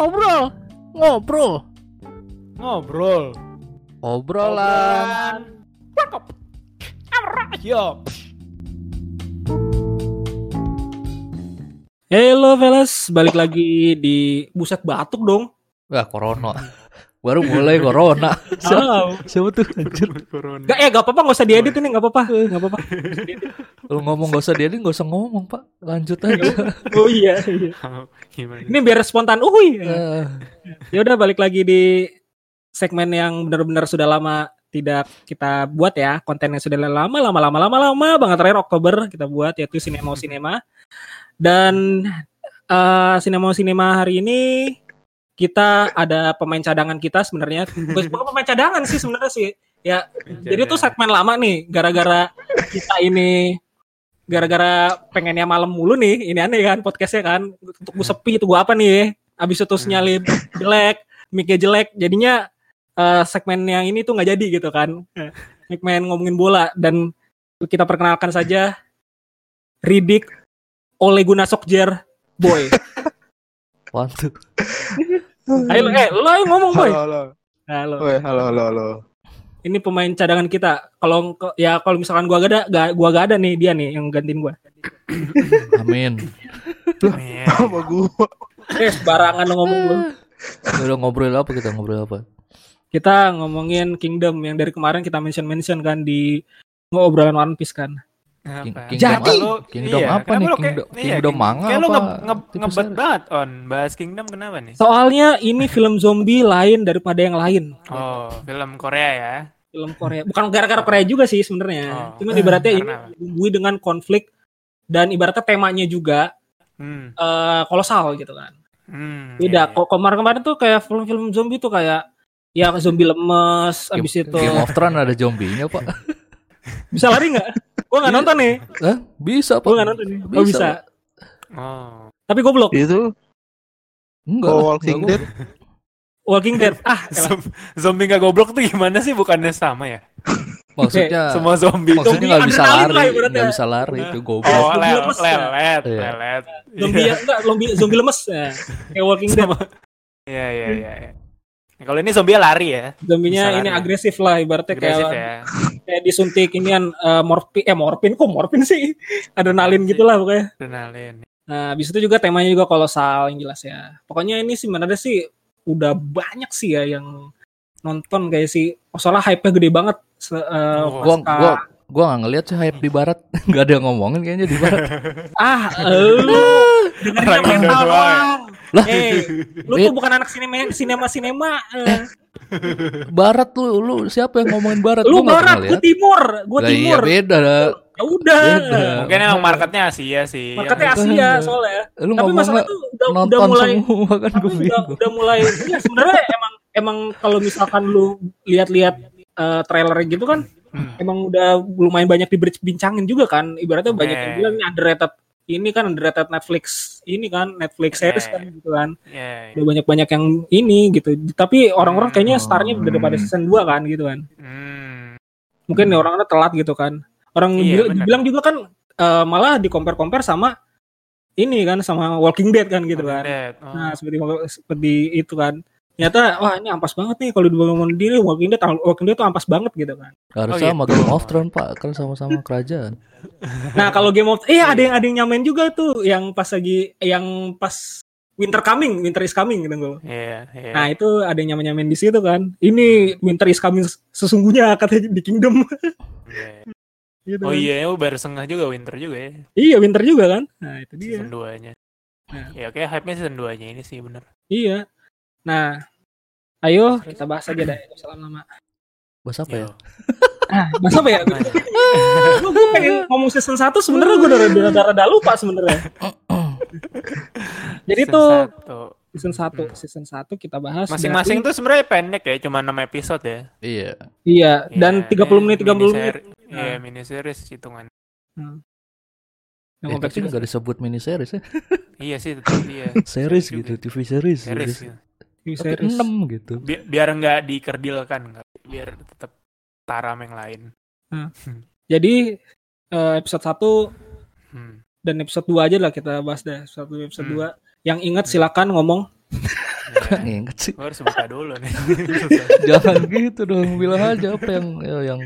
ngobrol, ngobrol, Ngobrol. obrolan. Yo. Hello fellas, balik lagi di buset batuk dong. Wah, corona. Baru mulai corona. Siapa, siapa tuh anjir? Corona. Gak, eh gak apa-apa, gak usah diedit ini, gak apa-apa, gak apa-apa. Lu ngomong gak usah diedit, gak usah ngomong, Pak. Lanjut aja. Oh iya, iya. Ini biar spontan, uhui. Eh, Ya udah balik lagi di segmen yang benar-benar sudah lama tidak kita buat ya, konten yang sudah lama, lama, lama, lama, lama banget terakhir Oktober kita buat yaitu Sinema Sinema. Dan eh Sinema Sinema hari ini kita ada pemain cadangan kita sebenarnya. Bukan pemain cadangan sih sebenarnya sih. Ya, jadi tuh segmen lama nih gara-gara kita ini gara-gara pengennya malam mulu nih ini aneh kan podcastnya kan untuk gue sepi itu gue apa nih abis itu sinyalnya jelek mic jelek jadinya eh, segmen yang ini tuh nggak jadi gitu kan segmen ngomongin bola dan kita perkenalkan saja Ridik Ole Gunnar Solskjaer boy Waduh. Ayo eh lo yang ngomong boy Halo, halo. halo Woi, halo, halo, halo. ini pemain cadangan kita kalau ya kalau misalkan gua gak ada gak, gua gak ada nih dia nih yang gantiin gua Amin. Iya. Apa gua? eh sembarangan lo ngomong lu Udah ngobrol apa kita ngobrol apa? kita ngomongin Kingdom yang dari kemarin kita mention mention kan di ngobrolan One Piece kan. King-? Kingdom apa? lu- Kingdom iya, apa nih? lu kayak- Kingdom- iya, Kingdom King- manga Kayak lu apa nge, nge, TV ngebet banget on bahas Kingdom kenapa nih? Soalnya ini film zombie lain daripada yang lain. Oh, film Korea ya. Film Korea. Bukan gara-gara Korea juga sih sebenarnya. Oh. Cuman ibaratnya ini dibumbui dengan konflik dan ibaratnya temanya juga Hmm. eh, kolosal gitu kan. Hmm. Beda. iya, iya. Kok kemarin-kemarin tuh kayak film-film zombie tuh kayak ya zombie lemes Game, abis itu Game of Thrones ada zombinya, Pak. bisa lari nggak? Gua nggak nonton nih. Hah? Bisa, Pak. Gua nggak nonton nih. Oh bisa. Oh. Tapi goblok. Itu Enggak. Oh, Walking Dead. Walking Dead. Ah, elah. Zombie gak goblok tuh gimana sih? Bukannya sama ya? Maksudnya Semua zombie. maksudnya zombie nggak bisa lari, nggak bisa lari itu goblok. Oh, Zombie lel- lemes ya? lelet, Iya. lelet. zombie ya, enggak zombie zombie lemes ya. Kayak Walking Dead. Iya, iya, iya. Nah, Kalau ini zombie lari ya. Zombinya ini lari. agresif lah ibaratnya Agresif kayak ya. kayak disuntik inian eh, morfin eh morfin kok morfin sih adrenalin gitulah pokoknya. Adrenalin. Nah, habis itu juga temanya juga kolosal yang jelas ya. Pokoknya ini sih sebenarnya sih udah banyak sih ya yang nonton kayak sih. Oh, soalnya hype-nya gede banget. Eh, Oh. Pasca- gua gua nggak ngeliat sih hype di barat. Nggak ada yang ngomongin kayaknya di barat. ah, eh, dengerin Orang yang Indo mental doang. Lah. Eh, lu tuh bukan anak sinema sinema sinema. eh. barat lu lu siapa yang ngomongin barat? Lu Gua barat, gue timur, gue iya timur. beda dah. Ya udah. Beda. Mungkin emang marketnya Asia sih. Marketnya Asia soalnya. Lu Tapi masalah tuh udah, udah mulai semua kan tapi gue udah, udah mulai ya sebenarnya emang emang kalau misalkan lu lihat-lihat eh, trailer gitu kan Hmm. emang udah lumayan banyak dibincangin juga kan ibaratnya banyak yang bilang ini underrated ini kan underrated Netflix ini kan Netflix series kan gitu kan iya. udah banyak-banyak yang ini gitu tapi orang-orang kayaknya Hmm. startnya daripada season 2 kan gitu kan Hmm. mungkin nih orang-orang telat gitu kan orang Iya, bil- dibilang juga kan eh, malah di compare compare sama ini kan sama Walking Dead kan gitu kan Dead. Oh. nah seperti seperti itu kan ternyata wah ini ampas banget nih kalau dibangun diri Walking Dead Walking Dead tuh ampas banget gitu kan Harusnya Oh, sama gitu. Game of Thrones Pak, kan sama-sama kerajaan. nah kalau Game of eh ada yang ada yang nyamain juga tuh yang pas lagi yang pas Winter coming Winter is coming gitu gue Iya, iya. nah itu ada yang nyamain nyamain di situ kan ini Winter is coming sesungguhnya katanya di Kingdom Iya. gitu Oh kan. iya, oh, baru setengah juga winter juga ya. iya Winter juga kan nah itu dia Season 2-nya. Nah. Ya oke, hype-nya season 2-nya ini sih bener. Iya. Nah, ayo kita bahas aja deh, usah lama. Bahas apa ya? Ah, bahas apa ya? Gue pengen ngomong season 1 sebenarnya gue udah udah udah rada lupa sebenarnya. Jadi Season tuh satu. season 1, Hmm. season 1 kita bahas Masing-masing dari- tuh sebenarnya pendek ya, cuma 6 episode ya. Iya. Iya, dan Iya, 30 menit 30 menit. Iya, mini series hitungan. Yang Eh, kompleks tapi juga. nggak disebut mini series ya. Iya sih, tetap iya. series gitu, TV series. Series. series. gitu. Series. 6 gitu. Bi- biar nggak dikerdilkan, biar tetap taram yang lain. Jadi eh, episode 1 Hmm. dan episode 2 aja lah kita bahas deh. Episode 1 episode Hmm. 2. Yang ingat silakan ngomong. Ya, Ingat sih. gue harus buka dulu nih. Jangan gitu dong. Bilang aja apa yang ya, yang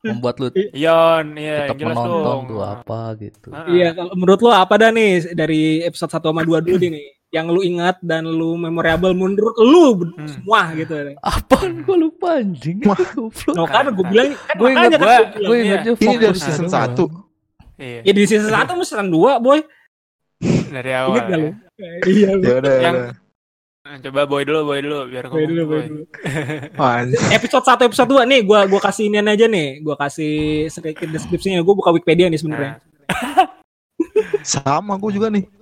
membuat lu Yon, iya, tetap jelas menonton dong. tuh apa gitu. Iya, kalau menurut lo apa dah nih dari episode 1 sama 2 dulu nih yang lu ingat dan lu memorable menurut lu Hmm. semua gitu. Apaan gua lupa anjing. No kan gue bilang kan Gue inget makanya kan gua- gua gue iya. ingetnya Ini dari season doang. 1. Iya, Ya di season 1 sama season 2, boy. dari Ingat awal. gak lu? ya. Iya, Ya udah. ya Yang- udah. Coba boy dulu, boy dulu, biar Boy dulu, boy boy. dulu. Episode 1 episode 2 nih gua gua kasih inian aja nih. Gua kasih sedikit deskripsinya. Gua buka Wikipedia nih sebenarnya. Nah, sama gue juga nih.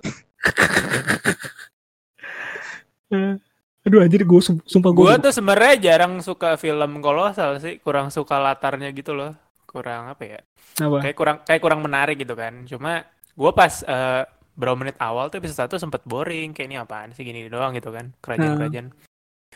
Aduh anjir gue sumpah gue. Gue tuh sebenarnya jarang suka film kolosal sih, kurang suka latarnya gitu loh. Kurang apa ya? Apa? Kayak kurang kayak kurang menarik gitu kan. Cuma gue pas eh, berapa menit awal tuh episode 1 sempet boring, kayak ini apaan sih gini doang gitu kan. Kerajaan-kerajaan.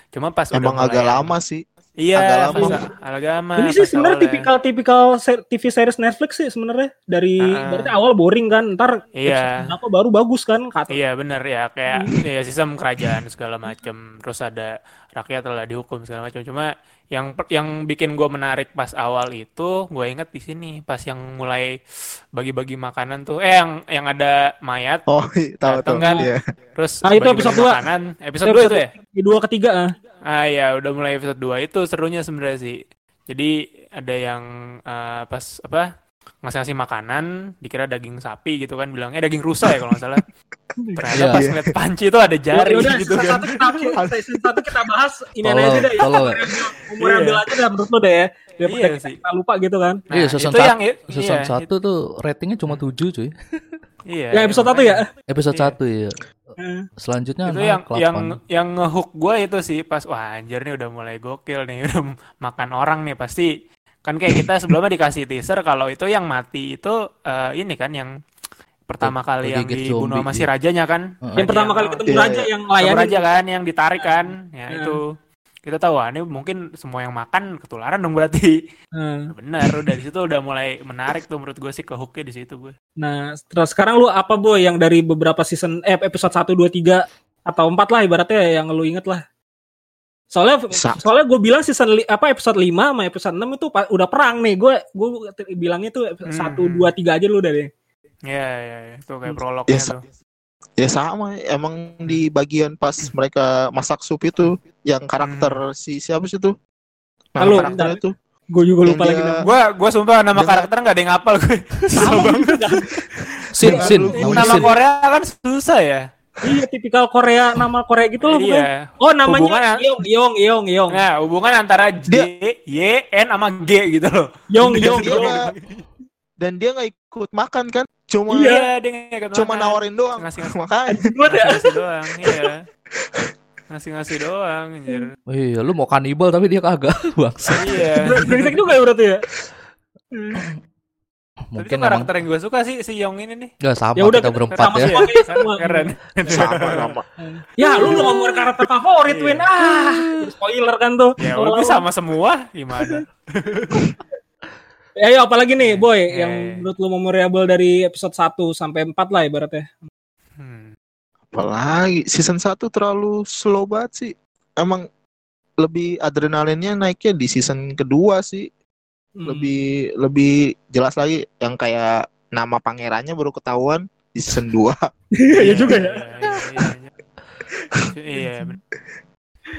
Cuma pas Emang udah agak mulai- lama sih. Iya, agak pas lama. agak lama. Ini sih sebenarnya tipikal-tipikal se- TV series Netflix sih sebenarnya dari Ah. berarti awal boring kan, ntar Iya. berapa baru bagus kan kata. Iya bener ya kayak Hmm. ya sistem kerajaan segala macam terus ada rakyat telah dihukum segala macam cuma yang yang bikin gue menarik pas awal itu gue inget di sini pas yang mulai bagi-bagi makanan tuh eh yang yang ada mayat Oh, iya, tahu tahu. kan? Iya. terus Ah, itu episode dua. makanan episode 2 itu ya Di dua ketiga ah. ah ya udah mulai episode 2 itu serunya sebenarnya sih jadi ada yang eh, pas apa ngasih-ngasih makanan dikira daging sapi gitu kan bilangnya daging rusa ya kalau nggak salah ternyata Iya. pas ngeliat panci itu ada jari Yaudah, gitu kan satu kita season satu kita bahas ini Tolong, aja deh. tolong. Umur Iya. ambil aja dah menurut lo deh ya. Daripada Iya kita, sih. kita lupa gitu kan. Nah, Iya, season itu sat- yang Season iya, 1 tuh ratingnya cuma 7 cuy. Iya. Yang episode satu ya. Episode Iya. 1 ya. Eh, Selanjutnya Itu yang 8. yang yang ngehook gue itu sih pas wah anjir nih udah mulai gokil nih udah makan orang nih pasti kan kayak kita sebelumnya dikasih teaser kalau itu yang mati itu eh, ini kan yang pertama kali yang dibunuh zombie, sama si iya. rajanya kan Heeh. Yang pertama kali ketemu Iya, raja iya. yang layanin raja kan yang ditarik kan ya Hmm. itu kita tahu wah ini mungkin semua yang makan ketularan dong berarti Eh, benar udah di situ udah mulai menarik tuh menurut gue sih ke hooknya di situ gue Nah, terus sekarang lu apa boy yang dari beberapa season eh episode 1 2 3 atau 4 lah ibaratnya yang lu inget lah. Soalnya Sa- soalnya gue bilang season li- apa episode 5 sama episode 6 itu udah perang nih. Gue gue bilangnya tuh Hmm. 1 2 3 aja lu udah deh. ya ya ya. itu kayak Hmm. prolognya Yes. tuh Ya sama, emang di bagian pas mereka masak sup itu yang karakter Hmm. si siapa sih itu? Nama Halo, karakter itu. Gue juga lupa dia- lagi nama. Gua gua sumpah nama Dengan- karakter nggak ada yang hafal gue. Sama banget. Sin, Sin, Nama Sin. Korea kan susah ya. Iya, tipikal Korea nama Korea gitu loh. Iya. Oh, namanya Hubungan- Yong Yong Yong Yong. Nah, hubungan antara J, Dia- Y, N sama G gitu loh. Yong Dan Yong dia Yong. dan dia nggak ikut makan kan? Cuma Iya, dia nggak ikut cuma makan. nawarin doang. Ngasih-ngasih. Makanya Gue deh. Ngasih doang, iya. Ngasih-ngasih doang, anjir. Iya, lu mau kanibal tapi dia kagak, bangsa. Iya. Brengsek juga ya berarti ya. Tapi Mungkin itu karakter yang gue suka sih si Yong ini nih. Enggak sama Ya udah, kita berempat sama ya. semua kayak semua. Keren. sama sama. Ya lu udah ngomongin karakter favorit. Win Ah Spoiler kan tuh Ya udah sama semua gimana? Ya ayo apalagi nih boy Eh. Yang menurut lu memorable dari episode 1 sampai 4 lah ibaratnya Hmm. Apalagi season 1 terlalu slow banget sih. Emang lebih adrenalinnya naiknya di season kedua sih. Hmm. Lebih lebih jelas lagi yang kayak nama pangerannya baru ketahuan di season 2. Iya juga ya Iya, iya, iya. Iya, bener.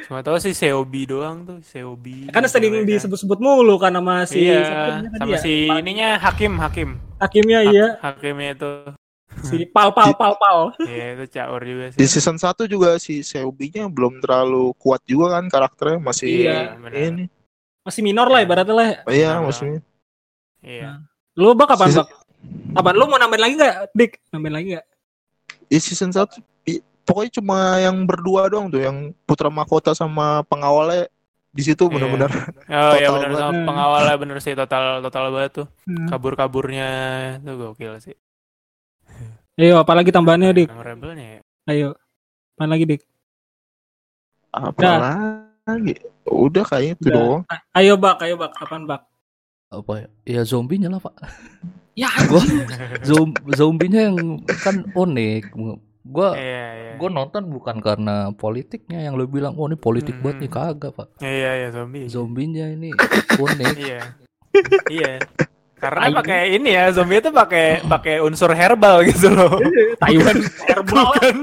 Cuma tahu sih Seobi doang tuh, Seobi. Kan sering Cewek kan. disebut-sebut mulu kan sama si Iya, sama ya? si ininya Hakim, Hakim. Hakimnya Ha- iya Hakimnya itu. Si Pal Pal Pal Pal Iya, itu caur juga Di sih. season 1 juga si Seobi-nya belum terlalu kuat juga kan karakternya masih Iya, benar. ini. Masih minor lah ibaratnya lah Iya, Benar. maksudnya. Iya. Lu bak kapan Season- bak? Apaan lu mau nambahin lagi gak Dik? Nambahin lagi gak? Di season 1 i- pokoknya cuma yang berdua doang tuh yang Putra Mahkota sama pengawalnya di situ Iya. benar-benar Oh iya sama banget. pengawalnya bener sih total total banget tuh. Hmm. Kabur-kaburnya tuh gokil sih. Ayo apalagi tambahannya Dik Memorable-nya ya. Ayo Apaan lagi Dik? apa lagi? Udah kayaknya itu Udah. doang. Ayo bak Ayo bak Kapan bak? Apa ya? Ya zombinya lah, Pak. Ya Gua zom zombinya yang kan unik. Gua Iya, iya. gue nonton bukan karena politiknya yang lo bilang, oh ini politik Hmm. banget nih kagak pak. Iya iya zombie. Zombinya ini unik. Iya. iya. Karena pakai ini ya zombie itu pakai pakai unsur herbal gitu loh. Taiwan herbal bukan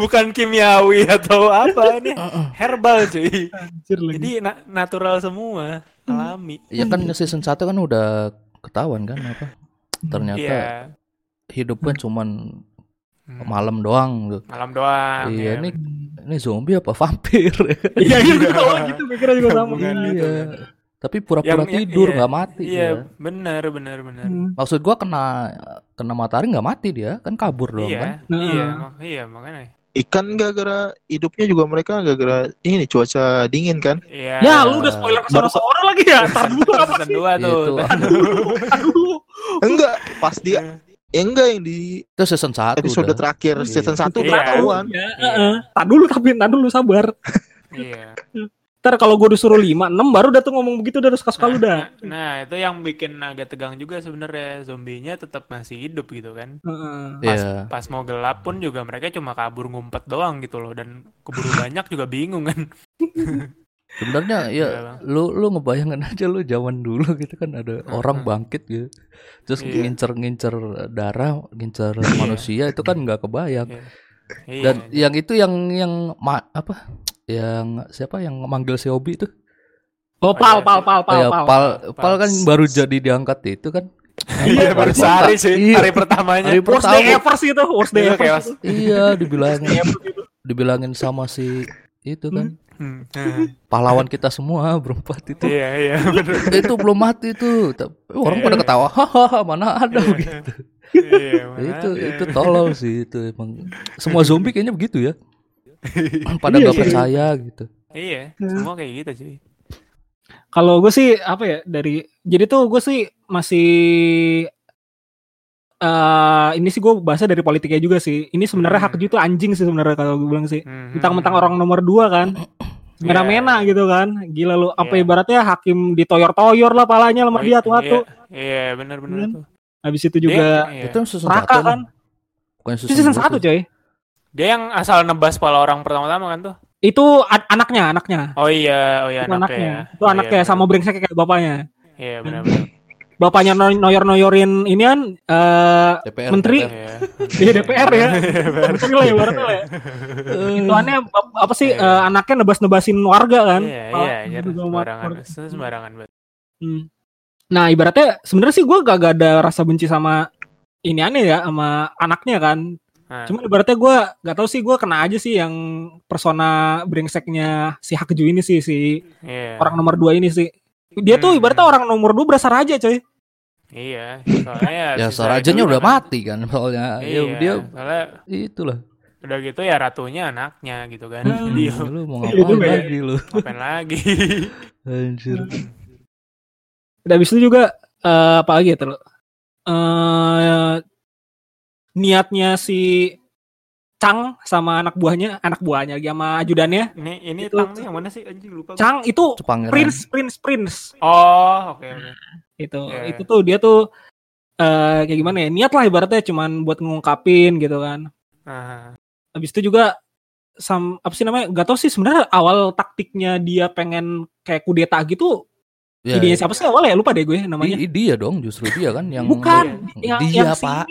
bukan kimiawi atau apa ini herbal cuy. anjir lagi. Jadi na- natural semua, alami. Ya kan season 1 kan udah ketahuan kan apa? Ternyata Iya. hidupnya cuman Hmm. malam doang. tuh. Malam doang. Iya, ya. ini ini zombie apa vampir? Iya iya gue gitu mikirnya juga sama. Bukan gitu. Iya. Tapi pura-pura Yang- tidur iya, nggak mati Iya, ya. benar benar benar. Hmm. Maksud gua kena kena matahari nggak mati dia, kan kabur dong Iya, kan. Nah. iya, iya makanya. Ikan gara-gara hidupnya juga mereka gara-gara ini cuaca dingin kan. Iya. Ya lu udah spoiler ke Baru- seorang lagi ya. Tar dulu apa sih? dua tuh. Itu. Aduh. Enggak, pas dia ya enggak yang di Itu season 1 episode udah. terakhir Iya. season 1 Iya. ketahuan. Ya, Iya. heeh. Tar dulu tapi tar dulu sabar. Iya. Ntar kalau gue disuruh 5, 6 baru udah tuh ngomong begitu udah suka-suka lu dah. Nah, itu yang bikin agak tegang juga sebenarnya zombinya tetap masih hidup gitu kan. Heeh. Iya. Pas mau gelap pun juga mereka cuma kabur ngumpet doang gitu loh dan keburu banyak juga bingung kan. Sebenarnya ya Iya, lu lu ngebayangin aja lu zaman dulu gitu kan ada orang bangkit gitu. Terus Iya. ngincer-ngincer darah, ngincer manusia itu kan nggak kebayang. Iya. Dan yang itu yang yang ma- apa? Yang siapa yang manggil si Obi itu? Oh, pal, pal, pal, pal, Oh ya, pal. Pal, Pal. Pal kan baru jadi diangkat itu kan. Iya, baru sehari sih, Iya. hari pertamanya. Hari Worst day pertama. ever sih itu, worst day Iya, ever. itu. Iya, dibilangin itu. dibilangin sama si itu kan. Hmm. Nah, Pahlawan kita semua berempat itu. Iya, iya, bener. itu belum mati tuh. Tapi orang pada ketawa, hahaha mana ada begitu. Iya, mana itu ada. itu tolol sih itu emang. Semua zombie kayaknya begitu ya. Pada Iya nggak sih. percaya gitu. Iya, semua kayak gitu cuy. Kalau gue sih apa ya dari jadi tuh gue sih masih eh ini sih gue bahasa dari politiknya juga sih. Ini sebenarnya Hmm. hak itu anjing sih sebenarnya kalau gue bilang sih. Hmm. Mentang-mentang orang nomor dua kan. Mena-mena gitu kan. Gila lu apa Iya. ibaratnya hakim ditoyor-toyor lah palanya sama Oh, dia tuh Iya, iya benar-benar Hmm. tuh. Habis itu juga Dia, iya. Itu yang season Raka satu kan. Bukan Itu season dua 1 tuh. coy. Dia yang asal nebas kepala orang pertama-tama kan tuh. Itu an- anaknya, anaknya. Oh iya, oh iya Itu anaknya. ya. Itu anaknya sama brengsek kayak bapaknya. Iya benar-benar. Bapaknya no- noyor-noyorin ini kan eh DPR, Menteri. DPR. Iya. di DPR ya. Menteri lah ibaratnya lah ya. Ituannya ap- apa sih Iya. eh, anaknya nebas-nebasin warga kan? Iya, Malah iya, iya, gitu sama sembarangan. Sembarangan banget. Hmm. Nah, ibaratnya sebenarnya sih gue gak, gak ada rasa benci sama ini aneh ya sama anaknya kan. Nah, Cuma ibaratnya gue gak tahu sih gue kena aja sih yang persona brengseknya si Hakju ini sih si iya. orang nomor dua ini sih. Dia tuh Hmm. ibaratnya orang nomor dua berasa raja coy. Iya, soalnya Ya si sarajanya Sarah udah kan- mati kan soalnya. Iya, Ya dia soalnya itulah. udah gitu ya ratunya anaknya gitu kan. Hmm. Jadi Ya, lu mau Iya ngapain juga ya. lagi lu? ngapain lagi? Anjir. Dan habis itu juga eh, apa lagi ya terus? Eh niatnya si Chang sama anak buahnya, anak buahnya lagi sama ajudannya. Ini ini Itu- tang nih yang mana sih anjing lupa. Chang itu Itu pangeran. prince, prince, prince. Oh, oke oke. Itu Iya, itu tuh dia tuh eh kayak gimana ya? Niat lah ibaratnya cuman buat ngungkapin gitu kan. Nah, Habis itu juga sam apa sih namanya? Gak tau sih sebenarnya awal taktiknya dia pengen kayak kudeta gitu. Ya, idenya ya. siapa sih awalnya lupa deh gue namanya. I- dia dong justru dia kan yang Bukan, yang, dia yang si pak.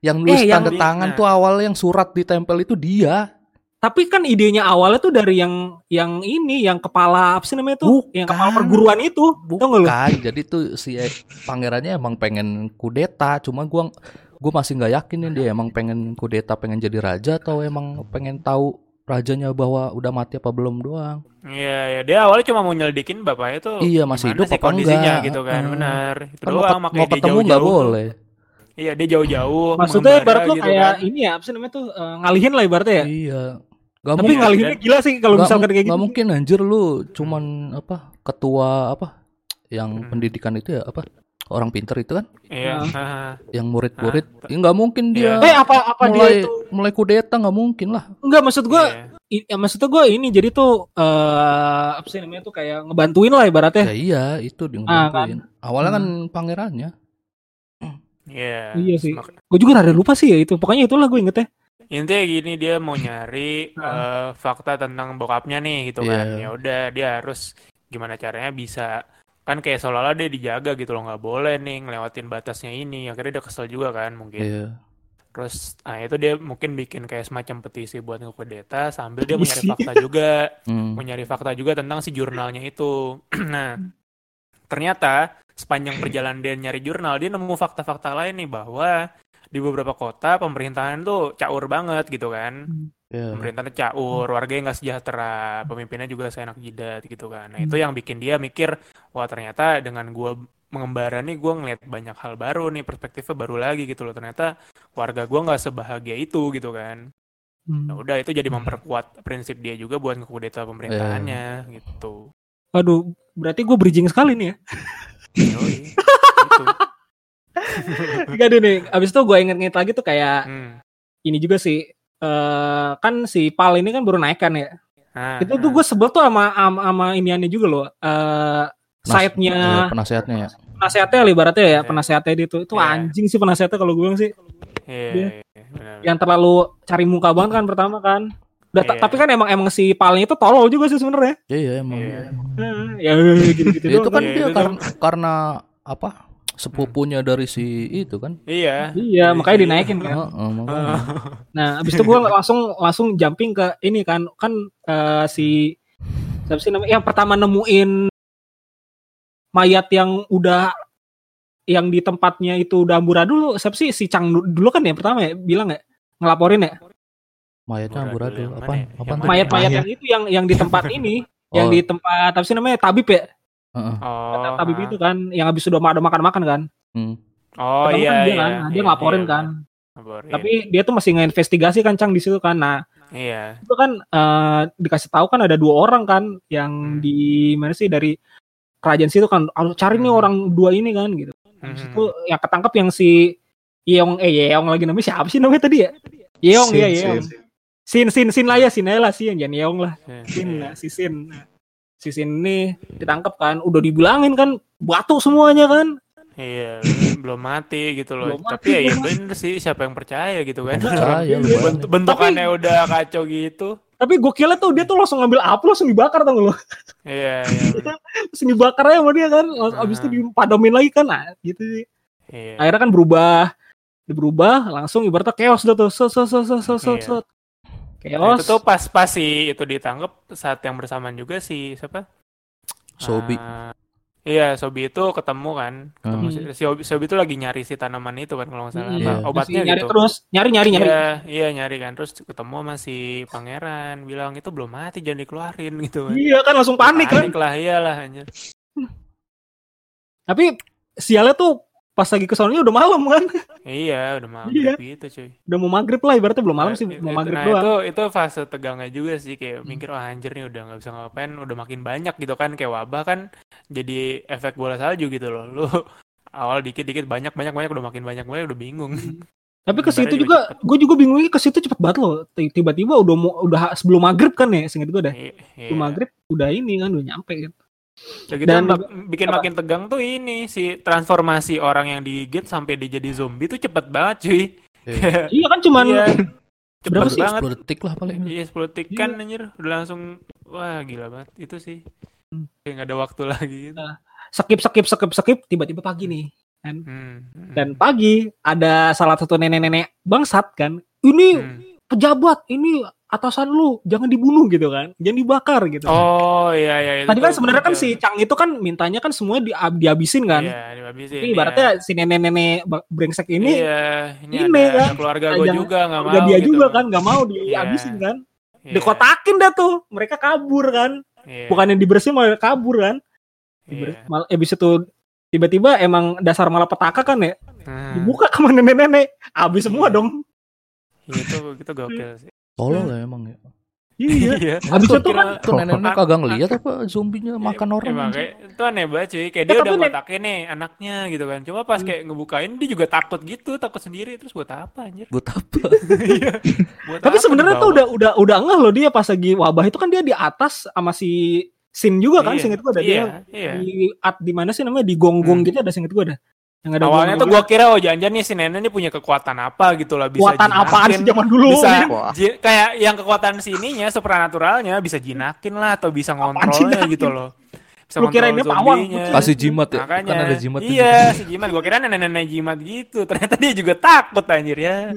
Yang nulis Eh, yang- tanda tangan tuh awal yang surat ditempel itu dia Tapi kan idenya awalnya tuh dari yang yang ini, yang kepala apa sih namanya tuh? Bukan. Yang kepala perguruan itu. Bukan jadi tuh si eh, pangerannya emang pengen kudeta cuma gua gua masih nggak yakin nih dia emang pengen kudeta pengen jadi raja atau emang pengen tahu rajanya bahwa udah mati apa belum doang Iya, ya dia awalnya cuma mau nyelidikin bapaknya tuh. Iya, masih hidup apa kondisinya enggak. gitu kan, Hmm. benar. Itu kan mau, doang mau dia ketemu nggak boleh Iya, dia jauh-jauh. Maksudnya ibarat lu gitu kayak kan. ini ya, apa sih namanya tuh? eh, ngalihin lah ibaratnya ya. iya Gak Tapi mungkin ngalihinnya dan- gila sih kalau nggak misalkan kayak gitu. nggak mungkin anjir lu cuman apa ketua apa yang Hmm. pendidikan itu ya apa orang pinter itu kan Iya. Haha. yang murid-murid ya nggak mungkin dia Eh apa apa dia mulai itu? mulai kudeta nggak mungkin lah Enggak maksud gua Iya. ya, maksudnya gue ini jadi tuh eh apa sih namanya tuh kayak ngebantuin lah ibaratnya. ya iya itu dia Ah, ngebantuin awalnya kan pangerannya Iya. Iya sih. Gue juga rada lupa sih ya itu. Pokoknya itulah gue ingetnya. intinya gini dia mau nyari eh, fakta tentang bokapnya nih gitu kan. Iya. Ya udah dia harus gimana caranya bisa kan kayak seolah-olah dia dijaga gitu loh nggak boleh nih ngelewatin batasnya ini. Akhirnya dia kesel juga kan mungkin. Iya. Terus nah itu dia mungkin bikin kayak semacam petisi buat ngekudeta sambil dia Petisi. fakta juga. Hmm. mau nyari fakta juga tentang si jurnalnya itu. nah, ternyata sepanjang perjalanan dia nyari jurnal, dia nemu fakta-fakta lain nih bahwa di beberapa kota pemerintahan tuh caur banget gitu kan. Iya. Pemerintahannya caur, warganya nggak sejahtera, pemimpinnya juga seenak jidat gitu kan. Nah, itu yang bikin dia mikir, wah ternyata dengan gua mengembara nih gua ngeliat banyak hal baru nih, perspektifnya baru lagi gitu loh. Ternyata warga gua nggak sebahagia itu gitu kan. Hmm. Nah, udah itu jadi memperkuat prinsip dia juga buat ngekudeta pemerintahannya gitu. Aduh, berarti gue bridging sekali nih ya. Gitu. Gak ada nih. Abis itu gue inget-inget lagi tuh kayak Hmm. ini juga sih. eh kan si Pal ini kan baru naik kan ya. Nah, itu tuh gue sebel tuh sama sama, sama iniannya juga loh. Eh Nas- side-nya iya, penasehatnya ya. penasehatnya lah ibaratnya ya, Iya. penasehatnya itu. Itu Iya. anjing sih penasehatnya kalau gue bilang sih. dia- iya, benar. Yang terlalu cari muka banget kan pertama kan. Udah, Iya. tapi kan emang emang si Palnya itu tolol juga sih sebenarnya. Iya emang. Iya. Heeh, ya gitu-gitu Ya, itu kan Iya, dia karena karena apa? Sepupunya dari si itu kan. Iya. Iya, makanya dinaikin kan. Heeh, makanya. Nah, abis itu gue langsung langsung jumping ke ini kan kan eh, si siapa sih namanya yang pertama nemuin mayat yang udah yang di tempatnya itu udah amburadul siapa sih si Cang du- dulu kan ya pertama ya bilang ya ngelaporin ya Mayatnya Amburadul yang Apa? ya? Apa? Yang mana? mayat-mayat Mayat. yang itu yang yang di tempat ini yang Oh, di tempat apa sih namanya tabib ya heeh. Oh. tabib ah. itu kan yang habis sudah ada makan makan kan Hmm. Oh Pertama iya kan dia iya. kan nah, dia iya, ngelaporin iya, kan Laporin. tapi dia tuh masih nginvestigasi kan Cang di situ kan nah iya. itu kan eh, dikasih tahu kan ada dua orang kan yang Hmm. di mana sih dari kerajaan situ kan harus cari nih Hmm. orang dua ini kan gitu. Mhm. itu yang ketangkep yang si Yeong eh Yeong lagi namanya siapa sih namanya tadi ya? Yeong ya. Yeong. Sin Sin Sin lah ya Sin aja lah Sin jangan Yeong lah. Sin lah si Sin. Nah, Si Sin ini ditangkap kan udah dibilangin kan batu semuanya kan. Iya, belum mati gitu loh. Belum mati, Tapi ya, ya belum bener sih siapa yang percaya gitu kan. Percaya Bang. Bent- bentukannya udah kacau gitu. Tapi gokilnya tuh dia tuh langsung ngambil api langsung dibakar tau gak lo? Iya, iya. Langsung dibakar aja sama dia kan. Habis itu Ah. dipadomin lagi kan. Nah, gitu sih. Iya. akhirnya kan berubah dia berubah langsung ibaratnya chaos dah tuh set set set set set set, Iya. set. Nah, itu tuh pas pas si itu ditangkap saat yang bersamaan juga si siapa? Sobi. Ah, iya, Sobi itu ketemu kan. Ketemu Hmm. si, si Sobi, Sobi itu lagi nyari si tanaman itu kan kalau nggak salah. Hmm, iya. Obatnya nyari gitu. terus nyari nyari nyari Iya, iya nyari kan. Terus ketemu sama si pangeran, bilang itu belum mati jangan dikeluarin gitu kan. iya kan langsung panik kan Panik lah, iyalah anjir. tapi sialnya tuh pas lagi kesononya udah malam kan? Iya, udah maghrib Iya. gitu cuy. udah mau maghrib lah ibaratnya belum malam Nah, sih itu- mau maghrib nah, doang. itu itu fase tegangnya juga sih kayak mikir wah anjir nih udah nggak bisa ngapain udah makin banyak gitu kan. Kayak wabah kan jadi efek bola salju gitu loh. Lu awal dikit-dikit banyak banyak banyak udah makin banyak banyak udah bingung. Tapi ke situ juga cepet. gue juga bingungnya ke situ cepet banget loh. Ti- tiba-tiba udah mau udah sebelum maghrib kan ya singkat gue dah. Iya, sebelum maghrib udah ini kan udah nyampe gitu Udah gitu Dan- bikin apa? makin tegang tuh ini si transformasi orang yang digigit sampai dia jadi zombie tuh cepet banget cuy Iya. iya kan cuman Iya. cepet Berapa sih? banget 10 detik lah paling. iya 10 detik kan anjir udah langsung wah gila banget itu sih Hmm. kayak nggak ada waktu lagi gitu. skip skip skip skip tiba-tiba pagi nih Hmm, hmm. dan pagi ada salah satu nenek-nenek bangsat kan ini Hmm. pejabat ini atasan lu jangan dibunuh gitu kan jangan dibakar gitu Oh iya iya itu tadi kan sebenarnya kan udah- si Chang itu kan mintanya kan semuanya di, dihabisin kan Iya, dihabisin. Tapi ibaratnya si nenek-nenek brengsek iya. ini Iya, ini, ini ada, kan, keluarga gue jangan- juga nggak mau. dia gitu. juga kan nggak mau dihabisin kan Iya, dikotakin dah tuh mereka kabur kan iya, bukannya dibersihin malah kabur kan iya. Diber- malah abis itu tiba-tiba emang dasar malah petaka kan ya Hmm, dibuka sama nenek-nenek habis semua Iya. dong Itu itu gokil sih. Tolol lah emang ya. iya Iya. habis Gua itu kan Tuh nenek-nenek kagak ngeliat apa zombinya makan orang. Emang kayak itu aneh banget cuy. Kayak Ya, dia udah ngotakin nih anaknya gitu kan. Cuma pas kayak ngebukain dia juga takut gitu, takut sendiri terus buat apa anjir? Buat apa? Iya. Buat Tapi sebenarnya tuh udah udah udah enggak loh dia pas lagi wabah itu kan dia di atas sama si Sin juga kan Iya, singkat gua ada iya, dia iya. di at di mana sih namanya di gonggong Hmm. gitu ada singkat gua ada. Yang ada Awalnya tuh gua gua kira oh jangan-jangan nih si nenek ini punya kekuatan apa gitu lah bisa kekuatan apaan jinakin, sih zaman dulu? bisa Min? Wah. ji- kayak yang kekuatan sininya supernaturalnya bisa jinakin lah atau bisa ngontrolnya gitu loh. Bisa Lu kira ini pawang? Kasih jimat ya. Makanya, Kan ada jimat Iya, si jimat. Gua kira nenek-nenek jimat gitu. Ternyata dia juga takut anjir ya.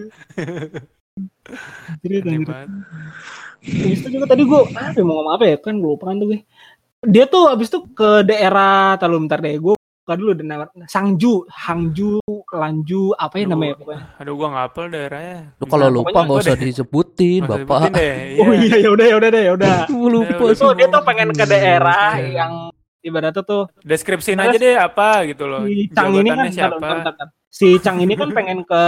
Habis itu juga tadi gue apa ya, mau ngomong apa ya kan gue lupa kan tuh gue. Dia tuh habis itu ke daerah terlalu bentar deh gue buka dulu daerah Sangju, Hangju, Lanju, apa ya namanya pokoknya. Aduh gua nggak hafal daerahnya. Lu kalau lupa nggak usah deh. disebutin, Bapak. Oh iya ya udah ya udah deh ya udah. Lupa sih. dia tuh pengen ke daerah Iya. yang ibaratnya tuh Deskripsiin aja deh apa gitu loh. si Cang ini kan siapa? bentar, bentar, bentar. si Cang ini kan pengen ke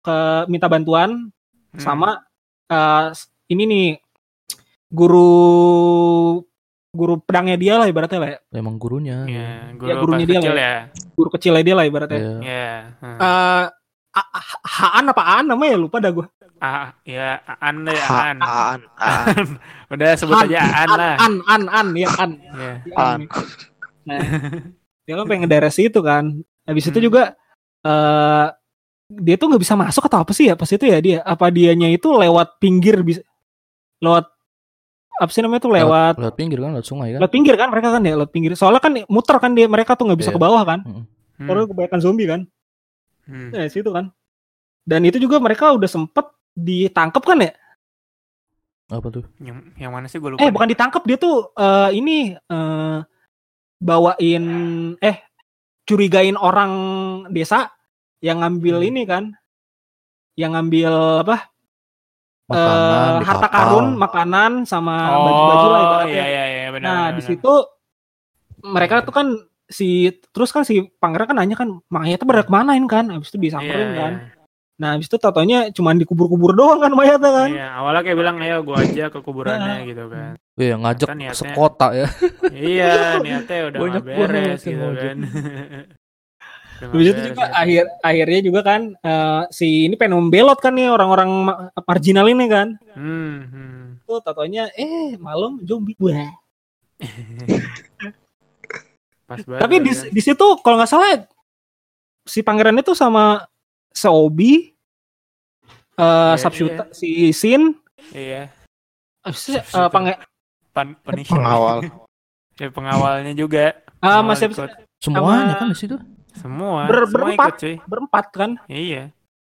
ke minta bantuan Hmm. sama eh, ini nih guru guru pedangnya dia lah ibaratnya lah ya. Emang gurunya. Iya, guru Ya, gurunya dia kecil lah ya. guru kecilnya dia lah ibaratnya. Iya. Iya. hmm. Eh A- A- Haan apa Aan namanya lupa dah gue. Ah, ya Aan deh, Aan. Aan, Aan, Udah sebut aja Aan lah. An An An ya An. Iya. Ya, Aan. Nah, dia kan pengen daerah situ kan. Habis itu Hmm. juga eh dia tuh nggak bisa masuk atau apa sih ya pas itu ya dia apa dianya itu lewat pinggir bisa lewat apa sih namanya tuh lewat Lewat pinggir kan, lewat sungai kan. lewat pinggir kan mereka kan ya lewat pinggir soalnya kan muter kan dia mereka tuh nggak bisa Iya. ke bawah kan Hmm. karena kebanyakan zombie kan Hmm. ya situ kan dan itu juga mereka udah sempet ditangkap kan ya Apa tuh? Yang, yang mana sih gue lupa. eh bukan ditangkap dia tuh eh, ini eh, bawain eh curigain orang desa yang ngambil Hmm. ini kan yang ngambil apa Makanan eh, di harta kapal. karun makanan sama Oh, baju-baju lah ibaratnya. iya iya iya benar. nah benar, di situ mereka tuh kan si terus kan si pangeran kan nanya kan mayatnya pada kemanain kan habis itu Iya, disamperin iya. kan nah habis itu tatonya cuman dikubur-kubur doang kan mayatnya kan Iya, awalnya kayak bilang ayo gua aja ke kuburannya Nah. gitu kan. Iya, ngajak Kan niatnya- sekota ya. iya, niatnya udah Banyak beres gitu kan. Habis itu beres juga gitu. akhir akhirnya juga kan eh, si ini pengen membelot kan nih orang-orang ma- marginal ini kan. Hmm, hmm. Tuh tatonya eh malam zombie. Wah. Pas banget. Tapi di kan. di situ kalau nggak salah si pangeran itu sama Seobi eh Iya, Subshooter si Sin Iya, itu, eh, Subshooter. pange- pan pengawal. Ya, pengawalnya juga. ah, Pengawal masih. Semuanya Sama- kan di situ. Semua. Ber- semua berempat. ikut cuy. berempat kan. Iya.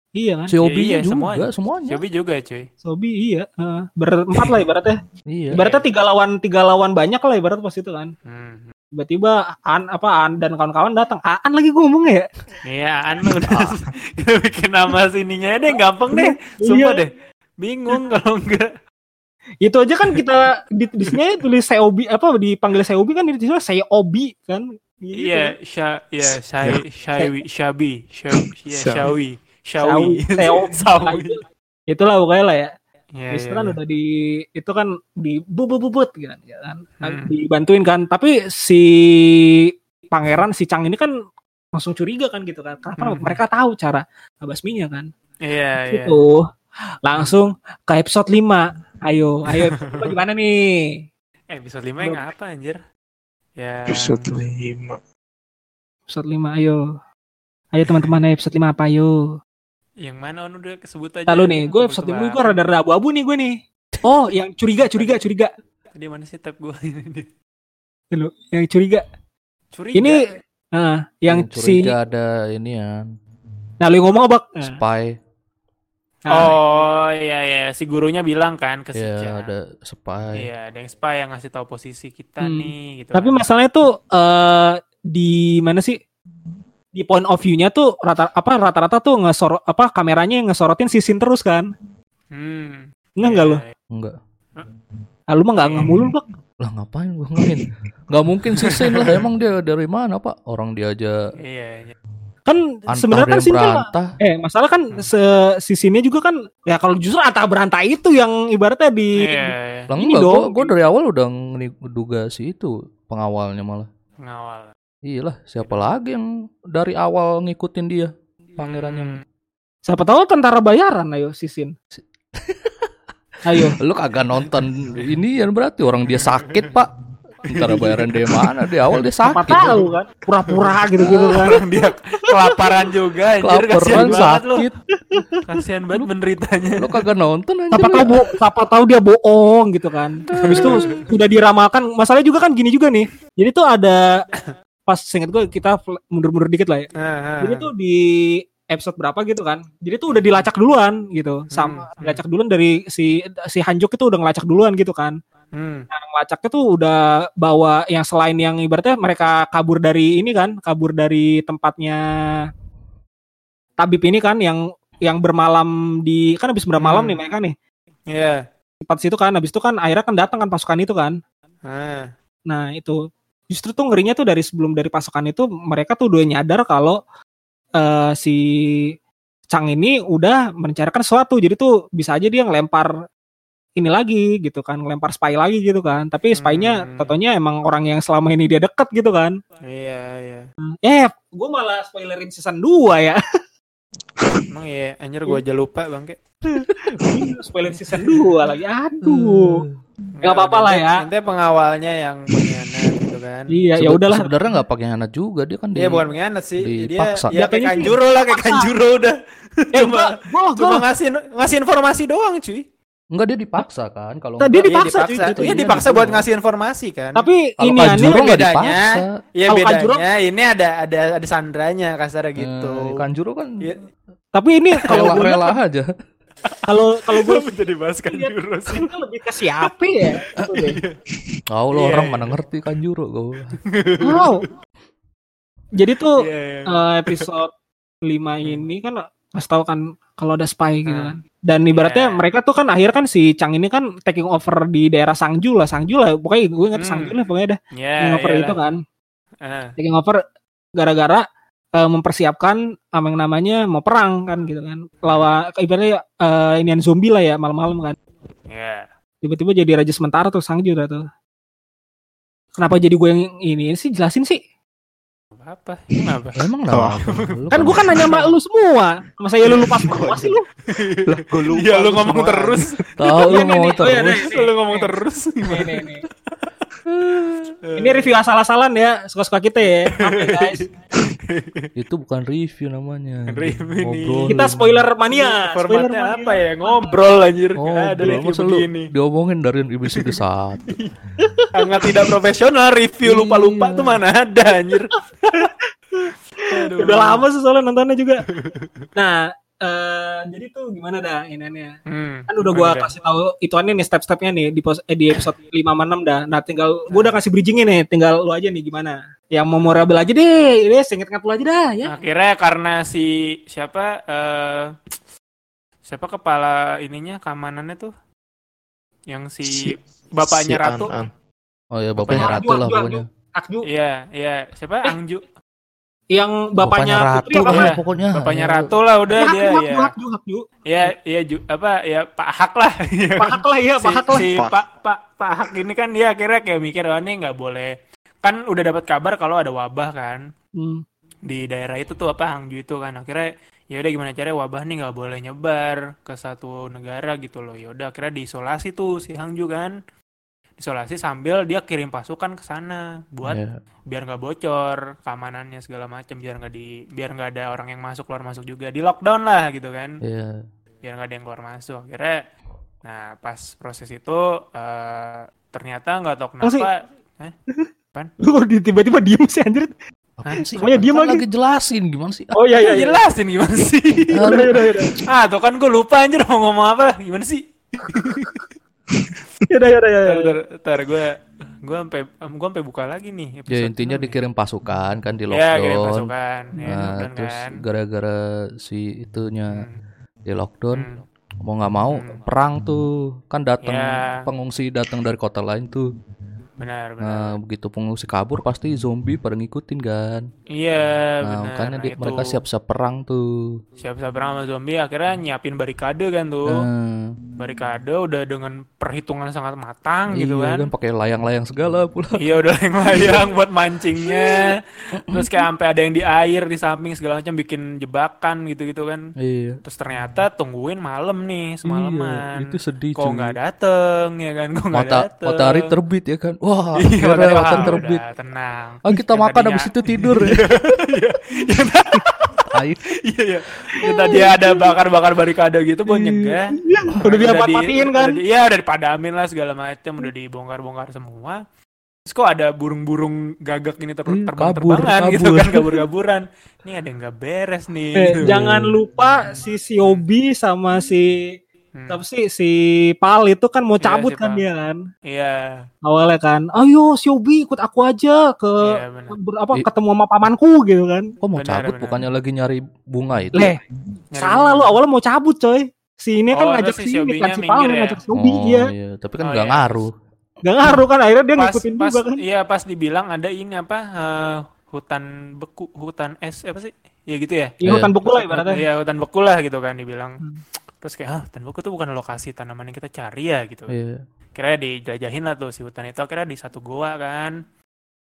Iya kan. Si Obi iya, juga semuanya. semuanya. Yobi juga cuy. Seobi iya eh, berempat lah ibaratnya. Iya. Ibaratnya tiga lawan tiga lawan banyak lah ibarat pas itu kan. Hmm. Tiba-tiba An apa An dan kawan-kawan datang. Aan lagi gue ngomong ya. Iya, anu udah kita bikin nama sininya deh gampang deh. Sumpah Iya. deh. Bingung kalau enggak. Itu aja kan kita di, di sini tulis Seobi apa dipanggil Seobi kan di sini Seobi kan. Iya, sya ya syai syai syabi, Syaw- iya, syawi, syawi. Sawi. itulah pokoknya lah ya Iya, itu iya, kan iya. udah di itu kan di bubut bubut gitu kan, ya kan Hmm. dibantuin kan tapi si pangeran si Cang ini kan langsung curiga kan gitu kan karena Hmm. mereka tahu cara ngebasminya kan Iya, iya. itu langsung ke episode 5 ayo ayo gimana nih Eh, episode 5 yang apa anjir? Ya. Episode 5. episode 5 ayo ayo teman-teman ayo episode 5 apa ayo Yang mana on udah kesebut aja. Lalu nih, gue episode 5 kemarin. gue rada-rada abu-abu nih gue nih. Oh, yang curiga, curiga, curiga. Tadi mana sih tab gue? Dulu, yang curiga. Curiga. Ini Nah, yang si curiga ada ini ya, Nah, lu yang ngomong apa? Spy. Nah, Oh, iya iya, si gurunya bilang kan ke si Ya, Chan. ada spy. Iya, ada yang spy yang ngasih tahu posisi kita Hmm. nih gitu. Tapi kan. masalahnya tuh eh di mana sih? Di point of view-nya tuh rata apa rata-rata tuh ngesorot apa kameranya yang ngesorotin sisin terus kan. Hmm. Enggak enggak Iya, lu? iya. Enggak. Ah, lu mah enggak nggak mulu, Bak. Lah ngapain gua ngomongin? Enggak mungkin sisin lah. Emang dia dari mana, Pak? Orang dia aja Iya, iya. Kan sebenarnya kan dan sin kan berantah. eh masalah kan se sisinnya juga kan ya kalau justru antah berantai itu yang ibaratnya di Iya, iya. Lah Ini enggak, gua, dong. gua dari awal udah ngeduga si itu pengawalnya malah. Pengawal. Iyalah, siapa lagi yang dari awal ngikutin dia? Pangeran yang Hmm. Siapa tahu tentara bayaran ayo sisin. ayo. lu kagak nonton ini ya berarti orang dia sakit, Pak. Ntar bayaran dia mana? Di awal dia sakit. tahu kan, pura-pura gitu-gitu kan. Orang dia kelaparan juga anjir kasihan Kelaparan banget lu. sakit. Kasihan banget menderitanya. Lu kagak nonton aja. Siapa tahu bo- siapa tahu dia bohong gitu kan. Habis itu udah diramalkan. Masalahnya juga kan gini juga nih. Jadi tuh ada pas singkat gue kita mundur-mundur dikit lah ya. Nah, Jadi tuh di episode berapa gitu kan. Jadi tuh udah dilacak duluan gitu. Sama Hmm. dilacak duluan dari si si Hanjuk itu udah ngelacak duluan gitu kan. Hmm. Nah, ngelacaknya tuh udah bawa yang selain yang ibaratnya mereka kabur dari ini kan, kabur dari tempatnya tabib ini kan yang yang bermalam di kan habis bermalam Hmm. nih mereka nih. Iya. Tempat situ kan habis itu kan akhirnya kan datang kan pasukan itu kan. Nah, Nah, itu justru tuh ngerinya tuh dari sebelum dari pasukan itu mereka tuh udah nyadar kalau eh, si Chang ini udah merencanakan sesuatu. Jadi tuh bisa aja dia ngelempar ini lagi gitu kan, ngelempar spy lagi gitu kan. Tapi spy-nya Hmm. totonya emang orang yang selama ini dia deket gitu kan. iya iya. Eh, gue malah spoilerin season 2 ya. Emang iya, anjir gua aja lupa bangke. Spoilerin season 2 lagi. Aduh. Nggak apa-apa lah ya. Nanti pengawalnya yang pengkhianat gitu kan. Iya, ya udahlah. Sebenarnya nggak pakai anak juga dia kan Dia di- bukan pengkhianat sih. dipaksa. Dia ya kayak kanjuro lah, kayak kanjuro udah. Eh, Cuma gua, gua, cuma ngasih ngasih informasi doang, cuy. Enggak dia dipaksa kan kalau enggak- Dia dipaksa, Iya, cuy, dipaksa. itu. Iya, Iya, dipaksa gitu. buat ngasih informasi kan. tapi kalau ini aneh bedanya. dipaksa. Iya bedanya Kanjuro- ini ada ada ada sandranya kasarnya gitu. Eh, Kanjuro kan Iya. tapi ini kalau rela, gue rela aja. kalau kalau gue jadi bahas Kanjuro sih. Kita lebih ke siapa ya? Gitu deh. Kau lo Iya, orang iya. mana ngerti Kanjuro kau. Wow. Jadi tuh Iya, iya. eh, episode 5 ini kan kasih tahu kan kalau ada spy gitu Hmm. kan. Dan ibaratnya Iya. mereka tuh kan akhir kan si Chang ini kan taking over di daerah Sangju lah, Sangju lah. Pokoknya gue ingat Hmm. Sangju lah pokoknya dah. Ya, taking over iyalah. itu kan. Ah, Taking over gara-gara eh, mempersiapkan apa yang namanya mau perang kan gitu kan. Lawan ibaratnya eh, inian zombie lah ya malam-malam kan. ya. Tiba-tiba jadi raja sementara tuh Sangju dah tuh. Kenapa jadi gue yang ini sih jelasin sih? Apa? Kenapa? Emang Oh. nah, lu Kan gue kan nanya sama lu semua. Masa ya lu lupa semua sih lu? Lah, gua lupa Iya lu ngomong semua. terus. tahu lu Iya. Oh, iya, terus. nih. Lu ngomong terus. Nih, nih. Ini review asal-asalan ya, suka-suka kita ya. Maaf ya, guys. Itu bukan review namanya. Review ini. Ngobrol. Kita spoiler mania. Spoiler mania. apa ya? Ngobrol anjir. Oh, ada review begini. diomongin dari episode satu. Sangat tidak profesional review lupa-lupa Iya. tuh mana ada anjir. Aduh. Udah lama sih soalnya nontonnya juga. Nah, eh jadi tuh gimana dah iniannya? Hmm. Kan udah gua kasih tahu ituannya nih step-stepnya nih di pos, eh, di episode 5 sama 6 dah. Nah, tinggal gua udah kasih bridgingnya nih, tinggal lu aja nih gimana. Yang memorable aja deh, deh singkat-singkat lu aja dah ya. Akhirnya karena si siapa eh siapa kepala ininya keamanannya tuh yang si, Si- bapaknya si Ratu. An-An. Oh ya bapaknya Ratu lah pokoknya. Akju Iya, iya. Siapa? Angju. Yang bapaknya, Putri Ratu apa? Iya. pokoknya. Bapaknya Ya, Ratu lah udah Hak, dia hak, ya. hak, hak, Iya, iya ju- apa ya Pak Hak lah. Pak Hak lah ya, Pak si, Hak lah. si Pak. Pak Pak Pak Hak ini kan dia akhirnya kayak mikir oh ini nggak boleh. Kan udah dapat kabar kalau ada wabah kan Hmm. di daerah itu tuh apa Hangju itu kan. Akhirnya ya udah gimana caranya wabah nih nggak boleh nyebar ke satu negara gitu loh. Ya udah akhirnya diisolasi tuh si Hangju kan. Isolasi sambil dia kirim pasukan ke sana buat ya. biar nggak bocor keamanannya segala macam biar nggak di biar nggak ada orang yang masuk keluar masuk juga di lockdown lah gitu kan Iya. biar nggak ada yang keluar masuk akhirnya nah pas proses itu eh, ternyata nggak tahu Oh, sih. kenapa Lu di- tiba-tiba diem sih anjir. Apaan sih? Diem Kan lagi. lagi jelasin gimana sih? Oh iya iya iya. jelasin gimana sih Udah, udah, udah. ah tuh kan gue lupa anjir mau ngomong apa gimana sih Udah, udah, udah, ntar udah. ntar gue gue sampai gue sampai buka lagi nih Ya intinya nih. dikirim pasukan kan di ya kirim lockdown. pasukan ya Nah, lockdown terus kan gara-gara si itunya Hmm, di lockdown hmm. mau nggak mau Hmm. perang tuh kan datang Ya. pengungsi datang dari kota lain tuh benar benar. nah begitu pengungsi kabur pasti zombie pada ngikutin kan? Iya nah benar. makanya Nah, di- itu. mereka siap-siap perang tuh. Siap-siap perang sama zombie akhirnya nyiapin barikade kan tuh. Nah, barikade udah dengan perhitungan sangat matang gitu iya kan. pakai layang-layang segala pula. Iya udah layang-layang buat mancingnya. Terus kayak sampai ada yang di air di samping segala macam bikin jebakan gitu-gitu kan. Iya. Terus ternyata tungguin malam nih semalaman. Iya, itu sedih kok nggak dateng ya kan? Kok nggak Mata, dateng? matahari terbit ya kan. Wah, Iya, akhirnya makanya, matahari wah, terbit. udah, tenang. Ah, kita Yang makan tadinya- habis itu tidur. Iya. Iya iya. Yang tadi ada bakar-bakar barikade gitu buat nyegah. Udah dia di- matiin kan. udah Iya, udah dipadamin lah segala macam, udah dibongkar-bongkar semua. Terus kok ada burung-burung gagak ini ter Hmm, terbang-terbangan kabur, gitu kabur. kan, kabur-kaburan. Ini ada yang nggak beres nih. Eh, gitu. jangan lupa si Siobi sama si Hmm, apa sih si Pal itu kan mau Iya, cabut si kan Pal. dia kan. Iya. Awalnya kan, ayo Siobi ikut aku aja ke Iya, benar. ber- apa I- ketemu sama pamanku gitu kan. Kok mau Benar, cabut benar. bukannya lagi nyari bunga itu? Leh, Nyari salah lu awalnya mau cabut coy. Si ini kan Oh, ngajak terus si si ini kan si Pal ya? ngajak Siobi Oh, iya. iya, tapi kan Oh, nggak iya. ngaruh. Gak ngaruh kan akhirnya dia Pas, ngikutin pas, juga kan. iya pas dibilang ada ini apa eh, hutan beku, hutan es apa sih? Iya gitu ya. Iya hutan beku lah ibaratnya. Iya hutan beku lah gitu kan dibilang. Hmm. Terus kayak ah hutan beku tuh bukan lokasi tanaman yang kita cari ya gitu. Iya. Kira dijelajahin lah tuh si hutan itu akhirnya di satu goa kan.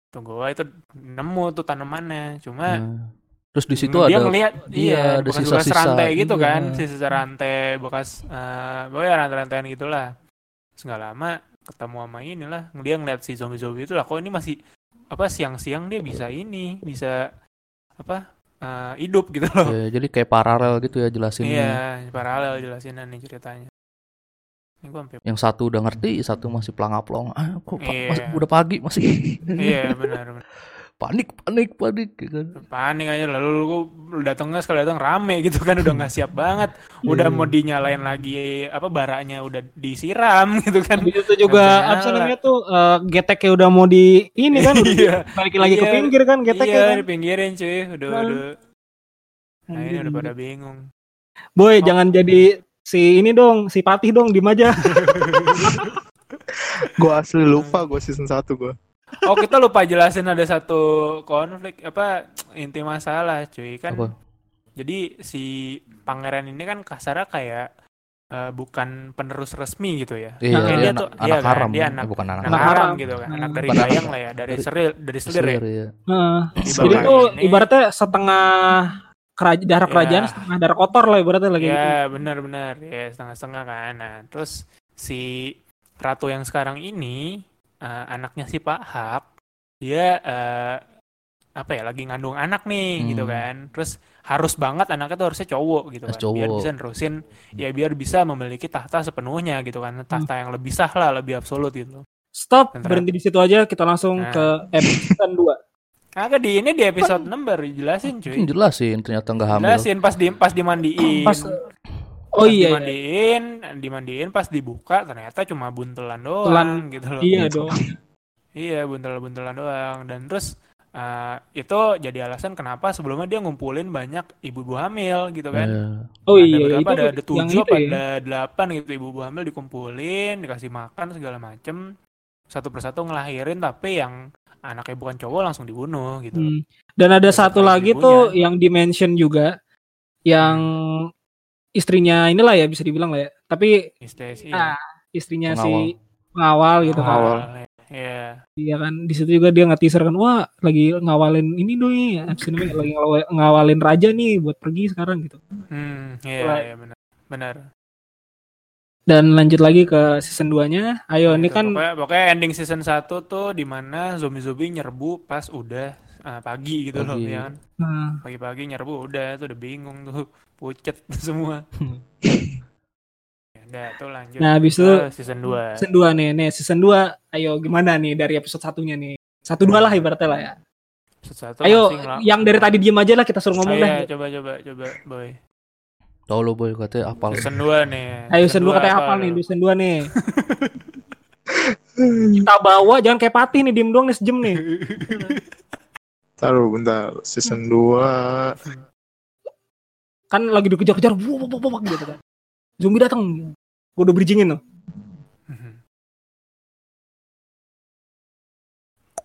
Satu goa itu nemu tuh tanamannya. Cuma Nah, Terus di situ dia ada ngeliat iya, iya, ada bekas-bekas sisa-sisa. rantai gitu Iya. kan, sisa rantai bekas eh pokoknya rantai-rantaian gitulah. Nggak lama ketemu sama inilah, dia ngeliat si zombie-zombie itu lah, kok ini masih apa siang-siang dia bisa ini, bisa apa eh, hidup gitu loh. Iya, jadi kayak paralel gitu ya jelasinnya. Iya, paralel jelasin nih ceritanya. Ini gua sampai Yang satu udah ngerti, satu masih pelangap-pelong. Ah, kok Iya. masih- udah pagi masih iya benar benar. Panik, panik, panik gitu kan. Panik aja lalu lu, lu datangnya sekali datang rame gitu kan udah nggak siap banget. Udah Iya. mau dinyalain lagi apa baranya udah disiram gitu kan. Habis itu juga namanya tuh eh, geteknya udah mau di ini kan udah Iya. balikin lagi ke Iya. pinggir kan geteknya iya, kan. dipinggirin cuy. Udah Kan. udah. Nah, ini udah pada bingung. Boy, Oh. jangan jadi si ini dong, si Patih dong, dim aja. Gue asli lupa gue season 1 gue. Oh, kita lupa jelasin ada satu konflik apa inti masalah cuy kan. Apa? Jadi si pangeran ini kan kasarnya kayak eh, bukan penerus resmi gitu ya. Iya, Nah, Kayak dia dia anak, tuh- anak iya kan, haram, dia eh, anak- bukan anak, Anak Anak haram haram. gitu kan, anak dari bayang lah ya, dari seril, dari selir ya. Iya. Heeh. Di Jadi tuh ini- ibaratnya setengah keraj darah Iya. kerajaan, setengah darah kotor lah ibaratnya lagi gitu. Ya benar-benar ya setengah-setengah kan. Nah terus si ratu yang sekarang ini eh, anaknya si Pak Hap dia eh, apa ya lagi ngandung anak nih Hmm. gitu kan. Terus harus banget anaknya tuh harusnya cowok gitu kan. Biar cowok. bisa nerusin ya biar bisa memiliki tahta sepenuhnya gitu kan. Hmm. Tahta yang lebih sah lah, lebih absolut gitu. Stop, Bentar. berhenti di situ aja, kita langsung Nah. ke episode 2. Agak di ini di episode 6 baru jelasin cuy. Hmm, jelasin ternyata nggak hamil. Jelasin pas di pas dimandiin. Pas Oh iya, iya. dimandiin, dimandiin pas dibuka ternyata cuma buntelan doang Buntelan, gitu loh. Iya dong. Iya, buntel-buntelan doang. Dan terus eh, itu jadi alasan kenapa sebelumnya dia ngumpulin banyak ibu-ibu hamil gitu kan. Iya. Oh ada iya, berapa? itu ada, ada yang tujuh apa ya. ada delapan gitu ibu-ibu hamil dikumpulin, dikasih makan segala macem. Satu persatu ngelahirin tapi yang anaknya bukan cowok langsung dibunuh gitu. Hmm. Dan ada Terus satu lagi ibunya? tuh yang dimention juga yang istrinya inilah ya bisa dibilang lah ya. Tapi Istri ah, istrinya Pengawal. si pengawal gitu kan. Pengawal. Iya. Iya kan di situ juga dia nge-teaser kan wah lagi ngawalin ini dong ya abis ini lagi ngawa- ngawalin raja nih buat pergi sekarang gitu. Hmm, iya, Right. iya benar. Benar. Dan lanjut lagi ke season 2-nya. Ayo ini Gitu. kan pokoknya, pokoknya ending season 1 tuh di mana zombie-zombie nyerbu pas udah eh, pagi gitu loh Pagi. ya kan. nah, Pagi-pagi nyerbu udah tuh udah bingung tuh pucet semua. Ya udah tuh lanjut. Nah, habis itu season 2. season 2 nih. Nih season 2 ayo gimana nih dari episode satunya nih. Satu dua lah ibaratnya lah ya. Satu Ayo masing lah. yang dari tadi diem aja lah kita suruh ngomong Ayo, dah. coba coba coba boy. Tahu lo boy katanya apal. Season 2 nih. Ayo season 2 katanya apa nih? season 2 nih. kita bawa jangan kayak patih nih diem doang nih sejam nih. Taruh bentar, season 2 Kan lagi dikejar-kejar wuh, wuh, gitu kan. Zombie datang. Gue udah bridgingin tuh.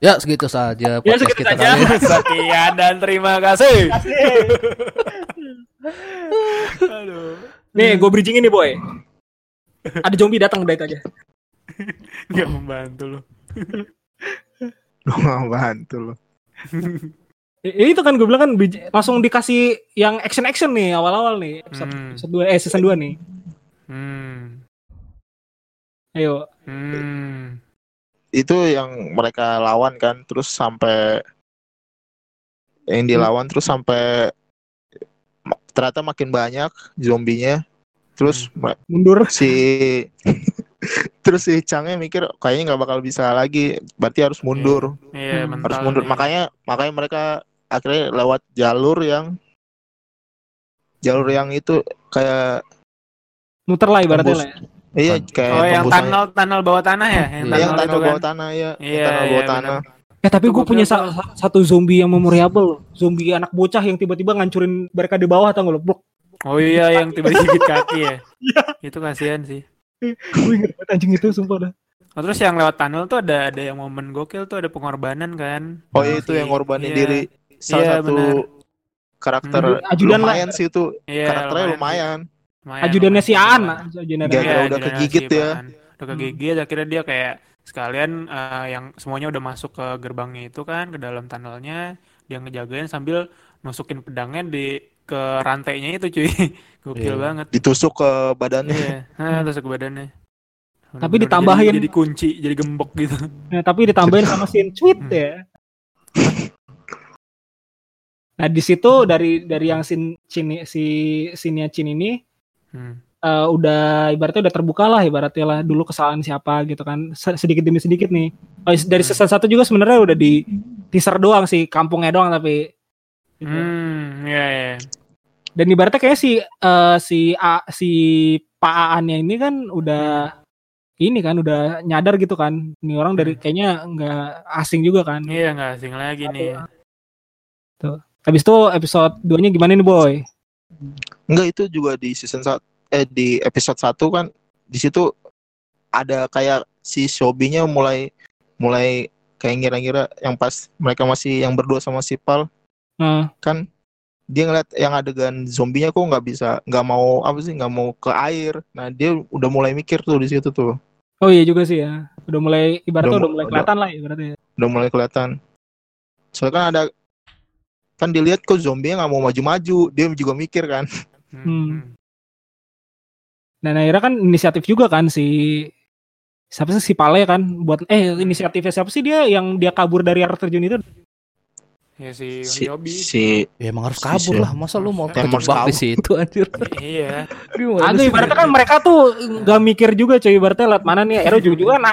Ya segitu saja Ya, segitu kita saja. kali. Sekian dan terima kasih. Aduh. Nih, gue bridgingin nih boy. Ada zombie datang udah itu aja. Gak membantu loh. Lu nggak bantu lo. Eh, itu kan gue bilang kan langsung dikasih yang action action nih awal-awal nih episode, Hmm. episode 2 eh season 2 nih. Hmm. Ayo. Hmm. itu yang mereka lawan kan terus sampai yang dilawan terus sampai ternyata makin banyak zombinya terus ma- Mundur. si terus si Changnya mikir kayaknya nggak bakal bisa lagi berarti harus mundur Iya, Hmm. mental harus mundur nih. makanya makanya mereka akhirnya lewat jalur yang jalur yang itu kayak Muter lah ibaratnya lah ya. iya kayak Oh, yang tunnel tunnel bawah tanah ya? Yang Iya, yang tunnel tanah itu bawah kan? tanah ya Iya, tanah iya, bawah benar. tanah Eh tapi Itu gue gua punya sa- satu zombie yang memorable. Zombie anak bocah yang tiba-tiba ngancurin mereka di bawah tau gak lo? Blok. Oh iya, yang tiba-tiba gigit kaki ya? Iya. Itu kasihan sih. Gue inget banget anjing itu sumpah dah. Oh, terus yang lewat tunnel tuh ada ada yang momen gokil tuh ada pengorbanan kan? oh iya itu yang ngorbanin iya. diri salah Iya, satu benar. karakter Hmm. Ajudan lah. lumayan sih itu Iya, karakternya lumayan Lumayan, Ajudannya si. An. Ajudannya Gara-gara Iya, udah kegigit si ya. Udah kegigit akhirnya dia kayak sekalian eh, yang semuanya udah masuk ke gerbangnya itu kan ke dalam tunnelnya dia ngejagain sambil nusukin pedangnya di ke rantainya itu cuy. Gokil Iya. banget. ditusuk ke badannya Iya, nah, tusuk ke badannya. Tapi Bener-bener ditambahin- jadi, jadi kunci, jadi gembok gitu. Nah, tapi ditambahin sama scene tweet Hmm. ya. Nah di situ dari dari yang sin Chin, si sinnya Chin ini Hmm. eh, udah ibaratnya udah terbuka lah ibaratnya lah dulu kesalahan siapa gitu kan Se- sedikit demi sedikit nih. Oh, dari Hmm. season satu juga sebenarnya udah di teaser doang sih kampungnya doang tapi gitu. Hmm, iya iya. dan ibaratnya kayak si eh, si A, si Pak Aan-nya ini kan udah ini kan udah nyadar gitu kan ini orang dari kayaknya nggak asing juga kan Iya nggak asing lagi nih. Habis itu episode 2 nya gimana nih boy? Enggak itu juga di season 1 eh di episode 1 kan di situ ada kayak si Shobi-nya mulai mulai kayak ngira-ngira yang pas mereka masih yang berdua sama si Pal nah kan dia ngeliat yang adegan zombinya kok nggak bisa nggak mau apa sih nggak mau ke air. Nah dia udah mulai mikir tuh di situ tuh. Oh iya juga sih ya. Udah mulai ibaratnya Udah udah, mu- mulai udah- kelihatan lah ibaratnya. Udah mulai kelihatan. Soalnya kan ada kan dilihat kok zombinya nggak mau maju-maju dia juga mikir kan Hmm. Hmm. dan akhirnya kan inisiatif juga kan si siapa sih si Pale kan buat eh inisiatifnya siapa sih dia yang dia kabur dari air terjun itu Ya si si Yobi. si Ya emang harus kabur si- lah. Masa lu mau kejebak di situ anjir. Iya. Aduh ibaratnya kan mereka tuh nggak mikir juga cuy ibaratnya lihat mana nih Ero juga juga nah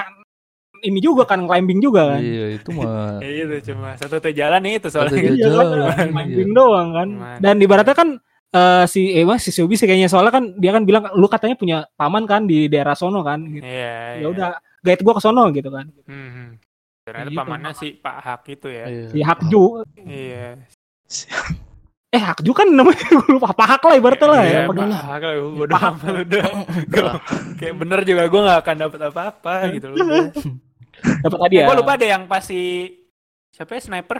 ini juga kan climbing juga kan Iya, itu mah Ya itu cuma satu tuh jalan nih itu soalnya. Satu Iya jalan, iya. climbing doang kan Cuman. dan ibaratnya kan eh, si eh mas si Shobi sih kayaknya soalnya kan dia kan bilang lu katanya punya paman kan di daerah sono kan gitu. Iya. ya udah guide gua ke sono gitu kan Hmm. hmm. Ternyata Gitu. pamannya si Pak Hak itu ya. Iya. si Hakju Iya. eh Hakju kan namanya gue lupa apa Hak lah ibaratnya lah ya Iya, Pak Hak lah. Udah hafal udah. Gua- Kayak bener juga gue gak akan dapat apa-apa gitu loh. dapat tadi ya Gue lupa deh yang pas si siapa ya sniper?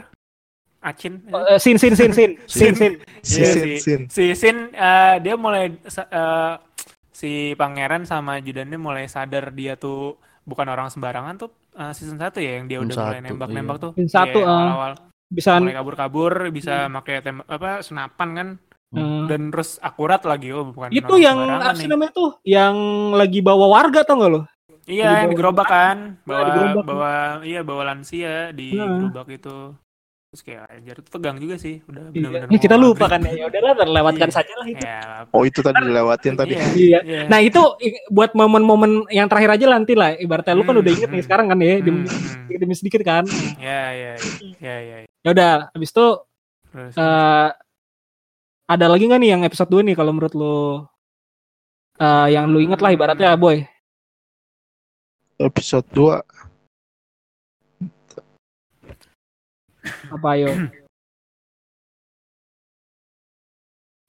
Acin. Eh, sin sin sin sin sin sin si Iya, Sin si- Sin si Sin eh, dia mulai eh, si pangeran sama ajudannya mulai sadar dia tuh bukan orang sembarangan tuh eh, season 1 ya yang dia udah mulai nembak-nembak iya. tuh. Season satu, Iya, ah. awal-awal bisa mulai kabur-kabur bisa pakai tembak apa senapan kan eh, dan terus akurat lagi oh bukan itu orang yang sembarangan apa sih nih. namanya tuh yang lagi bawa warga tau gak lo Iya, yang di di gerobak kan, bawa di gerobak. bawa iya bawa lansia di Nah. gerobak itu. Terus kayak anjir itu tegang juga sih, udah Iya. benar-benar. Ya, kita lupa kan ya ya udahlah terlewatkan Iya. saja lah itu Ya, oh itu tadi dilewatin tadi Iya. Iya. iya. Nah itu buat momen-momen yang terakhir aja nanti lah. Ibaratnya lu kan Hmm, udah inget nih hmm. sekarang kan ya, Hmm, demi, hmm. sedikit demi sedikit kan. Ya, ya, ya, ya, ya. Ya udah, habis itu Terus, eh, ada lagi nggak nih yang episode 2 nih kalau menurut lu eh, yang lu inget lah ibaratnya boy. Episode 2 Apa ayo?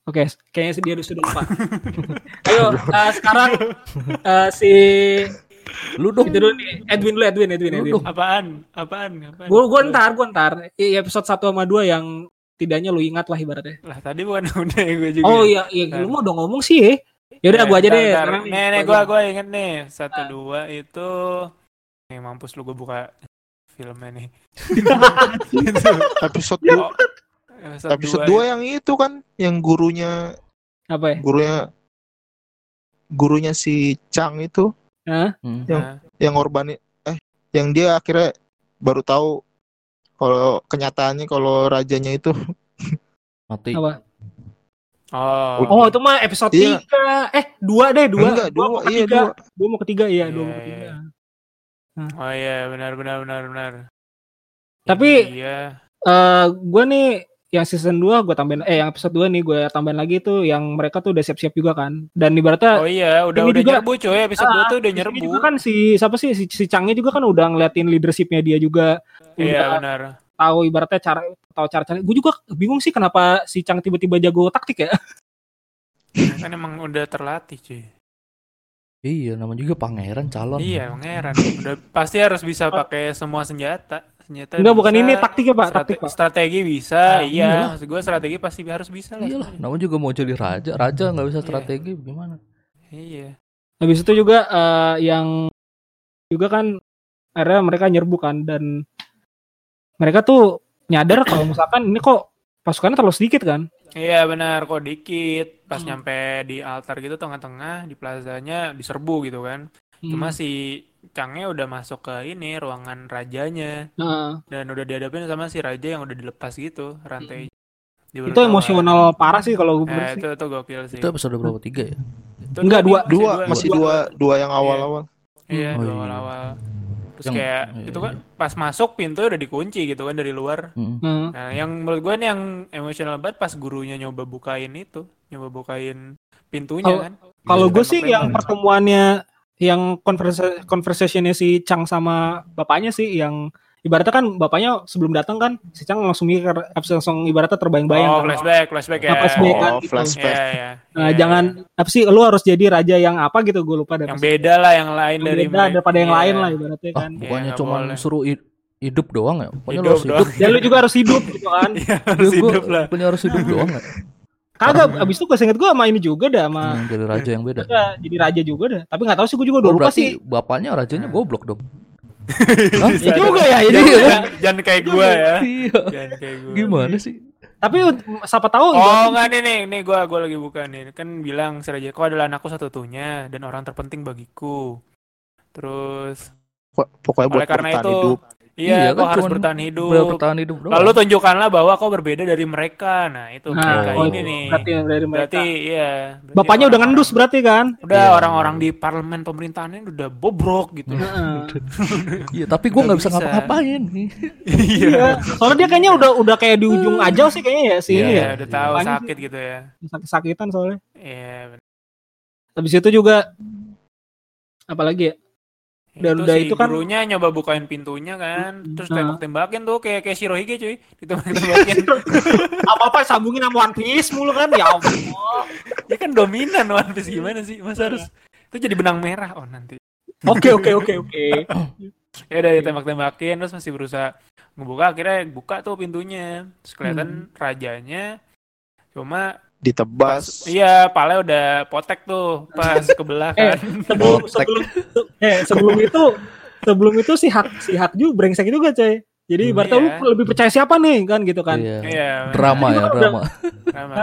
Oke, kayaknya dia sudah lupa. ayo, eh, sekarang eh, si Lu dong. itu dulu nih, Edwin dulu, Edwin, Edwin, Lu Edwin. dong. apaan? Apaan? Apaan? Gue gue ntar, gue ntar. I- episode 1 sama 2 yang tidaknya lu ingat lah ibaratnya. Lah tadi bukan udah gue juga. Oh iya, iya lu mau udah ngomong sih ya. Ya udah Eh, gua aja deh. sekarang Nih, nih, gua gua inget nih. Satu dua itu nih mampus lu gua buka filmnya nih. Episode Oh, episode dua 2 yang itu kan yang gurunya apa ya? gurunya gurunya si Chang itu Hah? Hmm. ya. Nah, yang ngorbanin eh yang dia akhirnya baru tahu kalau kenyataannya kalau rajanya itu Mati. Apa? Oh. Oh itu mah episode Iya. tiga. Eh dua deh dua. enggak dua, mau iya ketiga. dua. Dua mau ketiga iya dua Iya, mau ketiga. iya. Oh iya, benar benar benar benar. Tapi- iya. Eh gue nih yang season 2 gue tambahin eh yang episode 2 nih gue tambahin lagi tuh yang mereka tuh udah siap-siap juga kan. Dan ibaratnya Oh iya, udah ini udah juga- nyerbu coy, episode Ah, 2 tuh udah nyerbu. juga kan si siapa sih si, si Changnya juga kan udah ngeliatin leadershipnya dia juga Iya, udah benar. tahu ibaratnya cara tahu cara cara gue juga bingung sih kenapa si Chang tiba-tiba jago taktik ya Kan emang udah terlatih cuy. Iya, namanya juga pangeran calon. Iya, emang heran. Udah pasti harus bisa pakai semua senjata. Senjata enggak bukan ini taktiknya pak strate- taktik pak Strategi bisa, Ah, iya. Maksud gue strategi pasti harus bisa lah. Iyalah, namanya juga mau jadi raja. Raja nggak bisa Iya. strategi gimana? Iya. habis itu juga eh, yang juga kan akhirnya mereka nyerbu kan dan mereka tuh nyadar kalau misalkan ini kok pasukannya terlalu sedikit kan Iya benar kok dikit pas Hmm. nyampe di altar gitu tengah-tengah di plazanya diserbu gitu kan. Cuma Hmm. si Changnya udah masuk ke ini ruangan rajanya Nah, dan udah dihadapin sama si raja yang udah dilepas gitu rantai. Di itu emosional parah sih kalau gue Eh, itu itu gokil sih. Itu episode berapa tiga ya? Itu Enggak, dua. masih dua masih dua dua yang awal-awal Iya, Oh, dua iya. awal-awal. Terus Yang- kayak iya, itu iya. kan pas masuk pintu udah dikunci gitu kan dari luar. Mm. Nah, Nah, yang menurut gue nih yang emosional banget pas gurunya nyoba bukain itu, nyoba bukain pintunya Kalau- kan. kalau Bisa gue sih yang pertemuannya yang conversa- conversationnya si Chang sama bapaknya sih yang ibaratnya kan bapaknya sebelum datang kan si Chang langsung mikir langsung ibaratnya terbayang-bayang Oh, kan. flashback, flashback ya. Nah, flashback kan, oh gitu. flashback Iya, iya. Nah, Iya. jangan apa sih lu harus jadi raja yang apa gitu gue lupa deh yang beda lah yang lain yang dari beda mereka. daripada yang Iya. lain lah ibaratnya Ah, kan bukannya nggak cuma boleh. suruh hid- hidup doang ya? Pokoknya lu Hidup harus hidup. doang. ya lu juga harus hidup gitu kan Iya, harus hidup lah. Bukannya harus hidup doang ya? kagak abis itu gue inget gue sama ini juga dah sama Hmm, jadi raja yang beda. Jadi raja juga dah tapi nggak tahu sih gue juga Oh, udah lupa berarti sih bapaknya rajanya Nah. goblok dong. Ya juga ya ya Jangan, juga ya. jangan, jangan kayak gua ya. Iya. Jangan kayak gua. Gimana sih? tapi siapa tahu Oh enggak nih nih nih gua gua lagi buka nih kan bilang si Raja kau adalah anakku satu-satunya dan orang terpenting bagiku. Terus Pok- pokoknya buat oleh karena itu hidup iya, Iya, kau kan harus bertahan hidup. Ber- bertahan hidup doang. Lalu tunjukkanlah bahwa kau berbeda dari mereka. Nah, itu nah mereka oh, ini nih. berarti dari mereka Berarti iya. berarti bapaknya udah orang-orang- ngendus berarti kan Udah Iya. orang-orang di parlemen pemerintahannya udah bobrok gitu. Heeh. Iya, tapi gua Nggak bisa bisa. ngapa-ngapain. Iya. Soalnya dia kayaknya udah udah kayak di ujung aja sih kayaknya ya si Iya, ini Iya, ya. udah tahu sakit gitu ya. Sakit-sakitan soalnya. Iya. Habis itu juga apalagi ya? Dan udah si itu kan- gurunya nyoba bukain pintunya kan, Hmm. terus Nah. tembak-tembakin tuh kayak kayak Shirohige cuy, ditembak-tembakin. Apa-apa sambungin sama One Piece mulu kan ya Allah. Dia kan dominan One Piece gimana sih? Masa harus itu jadi benang merah oh nanti. Oke oke oke oke. Ya udah ditembak-tembakin terus masih berusaha ngebuka akhirnya buka tuh pintunya. Terus kelihatan Hmm. rajanya cuma ditebas iya pala udah potek tuh pas kebelah Eh, kan. Sebelum sebelum eh sebelum itu sebelum itu si Hak si Hakju brengsek juga coy. Jadi Hmm, iya. lu lebih percaya siapa nih kan gitu kan. Iya. Iya. Drama ya, Udah- drama. Sama.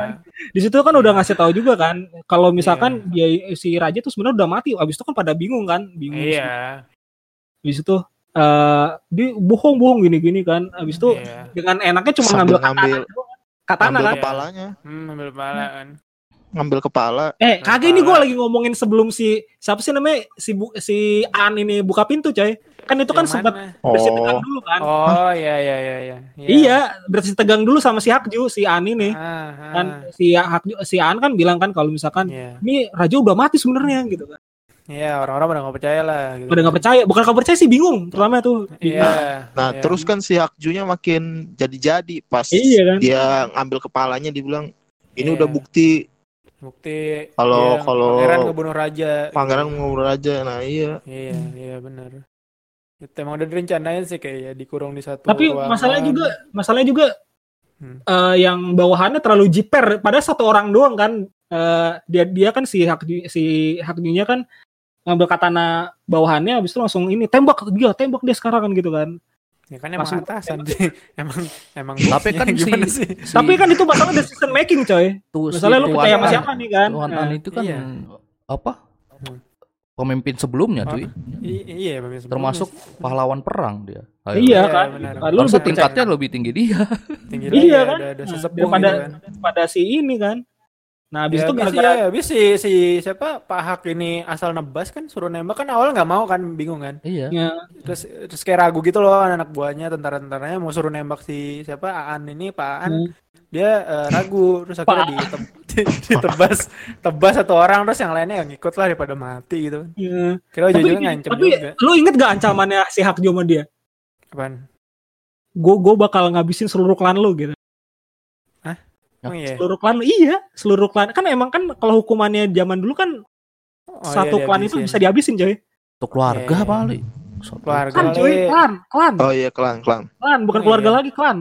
Di situ kan udah ngasih tahu juga kan kalau misalkan Iya. dia si raja tuh sebenarnya udah mati. Abis itu kan pada bingung kan, bingung. Iya. Habis itu eh dia bohong-bohong gini-gini kan. Habis itu Iya. dengan enaknya cuma Sambil ngambil ngambil-. Katana ngambil kan. Iya. kepalanya Hmm, ambil pala kan. ngambil kepala Eh, Ngambil kagak ini gue kepala. lagi ngomongin sebelum si siapa sih namanya si bu, si An ini buka pintu coy. Kan itu kan Yang sempat bersih Oh. tegang dulu kan. Oh iya iya iya iya. Iya, bersih tegang dulu sama si Hakju, si An ini. Ah, ah. Kan si Hakju, si An kan bilang kan kalau misalkan Iya. ini raja udah mati sebenarnya gitu kan. Iya, orang-orang pada nggak percaya lah gitu. Udah nggak percaya, bukan nggak percaya sih bingung pertama tuh. Iya. nah iya. terus kan si Hakjunya makin jadi-jadi pas Iya kan? dia ngambil kepalanya dibilang ini Iya. udah bukti bukti Kalau- iya, kalau- pangeran ngebunuh raja. pangeran ngurus aja nah iya Iya, iya benar. Itu emang udah direncanain sih kayak ya dikurung di satu Tapi ruangan. masalahnya juga, masalahnya juga Hmm. eh, yang bawahannya terlalu jiper. Padahal satu orang doang kan. Eh, dia dia kan si Hakju si Hakjunya kan ngambil katana bawahannya, habis itu langsung ini tembak dia, tembak dia sekarang kan gitu kan. ya kan emang atasan sih. emang emang Tapi kan si, sih? si Tapi kan itu masalah decision making coy. tu- si Misalnya lu Tuan percaya sama siapa nih kan? Tuan Nah, An itu kan Iya. apa? Pemimpin sebelumnya cuy. I- iya, pemimpin sebelumnya. Termasuk pahlawan perang dia. Ayo. Iya Iya, kan. Nah, lu Harusnya lebih tingkatnya lebih tinggi dia. tinggi Iya ya, kan? ada, ada Nah, daripada gitu kan. pada si ini kan. Nah, habis Ya, itu gara-gara ya, habis si, si siapa Pak Hak ini asal nebas kan suruh nembak kan awal nggak mau kan bingung kan Iya. ya, terus terus kayak ragu gitu loh anak buahnya tentara-tentaranya mau suruh nembak si siapa Aan ini Pak Aan Hmm. dia eh, ragu terus akhirnya diteb- ditebas tebas satu orang terus yang lainnya yang ikut lah daripada mati gitu ya. kira Tapi, ujung-ujungnya ngancem tapi juga lu inget gak ancamannya si Hak Jo sama dia? apaan Gue gue bakal ngabisin seluruh klan lu gitu. Oh iya Seluruh klan iya, seluruh klan kan emang kan kalau hukumannya zaman dulu kan Oh, satu iya, klan itu bisa dihabisin coy. Untuk keluarga Iya. paling. keluarga Klan coy, kali. klan, klan, Oh iya klan klan. klan, bukan Oh, keluarga iya. lagi klan.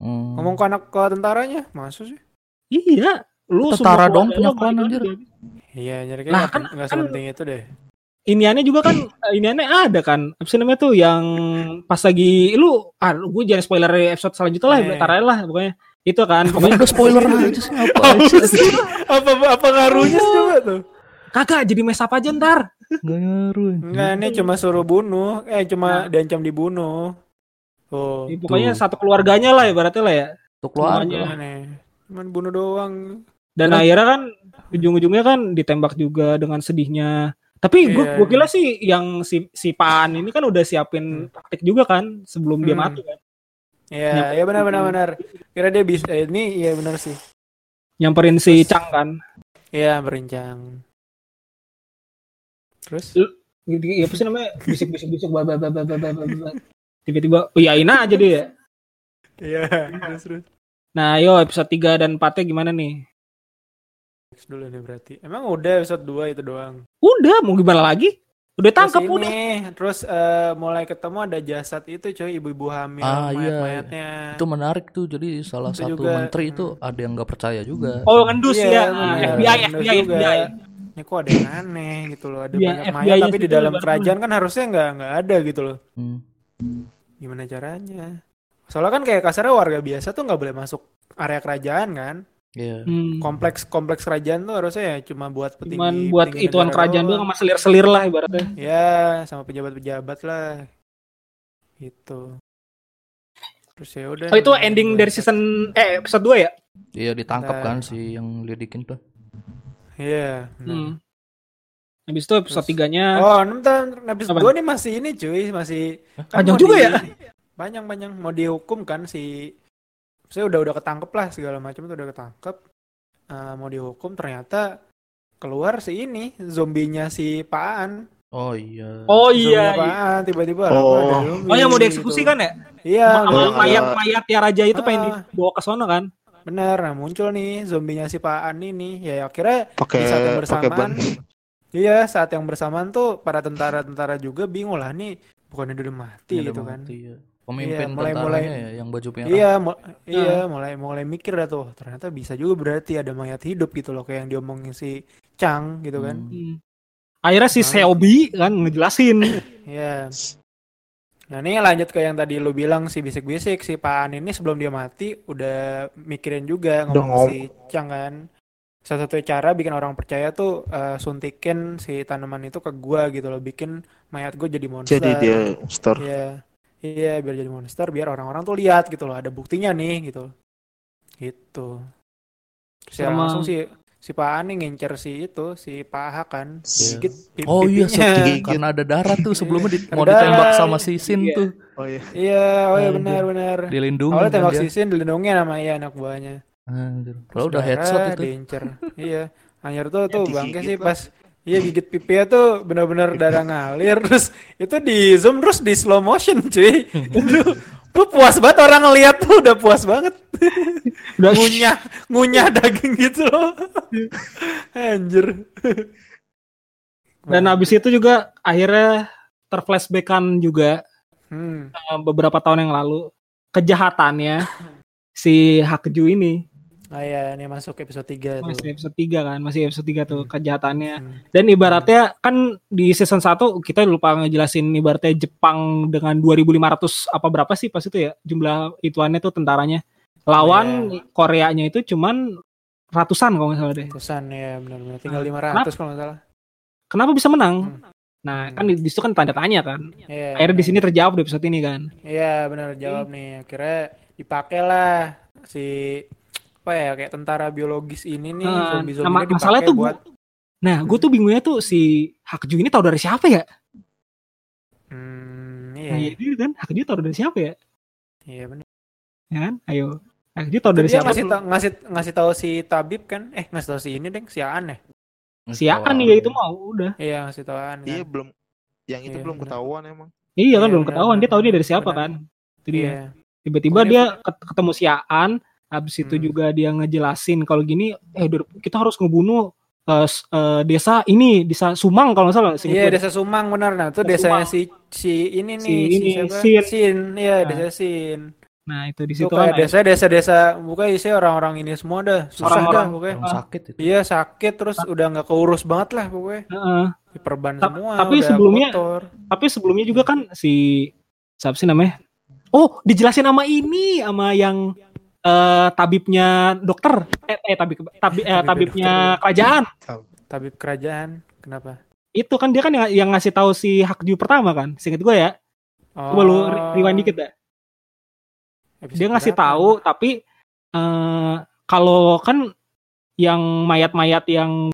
Hmm. ngomong ke anak ke tentaranya masuk sih Iya, lu Tentara semua dong keluarga punya klan, anjir. lagi. iya Nah, kayak kan- nggak kan- sepenting itu deh Iniannya juga kan, eh, iniannya ada kan. Apa namanya tuh yang pas lagi lu, ah gue jangan spoiler episode selanjutnya lah, Eh. ntar aja lah pokoknya. Itu kan, pokoknya spoiler aja sih apa? apa apa ngaruhnya sih coba tuh kagak jadi mesap aja ntar. Gak ngaruh. Enggak, ini cuma suruh bunuh. Eh, cuma diancam dibunuh. Oh, Ya, pokoknya tuh. satu keluarganya lah ibaratnya lah ya. Untuk keluarga. Aneh. Cuman bunuh doang. Dan akhirnya kan ujung-ujungnya kan ditembak juga dengan sedihnya. Tapi gue Iya. gue kira sih yang si si Paan ini kan udah siapin taktik juga kan sebelum dia Hmm. mati kan. Iya, ya benar benar benar. Kira dia bisa eh, ini iya benar sih. Nyamperin si Chang kan. Iya, berencang. Terus Gitu, ya apa sih namanya? Bisik-bisik-bisik ba- ba- ba- ba- ba- ba- ba- ba. Tiba-tiba oh iyain aja dia ya. iya, terus terus. Nah, yo episode 3 dan 4 gimana nih? Next dulu nih berarti. Emang udah episode 2 itu doang. Udah, mau gimana lagi? Udah tangkap terus udah. ini, terus eh, mulai ketemu ada jasad itu coy, ibu-ibu hamil, Ah, iya. mayat-mayatnya. Itu menarik tuh. Jadi salah Itu satu juga. menteri itu ada yang nggak percaya juga. Oh, ngendus Iya, ya. Ah, FBI, FBI, juga. FBI. Ini kok ada yang aneh gitu loh. Ada Iya, banyak FBI mayat tapi di dalam baru. kerajaan kan harusnya nggak nggak ada gitu loh. Hmm. Gimana caranya? Soalnya kan kayak kasarnya warga biasa tuh nggak boleh masuk area kerajaan kan. Iya. Hmm. Kompleks kompleks kerajaan tuh harusnya ya cuma buat petinggi. Cuman buat petinggi ituan kerajaan doang sama selir-selir lah ibaratnya. Ya, sama pejabat-pejabat lah. Gitu. Terus ya udah. Oh itu ending dari season eh episode 2 ya? Iya ditangkap Nah. kan si yang lidikin tuh. Iya. benar. Hmm. Habis itu episode Terus- 3-nya Oh, episode Apa? 2 nih masih ini cuy, masih kan Panjang juga di- ya? Panjang panjang mau dihukum kan si saya udah udah ketangkep lah segala macam itu udah ketangkep. Eh, mau dihukum ternyata keluar si ini zombinya si Paan. Oh iya. Oh iya. iya. Paan tiba-tiba Oh. ada zombie Oh yang mau gitu. dieksekusi kan ya? Iya, Sama udah- yang mayat-mayat ya raja itu pengen Ah. dibawa ke sono kan? bener. Nah muncul nih zombinya si Paan ini. Ya akhirnya Pakai di saat yang bersamaan Iya, saat yang bersamaan tuh para tentara-tentara juga bingung lah nih bukannya udah mati Iya, gitu kan. mati, iya. Pemimpin Iya, mulai- mulai- ya yang baju merah. Iya, mu- iya, Ah. mulai mulai mikir dah tuh. Ternyata bisa juga berarti ada mayat hidup gitu loh kayak yang diomongin si Chang gitu kan. Hmm. Hmm. Akhirnya si Ah. Selby kan ngejelasin. Iya. Nah, ini lanjut ke yang tadi lu bilang si bisik-bisik si Paan ini sebelum dia mati udah mikirin juga ngomong ngom- si Chang kan. Salah satu cara bikin orang percaya tuh eh, suntikin si tanaman itu ke gua gitu loh, bikin mayat gua jadi monster. Jadi dia monster. Iya. Iya, biar jadi monster, biar orang-orang tuh lihat gitu loh, ada buktinya nih gitu. Gitu. Terus ya Sama- langsung si si Pak Ani ngincer si itu, si Pak Aha kan. Iya. Gigit pi- Oh iya, karena ada darah tuh sebelumnya di- mau ditembak sama si Sin Iya. tuh. Oh iya. Iya, oh iya benar benar. Dilindungi Awalnya kan tembak si Sin dilindungi sama iya anak buahnya. Anjir. Kalau udah headshot itu. Diincer. iya. Anjir tuh Ya, tuh bangke sih lah. pas Iya gigit pipinya tuh benar-benar darah ngalir terus itu di zoom terus di slow motion cuy. Aduh, lu puas banget orang ngeliat tuh udah puas banget. Udah ngunyah ngunyah daging gitu loh. Anjir. Dan habis itu juga akhirnya terflashbackan juga Hmm. eh, beberapa tahun yang lalu kejahatannya si Hakju ini Ah ya, ini masuk episode 3 tuh. masih episode 3 kan masih episode 3 tuh kejahatannya Hmm. dan ibaratnya kan di season 1 kita lupa ngejelasin ibaratnya Jepang dengan 2500 apa berapa sih pas itu ya jumlah ituannya tuh tentaranya lawan Koreanya itu cuman ratusan kalau nggak salah deh Ratusan ya benar-benar tinggal Nah, 500 kalau nggak salah. kenapa bisa menang? Hmm. Nah, Hmm. kan di situ kan tanda tanya kan. Iya, Akhirnya di benar. sini terjawab di episode ini kan. Iya benar jawab nih. Akhirnya dipakai lah si apa ya kayak tentara biologis ini nih Eh, zombie nah, zombie masalahnya tuh buat gua, nah, gue tuh bingungnya tuh si Hakju ini tahu dari siapa ya? hmm, Nah, iya iya kan, Hakju tahu dari siapa ya? iya benar. Ya kan? Ayo. Hakju tahu dari Dia siapa? ngasih ta- ngasih ngasih tahu si Tabib kan? Eh ngasih tahu si ini deng si Aan ya? Siaan nih ya itu mau udah. Iya ngasih tahu Aan. Iya Kan? belum yang itu Iya, belum ketahuan emang. Iya kan Iya, belum ketahuan dia tahu dia dari siapa Benar. kan. Itu dia. Iya. Tiba-tiba dia ket- ketemu si Aan, habis itu Hmm. juga dia ngejelasin kalau gini eh kita harus ngebunuh s- eh, desa ini, desa Sumang kalau nggak salah. Iya gue. desa Sumang benar nah itu Desa desanya Sumang. si si ini Si nih ini, siapa? Sin. Sin iya Nah, desa Sin Nah, itu di itu situ kayak kan. desa desa desa bukan isinya orang-orang ini semua dah susah Orang-orang- dah pokoknya Orang sakit itu. iya sakit terus udah nggak keurus banget lah pokoknya Heeh. diperban Ta- semua tapi udah sebelumnya- kotor. Tapi sebelumnya juga kan si siapa sih namanya? Oh, dijelasin sama ini sama yang eh tabibnya dokter. Eh, eh tabib tabi, eh, Tabibnya tabibnya dokter. kerajaan. tabib kerajaan kenapa Itu kan dia kan yang, yang ngasih tahu si Hakju pertama kan. Seinget gue ya. Coba lu re- rewind dikit dah. Oh, Episode Dia ngasih berapa? tahu tapi eh kalau kan yang mayat-mayat yang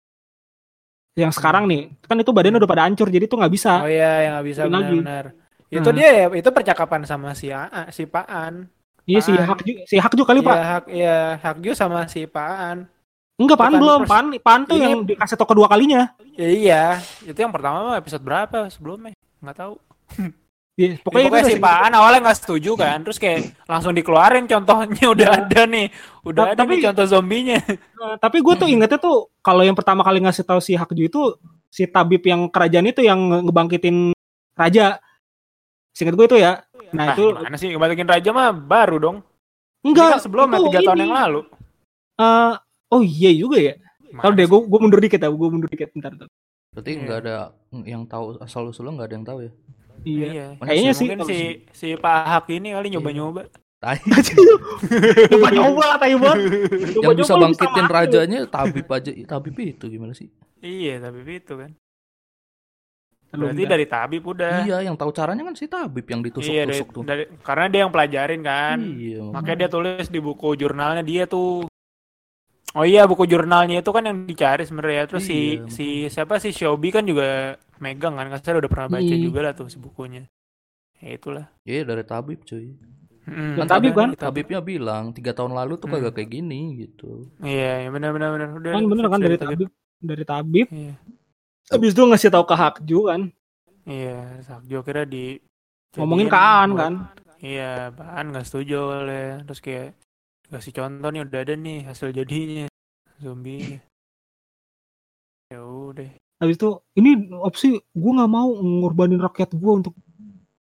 yang sekarang nih kan itu badannya udah pada hancur jadi tuh nggak bisa. oh iya yang nggak bisa benar-benar itu Hmm. dia ya itu percakapan sama si A, si Paan Iya si Apaan? Hakju si Hakju kali Iya, Pak. hak iya Hakju sama si Paan Enggak Pan Bukan belum. Pan Pan tuh yang dikasih tau kedua kalinya. ya, iya itu yang pertama mah episode berapa sebelumnya nggak tahu Iya, pokoknya, itu pokoknya si Paan awalnya nggak setuju kan terus kayak langsung dikeluarin contohnya udah ada nih udah Ta- ada tapi- nih contoh zombinya Nah, tapi gue tuh ingetnya tuh kalau yang pertama kali ngasih tahu si Hakju itu si tabib yang kerajaan itu yang nge- ngebangkitin raja. Singkat gue itu ya. Nah, nah itu gimana sih ngebalikin raja mah baru dong enggak kan sebelumnya itu tiga tahun ini. yang lalu Eh, oh iya juga ya. Kalau Mana deh gue gue mundur dikit ya, gue mundur dikit bentar. bentar. Berarti Iya. nggak ada yang tahu asal usulnya nggak ada yang tahu ya. Iya. Iya. Kayaknya sih mungkin si si Pak Hak ini kali nyoba-nyoba. Tai. Coba nyoba lah Bon. yang bisa bangkitin rajanya tabib aja. Tabib itu gimana sih? iya, tapi itu kan. Berarti dari tabib udah. Iya, yang tahu caranya kan si tabib yang Iya, dari, ditusuk-tusuk tuh. dari- karena dia yang pelajarin kan. Iya. Makanya dia tulis di buku jurnalnya dia tuh. Oh iya, buku jurnalnya itu kan yang dicari sebenarnya. Terus si Iya. si siapa sih Shobi kan juga megang kan. Kasar udah pernah baca Iya. juga lah tuh si bukunya. Ya itulah. Iya dari tabib cuy. Mm, Bukan tabib kan? dari Tabibnya bilang tiga tahun lalu tuh Hmm. kagak kayak gini gitu. Iya, ya benar benar benar. Udah. Kan bener kan dari tabib. Dari tabib. Iya. Habis itu ngasih tahu ke Hakju kan. Iya, Sakjo kira di Ngomongin buat- kan. Iya, Baan nggak setuju oleh terus kayak kasih contoh nih udah ada nih hasil jadinya zombie. Ya udah. Habis itu ini opsi gue nggak mau ngorbanin rakyat gue untuk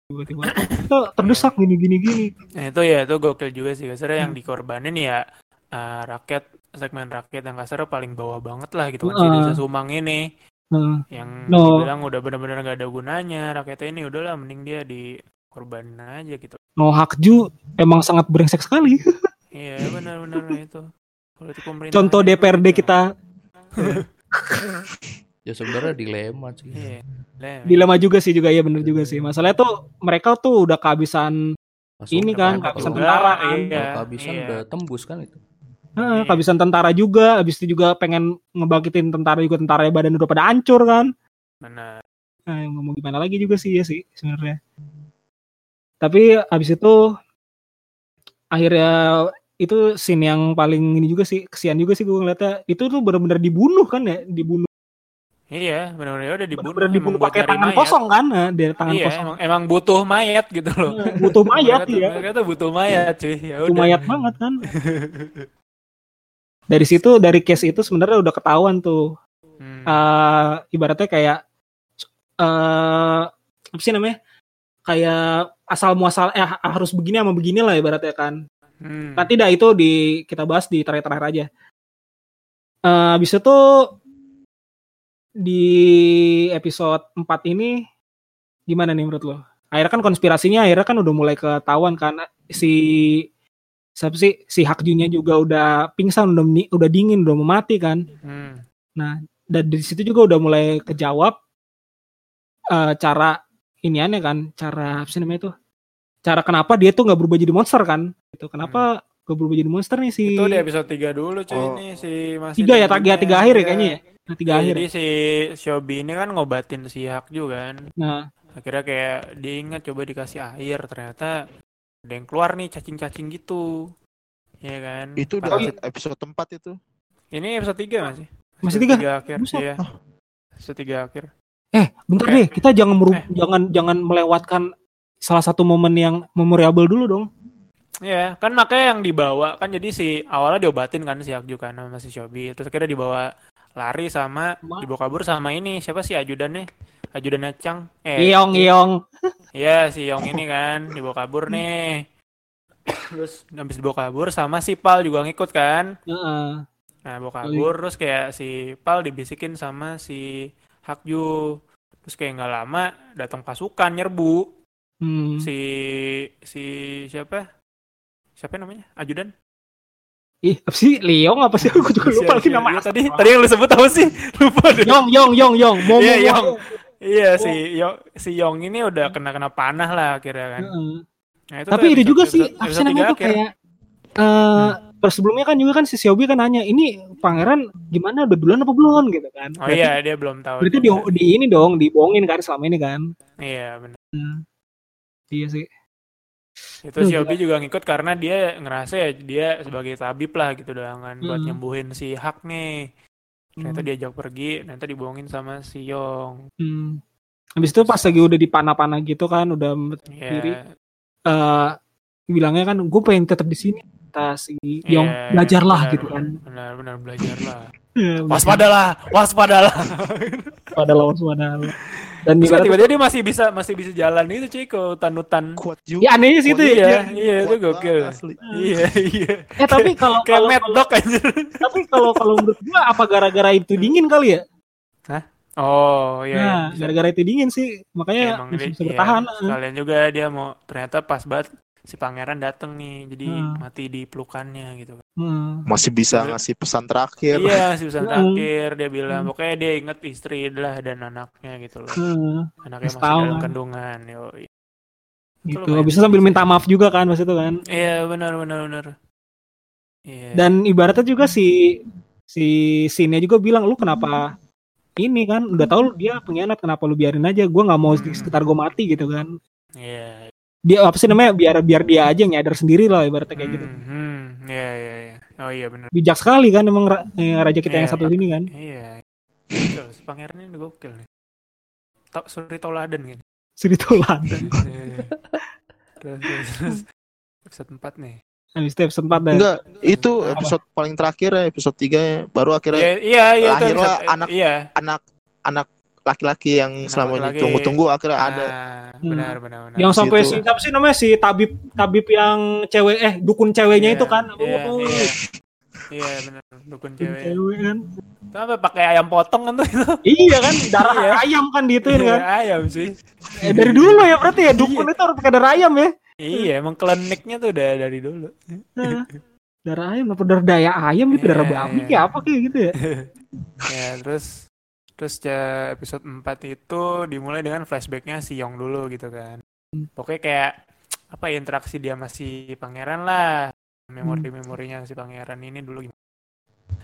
tiba-tiba kita terdesak gini gini gini. Nah, itu ya itu gokil juga sih kasarnya yang dikorbanin ya eh, rakyat segmen rakyat yang kasarnya paling bawah banget lah gitu kan si Heeh. desa Sumang ini Nah, yang No. bilang udah benar-benar nggak ada gunanya rakyatnya ini udahlah mending dia dikorbanin aja gitu. no Hakju emang sangat brengsek sekali. Iya benar-benar itu. Contoh DPRD kita Ya sebenarnya dilema cuy. Iya. Lah, dilema juga sih juga ya bener juga sih. Masalahnya tuh mereka tuh udah kehabisan Pas Ini kan, kehabisan tentara kan. Iya, kehabisan iya. udah tembus kan itu. Iya. kehabisan tentara juga, habis itu juga pengen ngebangkitin tentara juga tentara badan udah pada hancur kan. Benar. Nah, ngomong gimana lagi juga sih ya sih sebenarnya. Tapi habis itu akhirnya itu scene yang paling ini juga sih kesian juga sih gue ngeliatnya itu tuh benar-benar dibunuh kan ya dibunuh Iya, benar-benar ya udah dibunuh. benar-benar dibunuh pakai tangan mayat. kosong kan nah, dari tangan iya, kosong emang, emang butuh mayat gitu loh. butuh mayat ya mereka tuh butuh mayat cuy. Ya butuh mayat banget kan dari situ dari case itu sebenarnya udah ketahuan tuh. Hmm. eh ibaratnya kayak eh apa sih namanya? Kayak asal muasal eh harus begini sama begini lah ibaratnya kan. Hmm. nanti dah itu di kita bahas di terakhir-terakhir aja. Eh habis itu di episode 4 ini gimana nih menurut lo? Akhirnya kan konspirasinya akhirnya kan udah mulai ketahuan kan si siapa sih si Hakjunya juga udah pingsan udah udah dingin udah mau mati kan Hmm. dan di situ juga udah mulai kejawab eh, cara iniannya kan, cara apa sih namanya itu? Cara kenapa dia tuh nggak berubah jadi monster kan? Itu kenapa gak berubah jadi monster nih si Itu di episode 3 dulu cuy Oh. ini si masih tiga ya, tiga, tiga akhir ya kayaknya ya. Nah, tiga Iya, akhir. Jadi ya. si Shobi ini kan ngobatin si Hakju kan. Nah, Akhirnya kayak dia ingat coba dikasih air ternyata ada yang keluar nih cacing-cacing gitu. Iya kan? Itu udah episode- episode 4 itu. Ini episode 3 masih. Masih Episode tiga? akhir. Buset. Iya. Episode 3 akhir. eh bentar Eh. deh, kita jangan meru- Eh. jangan jangan melewatkan salah satu momen yang memorable dulu dong. Iya, kan makanya yang dibawa kan jadi si awalnya diobatin kan si Hakju kan sama si Shobi. Terus akhirnya dibawa lari sama Ma- dibawa kabur sama ini siapa sih ajudannya? Ajudannya Chang. Eh, Iong Iong. Iya si Yong ini kan dibawa kabur nih. Terus habis dibawa kabur sama si Pal juga ngikut kan. Heeh. Nah bawa kabur terus kayak si Pal dibisikin sama si Hakju. Terus kayak nggak lama datang pasukan nyerbu Hmm. si si siapa? Siapa namanya? Ajudan? Ih, apa sih Leong apa sih? Aku juga lupa lagi Siapa? nama Iya, tadi tadi yang lu sebut apa sih? Lupa deh. Yong Yong Yong Yong. Momo. Iya, Yong. Iya si Yong si Yong ini udah kena kena panah lah akhirnya kan. Nah, itu Tapi episode- juga sih, apa sih namanya tuh kayak eh pas sebelumnya kan juga kan si Xiaobi kan nanya ini pangeran gimana udah duluan apa belum gitu kan? Oh iya dia belum tahu. Berarti di, di ini dong dibohongin kan selama ini kan? Iya benar. Iya sih. Itu Duh, si Obi juga ngikut karena dia ngerasa ya dia sebagai tabib lah gitu doang kan buat Hmm. nyembuhin si Hak nih. Ternyata Hmm. diajak pergi, ternyata dibohongin sama si Yong. Hmm. Habis itu pas lagi udah dipanah-panah gitu kan udah Iya. Diri. eh bilangnya kan gue pengen tetap di sini kata si Yong Iya, belajarlah benar, gitu kan. Benar, benar belajarlah. Iya, Waspadalah, waspadalah. pada lawan padahal. Dan Terus tiba-tiba dia masih bisa masih bisa jalan itu cuy ke hutan-hutan. Kuat juga. ya anehnya sih itu ya. Iya, iya itu gokil. Iya, iya. Eh tapi kalau Kayak kalau Mad Dog aja. tapi kalau kalau menurut gua apa gara-gara itu dingin kali ya? Oh, iya. Nah, bisa. gara-gara itu dingin sih, Ya, makanya emang masih dia- bisa iya, bertahan. sekalian juga dia mau ternyata pas banget si pangeran dateng nih jadi Hmm. mati di pelukannya gitu Hmm. Masih bisa ngasih pesan terakhir. iya si pesan Hmm. terakhir dia bilang Hmm. pokoknya dia inget istri lah dan anaknya gitu loh Hmm, anaknya Terus masih tahu dalam kan. kandungan yo gitu. Habis itu sambil minta maaf juga kan pas itu kan. iya benar benar benar iya Dan ibaratnya juga si si Sinnya juga bilang lu kenapa ini kan udah tahu dia pengkhianat kenapa lu biarin aja gue nggak mau di Hmm. sekitar gue mati gitu kan iya dia apa sih namanya biar biar dia aja yang nyadar sendiri lah ibaratnya kayak gitu. Hmm, hmm, iya iya iya. Oh iya benar bijak sekali kan emang ra- eh, raja kita yang Iya, satu ini kan. Iya. Gokil, si pangeran ini gokil nih. Tak suri toladan gitu. Sri Toladan Iya. terus, terus, episode 4 nih. Habis itu episode 4 dan Enggak, itu episode paling terakhir ya, episode 3 ya. Baru akhirnya Iya, iya, iya, itu lahirlah episode- anak- iya. anak anak laki-laki yang Anak selama ini tunggu-tunggu akhirnya ada. Ah, benar, benar, benar. yang sampai si apa sih namanya si tabib tabib yang cewek eh dukun ceweknya Iya, itu kan Iya, Oh, iya. Iya, benar. Dukun cewek. cewek kan Sampai pakai ayam potong kan tuh itu. iya kan darah Iya. ayam kan diituin kan Iya, ayam sih. eh, dari dulu ya berarti ya dukun itu harus pakai darah ayam ya Iya, emang kliniknya tuh udah dari dulu. Nah, darah ayam apa darah daya ayam gitu darah Iya, babi iya. kayak apa kayak gitu ya ya, terus terus ya, episode 4 itu dimulai dengan flashbacknya si Yong dulu gitu kan. Hmm. Pokoknya kayak apa interaksi dia masih pangeran lah. Memori-memorinya si pangeran ini dulu gimana?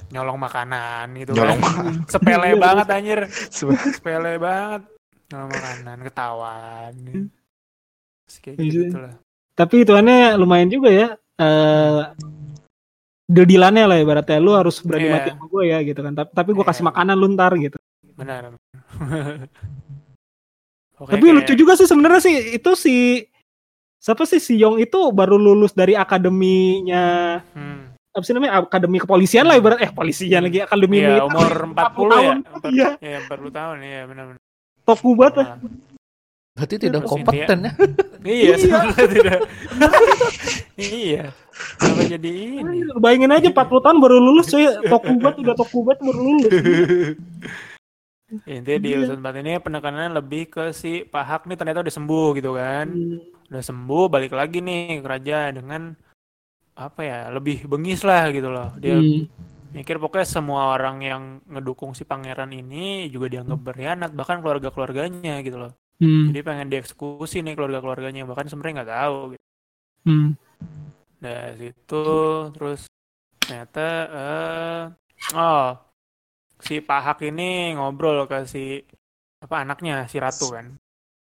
Nyolong makanan gitu Nyolong kan. Sepele Iya, banget anjir. Sepele banget. Nyolong makanan, ketahuan. Terus Kayak Iya. gitu lah. tapi hitungannya lumayan juga ya eh deal-dealannya lah ibaratnya lu harus berani Iya. mati sama gue ya gitu kan tapi tapi gue Iya. kasih makanan lu ntar gitu Benar. Pokoknya tapi kayak- lucu juga sih sebenarnya sih itu si siapa sih si Yong itu baru lulus dari akademinya Hmm. apa sih namanya akademi kepolisian lah ibarat eh polisian lagi akademi Iya, militer umur 40 ya. tahun. Empat- Iya. Iya, 40 tahun. Iya, benar-benar. toku banget lah. Berarti tidak Terus kompeten ya. Iya, sebenarnya tidak. iya. Kenapa jadi ini? bayangin aja 40 tahun baru lulus coy toku banget udah toku banget baru lulus Intinya di Iya. episode 4 ini penekanannya lebih ke si Pak Hak nih ternyata udah sembuh gitu kan. Hmm. Udah sembuh, balik lagi nih ke raja dengan apa ya, lebih bengis lah gitu loh. Dia Hmm. mikir pokoknya semua orang yang ngedukung si pangeran ini juga dianggap berkhianat bahkan keluarga keluarganya gitu loh Hmm. jadi pengen dieksekusi nih keluarga keluarganya bahkan sebenarnya nggak tahu gitu. Hmm. Nah, situ terus ternyata eh oh si Pak Hak ini ngobrol ke si apa anaknya si Ratu kan.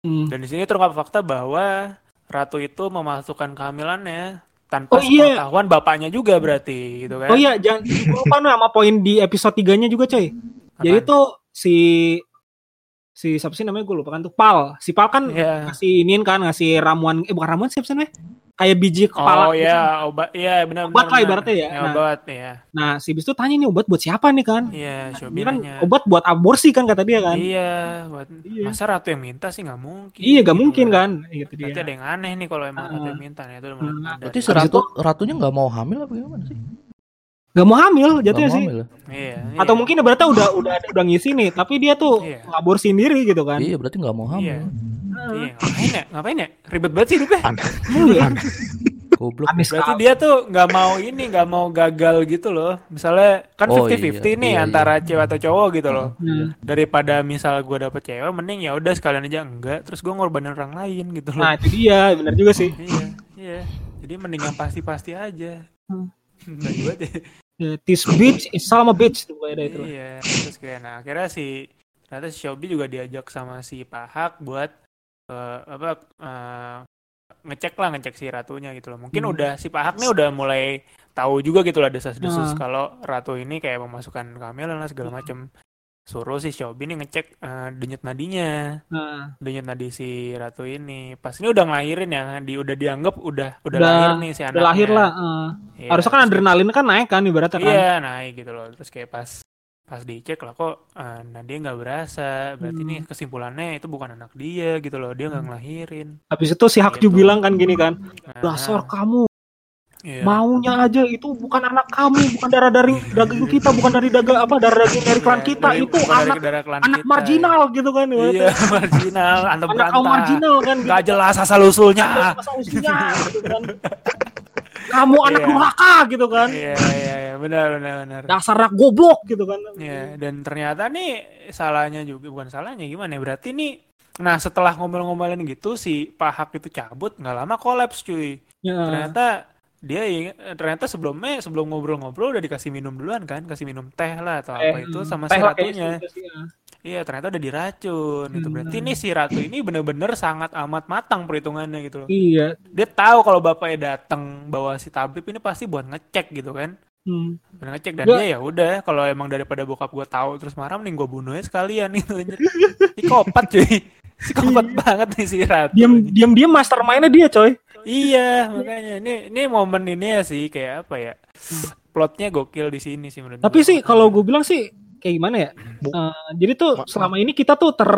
Hmm. Dan di sini terungkap fakta bahwa Ratu itu memasukkan kehamilannya tanpa Oh, iya. sepengetahuan bapaknya juga berarti gitu kan. Oh iya, jangan lupa nih sama poin di episode 3-nya juga, coy. Jadi Apaan? tuh si si siapa sih namanya gue lupa kan tuh Pal. Si Pal kan Iya. ngasih iniin kan ngasih ramuan eh bukan ramuan siapa sih namanya? Kayak biji kepala. Oh gitu. iya, obat iya benar Obat benar, lah ibaratnya ya. Ya, Nah. obat ya. Nah, si bis tuh tanya nih obat buat siapa nih kan? Iya, Ini Shobi kan nanya. obat buat aborsi kan kata dia kan? Iya, buat Iya. masa Ratu yang minta sih nggak mungkin. Iya, gak gitu mungkin kan? Gitu Berarti dia. ada yang aneh nih kalau emang Ah. Ratu yang minta nih itu mulai ada Berarti si ratu ratunya nggak mau hamil apa gimana sih? Gak mau hamil Nggak jatuhnya mau sih. hamil ya? Iya, Atau iya. mungkin ibaratnya udah udah udah ngisi nih, tapi dia tuh Iya. ngaborsi sendiri gitu kan? Iya berarti nggak mau Iya. hamil. Iya, ngapain ya? Ngapain ya? Ribet banget sih hidupnya. Iya. Goblok. Aneh Berarti dia tuh nggak mau ini, nggak mau gagal gitu loh. Misalnya kan Oh, 50-50 iya, nih iya, antara cewek atau cowok gitu loh. Hmm. Daripada misal gue dapet cewek, mending ya udah sekalian aja enggak. Terus gue ngorbanin orang lain gitu loh. Nah, itu dia, benar juga sih. Iya, iya. Jadi mending yang pasti-pasti aja. Hmm. Nggak juga deh. Ya, This bitch is Salma bitch tuh kayak itu. Iya, terus kayak nah akhirnya si ternyata si Shobi juga diajak sama si Pak Hak buat eh, apa eh, ngecek lah ngecek si ratunya gitu loh. Mungkin Hmm. udah si Pak Hak nih udah mulai tahu juga gitu lah desas-desus Ah. kalau ratu ini kayak memasukkan kehamilan lah segala macem. Suruh si Shobi nih ngecek eh, denyut nadinya, Nah, denyut nadi si ratu ini. Pas ini udah ngelahirin ya, di udah dianggap udah udah, Udah- lahir nih si udah anaknya. lahir lah. eh. Iya, Harusnya kan adrenalin kan naik kan ibaratnya kan. Iya naik gitu loh. Terus kayak pas pas dicek lah kok eh, Nadia nggak berasa. Berarti Hmm. nih kesimpulannya itu bukan anak dia gitu loh. Dia nggak ngelahirin. Habis itu si Hakju Gitu. bilang kan gini kan, Nah, dasar kamu iya. maunya aja itu bukan anak kamu, bukan darah dari daging kita, bukan dari dagang apa darah daging dari klan Iya, kita, dari- itu dari anak klan anak kita. marginal gitu kan. Iya ibaratnya. marginal. Anak kaum marginal kan. Gitu. Gak jelas asal usulnya. Masa usinya gitu kan. Kamu anak Iya. durhaka gitu kan. Iya iya iya benar benar benar. Dasar anak goblok gitu kan. Iya dan ternyata nih salahnya juga bukan salahnya gimana ya berarti nih. Nah setelah ngomel-ngomelin gitu si Pak Hak itu cabut nggak lama kolaps cuy. Ya. ternyata dia ingat ternyata sebelumnya sebelum ngobrol-ngobrol udah dikasih minum duluan kan kasih minum teh lah atau apa Eh, itu sama teh si ratunya ya. Iya ternyata udah diracun gitu Hmm. berarti ini si ratu ini bener-bener sangat amat matang perhitungannya gitu loh Iya. dia tahu kalau bapaknya datang bawa si tabib ini pasti buat ngecek gitu kan Hmm. buat ngecek dan Dia- dia ya udah kalau emang daripada bokap gue tahu terus marah mending gue bunuhnya sekalian itu anjir. psikopat cuy psikopat banget nih si ratu Diam diam diam mastermindnya dia coy. Iya, makanya ini ini momen ini ya sih kayak apa ya? Plotnya gokil di sini sih menurut Tapi gua. sih kalau gue bilang sih kayak gimana ya? Eh, jadi tuh Ma- selama ini kita tuh ter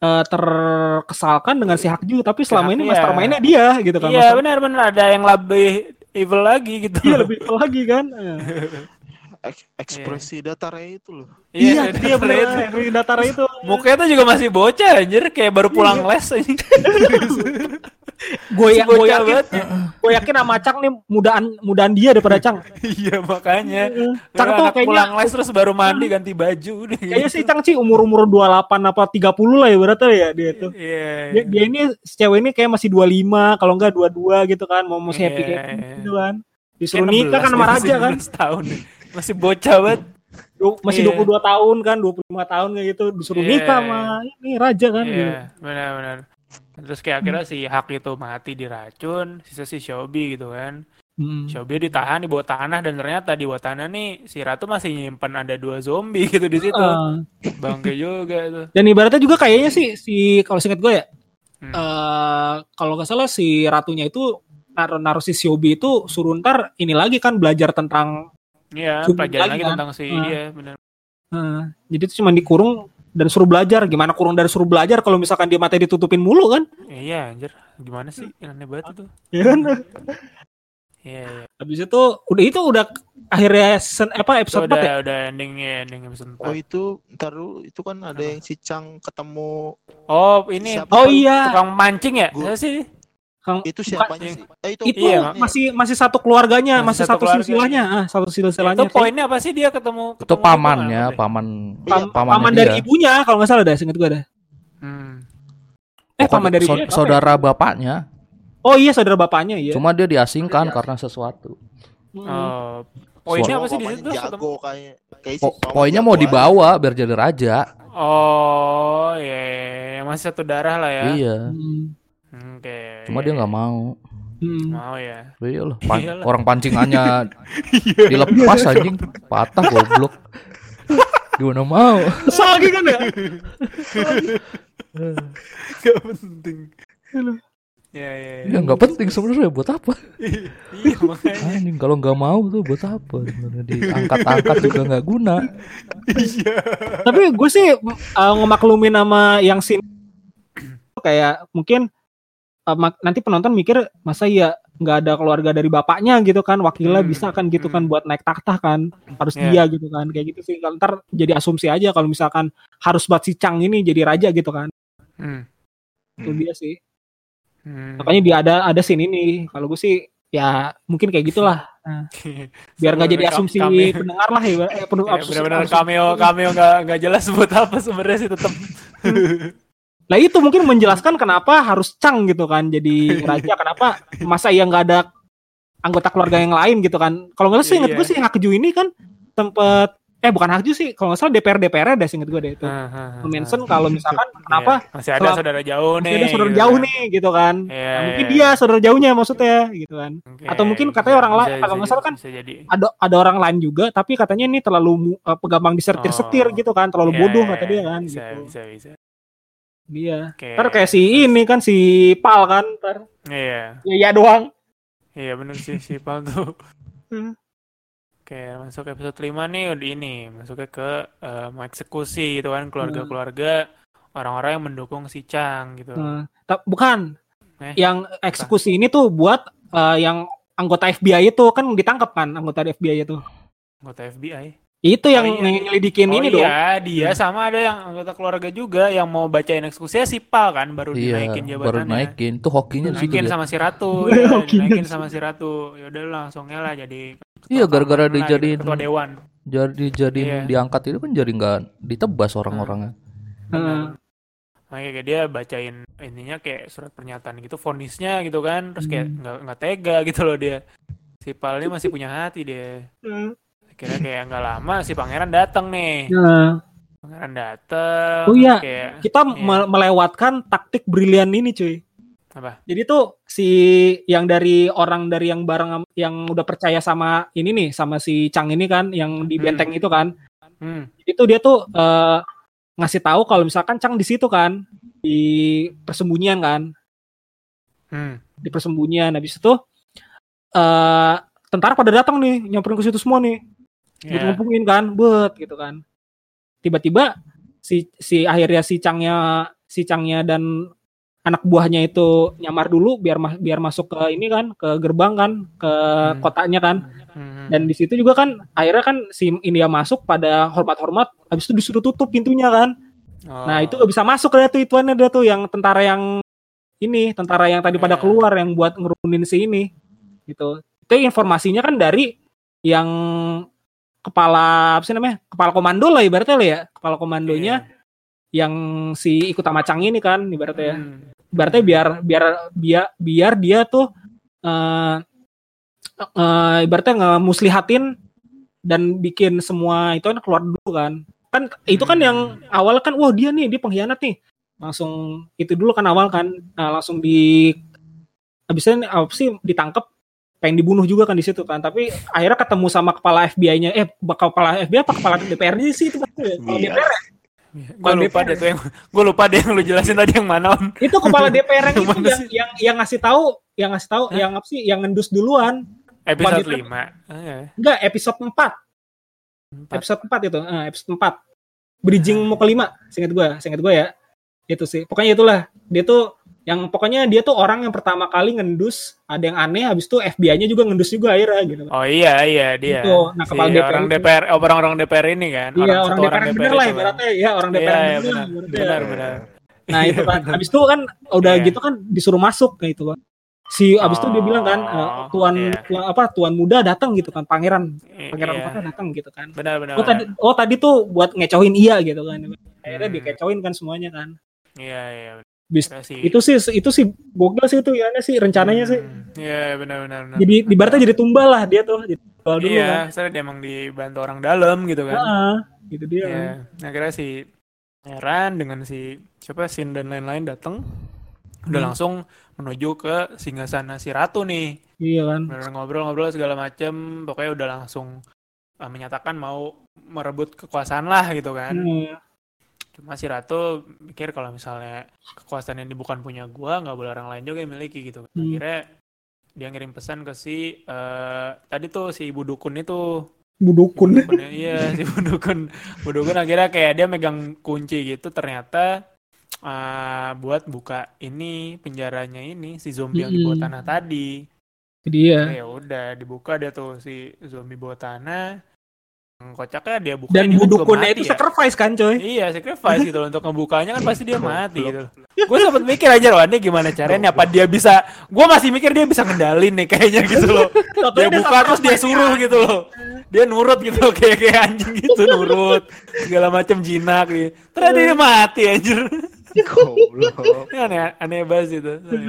eh, terkesalkan dengan si Hakju, tapi selama Hak, ini iya. mastermindnya dia gitu kan. Iya, benar-benar ada yang lebih evil lagi gitu. Iya lebih evil lagi kan. Eh. Ek- ekspresi datarnya itu loh. Iya, dia dia bener itu. Henry Datara itu. Mukanya tuh juga masih bocah anjir, kayak baru pulang les anjing. Gue ya, gue yakin, banget. gue yakin sama Cang nih mudaan mudaan dia daripada Cang. iya, makanya. Cang tuh kayaknya pulang les terus baru mandi ganti baju kayaknya sih Cang sih umur umur 28 apa 30 lah ya berarti ya dia tuh. Iya. Dia, dia ini si cewek ini kayak masih 25 kalau enggak 22 gitu kan mau happy Iya, happy iya. gitu kan. Disuruh nikah kan 16 sama raja kan. 16 tahun. Masih bocah banget. Du- masih Iya. 22 tahun kan 25 tahun kayak gitu disuruh Iya, nikah iya. sama ini raja kan gitu. Iya, benar-benar. Terus kayak akhirnya si Hak itu mati diracun, sisa si Shobi gitu kan. Hmm. Shobi ditahan di bawah tanah dan ternyata di bawah tanah nih si Ratu masih nyimpen ada dua zombie gitu di situ. Ah. Bangke juga tuh. dan ibaratnya juga kayaknya sih si kalau singkat gue ya Hmm. eh kalau nggak salah si ratunya itu naruh, naruh si Siobi itu suruh ntar ini lagi kan belajar tentang Iya, pelajaran lagi lagi kan? tentang si Ah. iya benar. eh, jadi itu cuma dikurung dan suruh belajar gimana kurung dari suruh belajar kalau misalkan dia mata ditutupin mulu kan Iya, anjir. Gimana sih? Aneh banget itu. ya kan Iya, iya. habis itu udah itu udah akhirnya season apa Itu episode udah 4 ya udah endingnya ending episode 4. Oh itu ntar dulu itu kan ada Apa? yang si Chang ketemu Oh, ini Siapa? oh iya tukang mancing ya? Gua- Siapa sih? Kang, Itu siapanya sih? Eh, itu itu Iya, masih masih satu keluarganya, Masih masih, satu satu, silsilahnya, ah, satu silsilahnya. Itu poinnya apa sih dia ketemu? Itu ketemu pamannya, apa, apa? paman Pam- pamannya paman dia. dari ibunya kalau nggak salah dah, seingat gua dah. Hmm. Eh, paman dari ya? saudara bapaknya. Oh iya, saudara bapaknya iya. Cuma dia diasingkan karena sesuatu. Mm. Oh, poinnya apa sih di situ? Jago kayak kayak Po- si paman poinnya mau aja. dibawa biar jadi raja. Oh, iya, iya, masih satu darah lah ya. Iya. Hmm. Oke. Cuma dia nggak mau. Hmm. mau ya. Iya loh, pan- Iyalah. orang pancingannya dilepas anjing, patah goblok. Gimana mau? Lagi kan ya? Gak penting. Ya, ya, ya. Ya nggak penting sebenarnya buat apa? Iya, makanya. Anjing kalau nggak mau tuh buat apa? Sebenarnya diangkat-angkat juga nggak guna. Iya. Tapi gue sih uh, ngemaklumin sama yang sin kayak mungkin uh, mak- nanti penonton mikir masa ya nggak ada keluarga dari bapaknya gitu kan wakilnya Hmm, bisa kan gitu kan hmm. buat naik takhta kan harus Iya. dia gitu kan kayak gitu sih ntar jadi asumsi aja kalau misalkan harus buat si Chang ini jadi raja gitu kan Hmm. itu dia sih Hmm. makanya dia ada ada scene ini kalau gue sih ya mungkin kayak gitulah biar nggak jadi asumsi kami- pendengar lah ya eh, penuh Ya, benar-benar cameo cameo nggak nggak jelas buat apa sebenarnya sih tetap. Nah itu mungkin menjelaskan kenapa harus Chang gitu kan jadi raja kenapa masa ya nggak ada anggota keluarga yang lain gitu kan kalau nggak salah sih inget Iya. gue sih Hakju ini kan sempet eh bukan Hakju sih kalau nggak salah DPR DPR ada sih inget gue deh itu mention kalau misalkan kenapa Iya, masih ada saudara jauh nih. masih ada saudara gitu jauh kan. nih gitu kan Iya, Nah, mungkin iya. dia saudara jauhnya maksudnya gitu kan atau mungkin katanya orang lain, kalau nggak salah kan ada ada orang lain juga tapi katanya ini terlalu mu- eh, gampang disetir-setir Oh. gitu kan terlalu Iya, bodoh iya, kata dia kan bisa, gitu Bisa, bisa. Dia Oke. ntar kayak si ini kan si Pal kan ntar Iya, ya ya doang iya bener sih si Pal tuh. Hmm. Oke, masuk episode 5 nih udah ini, masuknya ke mau eksekusi gitu kan keluarga-keluarga orang-orang yang mendukung si Chang gitu. Hmm. Bukan. Eh, yang eksekusi ini tuh buat eh, yang anggota FBI itu kan ditangkap kan anggota FBI itu. Anggota FBI. Itu yang iya. nyelidikin oh ini dong. iya, dia sama ada yang anggota keluarga juga yang mau bacain eksekusinya si Pal kan baru Iya, dinaikin baru jabatannya. naikin. Tuh hokinya di situ Dinaikin dia. sama si Ratu, Iya, ya, di sama si Ratu. Ya udah langsungnya lah jadi Iya, gara-gara dijadiin- ketua dewan. Jadi jadiin Iya. diangkat itu kan jadi nggak ditebas orang-orangnya. Heeh. Makanya kayak dia bacain ininya kayak surat pernyataan gitu, vonisnya gitu kan, terus kayak Hmm. nggak nggak tega gitu loh dia. Si Pal ini masih punya hati dia. Hmm. Kira kayak nggak lama si pangeran datang nih. Nah, Pangeran datang. Oh iya. Kayak kita Iya. me- melewatkan taktik brilian ini cuy. apa? Jadi tuh si yang dari orang dari yang bareng yang udah percaya sama ini nih sama si Chang ini kan yang di Hmm. benteng itu kan. Hmm. Itu dia tuh eh, ngasih tahu kalau misalkan Chang di situ kan di persembunyian kan. Hmm. di persembunyian habis itu eh tentara pada datang nih nyamperin ke situ semua nih buat Ya. ngumpulin kan buat gitu kan tiba-tiba si si akhirnya si Changnya si Changnya dan anak buahnya itu nyamar dulu biar ma- biar masuk ke ini kan ke gerbang kan ke Hmm. kotanya kan Hmm. dan di situ juga kan akhirnya kan si India masuk pada hormat-hormat habis itu disuruh tutup pintunya kan Oh. Nah itu gak bisa masuk dia tuh ituannya dia tuh yang tentara yang ini tentara yang tadi pada Iya. keluar yang buat ngerunin si ini gitu. Itu informasinya kan dari yang kepala apa sih namanya kepala komando lah ibaratnya lah ya kepala komandonya yang si ikut sama Chang ini kan ibaratnya ya. Hmm. Ibaratnya biar biar biar biar dia tuh eh eh, ibaratnya ngemuslihatin dan bikin semua itu kan keluar dulu kan kan itu kan Hmm. yang awal kan wah dia nih dia pengkhianat nih langsung itu dulu kan awal kan nah, langsung di habisnya apa sih ditangkap pengen dibunuh juga kan di situ kan. Tapi akhirnya ketemu sama kepala FBI-nya eh kepala FBI apa kepala DPR-nya sih itu maksudnya kepala Iya. DPR Gue lupa deh tuh yang gue lupa deh yang lu jelasin tadi yang mana on. itu kepala DPR yang itu yang, yang yang ngasih tahu yang ngasih tahu Hah? yang apa sih? Yang ngendus duluan. Episode 5. Ah, ya. enggak episode 4 Empat. episode 4 itu. Eh, episode 4 bridging mau ke 5 seingat gue seingat gue ya. Itu sih. Pokoknya itulah. Dia tuh yang pokoknya dia tuh orang yang pertama kali ngendus ada yang aneh habis itu FBI-nya juga ngendus juga akhirnya gitu Oh iya iya dia. Itu, nah, Si kepala DPR orang itu. DPR oh, orang-orang DPR ini kan. iya satu orang DPR yang bener lah itu kan. ibaratnya ya orang DPR Iya, iya, benar. ibaratnya. Benar benar. nah itu kan habis itu kan udah Iya. gitu kan disuruh masuk kayak itu kan si abis itu dia bilang kan Oh, tuan, iya. tuan apa tuan muda datang gitu kan pangeran pangeran iya. empatnya datang gitu kan Benar benar. oh benar. tadi oh tadi tuh buat ngecohin iya gitu kan akhirnya Hmm. dikecohin kan semuanya kan Iya iya. Bis- sih. itu sih itu sih gokil sih itu ya sih rencananya sih Hmm, Iya benar benar. benar. jadi ibaratnya jadi tumbal lah dia tuh jadi tumbal dulu Iya, kan saya dia emang dibantu orang dalam gitu kan. Heeh, gitu dia Iya. kan. Nah, kira si Heran dengan si siapa Sin dan lain-lain datang udah Hmm. langsung menuju ke singgasana si ratu nih. iya kan ngobrol-ngobrol segala macem, pokoknya udah langsung uh, menyatakan mau merebut kekuasaan lah gitu kan. Hmm, Cuma si ratu mikir kalau misalnya kekuasaan ini bukan punya gua, nggak boleh orang lain juga yang miliki gitu. Hmm. Akhirnya dia ngirim pesan ke si eh, tadi tuh si ibu dukun itu budukun Dukun ya, iya si Bu Dukun Bu Dukun akhirnya kayak dia megang kunci gitu ternyata eh, buat buka ini penjaranya ini si zombie yang di bawah Mm-mm. tanah tadi jadi ya ya udah dibuka dia tuh si zombie bawah tanah Yang kocaknya dia buka dan kan budukunnya itu ya. sacrifice kan coy Iya, sacrifice gitu loh untuk ngebukanya kan pasti dia mati gitu. Gue sempet mikir aja loh, ini gimana caranya apa dia bisa gue masih mikir dia bisa ngendalin nih kayaknya gitu loh. Dia buka terus dia suruh gitu loh. Dia nurut gitu loh, kayak kayak anjing gitu nurut. Segala macam jinak gitu. Ternyata dia mati anjir. Ini aneh aneh banget itu. Terus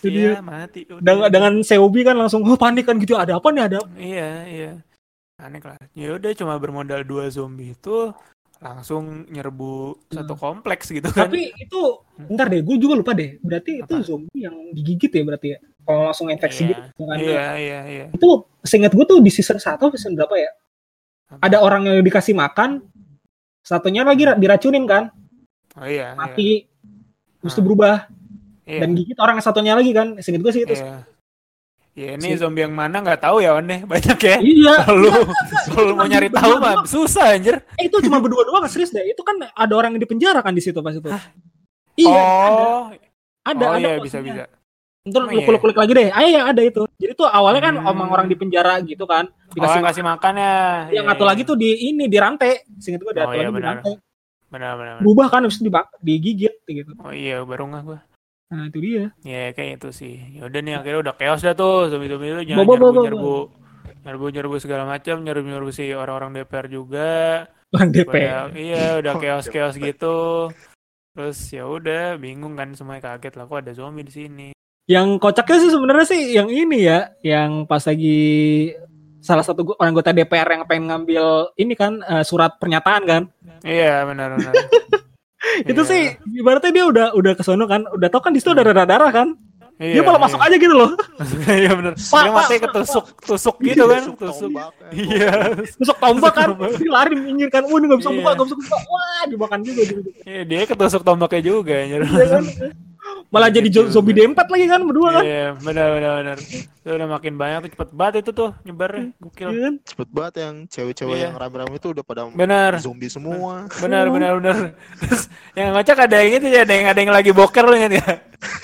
Itu iya, dia. mati. udah. dengan dengan Seobi kan langsung oh panik kan gitu ada apa nih ada apa? Iya, iya. Aneh lah. Ya udah cuma bermodal dua zombie itu langsung nyerbu satu kompleks gitu kan. tapi itu bentar deh gue juga lupa deh berarti itu Apa? zombie yang digigit ya berarti ya kalau langsung infeksi Iya. gitu kan Iya, iya, iya. itu seingat gue tuh di season 1 atau season berapa ya Apa? ada orang yang dikasih makan satunya lagi ra- diracunin kan Oh iya, iya. mati terus itu Ah. berubah Iya. dan gigit orang yang satunya lagi kan seingat gue sih itu Iya. Ya ini Si- zombie yang mana nggak tahu ya One banyak ya. iya Kalau kalau mau nyari tahu mah susah anjir. eh, itu cuma berdua doang serius deh itu kan ada orang yang dipenjara kan di situ pas itu iya oh, ada oh ada iya bisa bisa. Ntar Oh, lu iya. kulik-kulik lagi deh. Ah iya ada itu. Jadi tuh awalnya kan Hmm. omong orang di penjara gitu kan. Oh, Dikasih yang kasih makan ya. yang Iya, satu iya. lagi tuh di ini di rantai. Singkat gue ada Oh, iya, lagi di benar. rantai. Benar benar. benar. Berubah kan habis itu dibak- digigit gitu. Oh iya baru nggak gua. Nah, itu dia. Ya kayak itu sih. Ya udah nih akhirnya udah chaos dah tuh zombie-zombie itu jangan Bobo, nyerbu, bobo, nyerbu nyerbu nyerbu segala macam nyerbu nyerbu si orang-orang DPR juga. Orang DP. Udah, iya udah chaos chaos gitu. Terus ya udah bingung kan semuanya kaget lah kok ada zombie di sini. Yang kocaknya sih sebenarnya sih yang ini ya, yang pas lagi salah satu orang anggota DPR yang pengen ngambil ini kan eh, surat pernyataan kan. Iya benar benar. Itu Iya. sih ibaratnya dia udah udah kesono kan, udah tau kan di situ ada darah-darah kan. Iya, dia malah masuk aja gitu loh. Iya benar. Dia mati ketusuk tusuk gitu kan, Tusuk tusuk. tombak, ya. Iya. Masuk tombak kan, dia lari minggir kan. Wah, ini gak bisa Iya. buka, gak bisa buka. Wah, dimakan juga gitu. Iya, dia ketusuk tombaknya juga anjir. Iya kan? Malah jadi zo- zombie D4 lagi kan berdua kan. Iya, benar benar benar. Itu udah makin banyak tuh cepet banget itu tuh nyebarnya. Gokil. Iya kan? Cepet banget yang cewek-cewek Iya. yang rame-rame itu udah pada Benar. zombie semua. Benar benar benar. Terus yang ngocak ada yang itu ya, ada yang ada yang lagi boker lu ingat ya?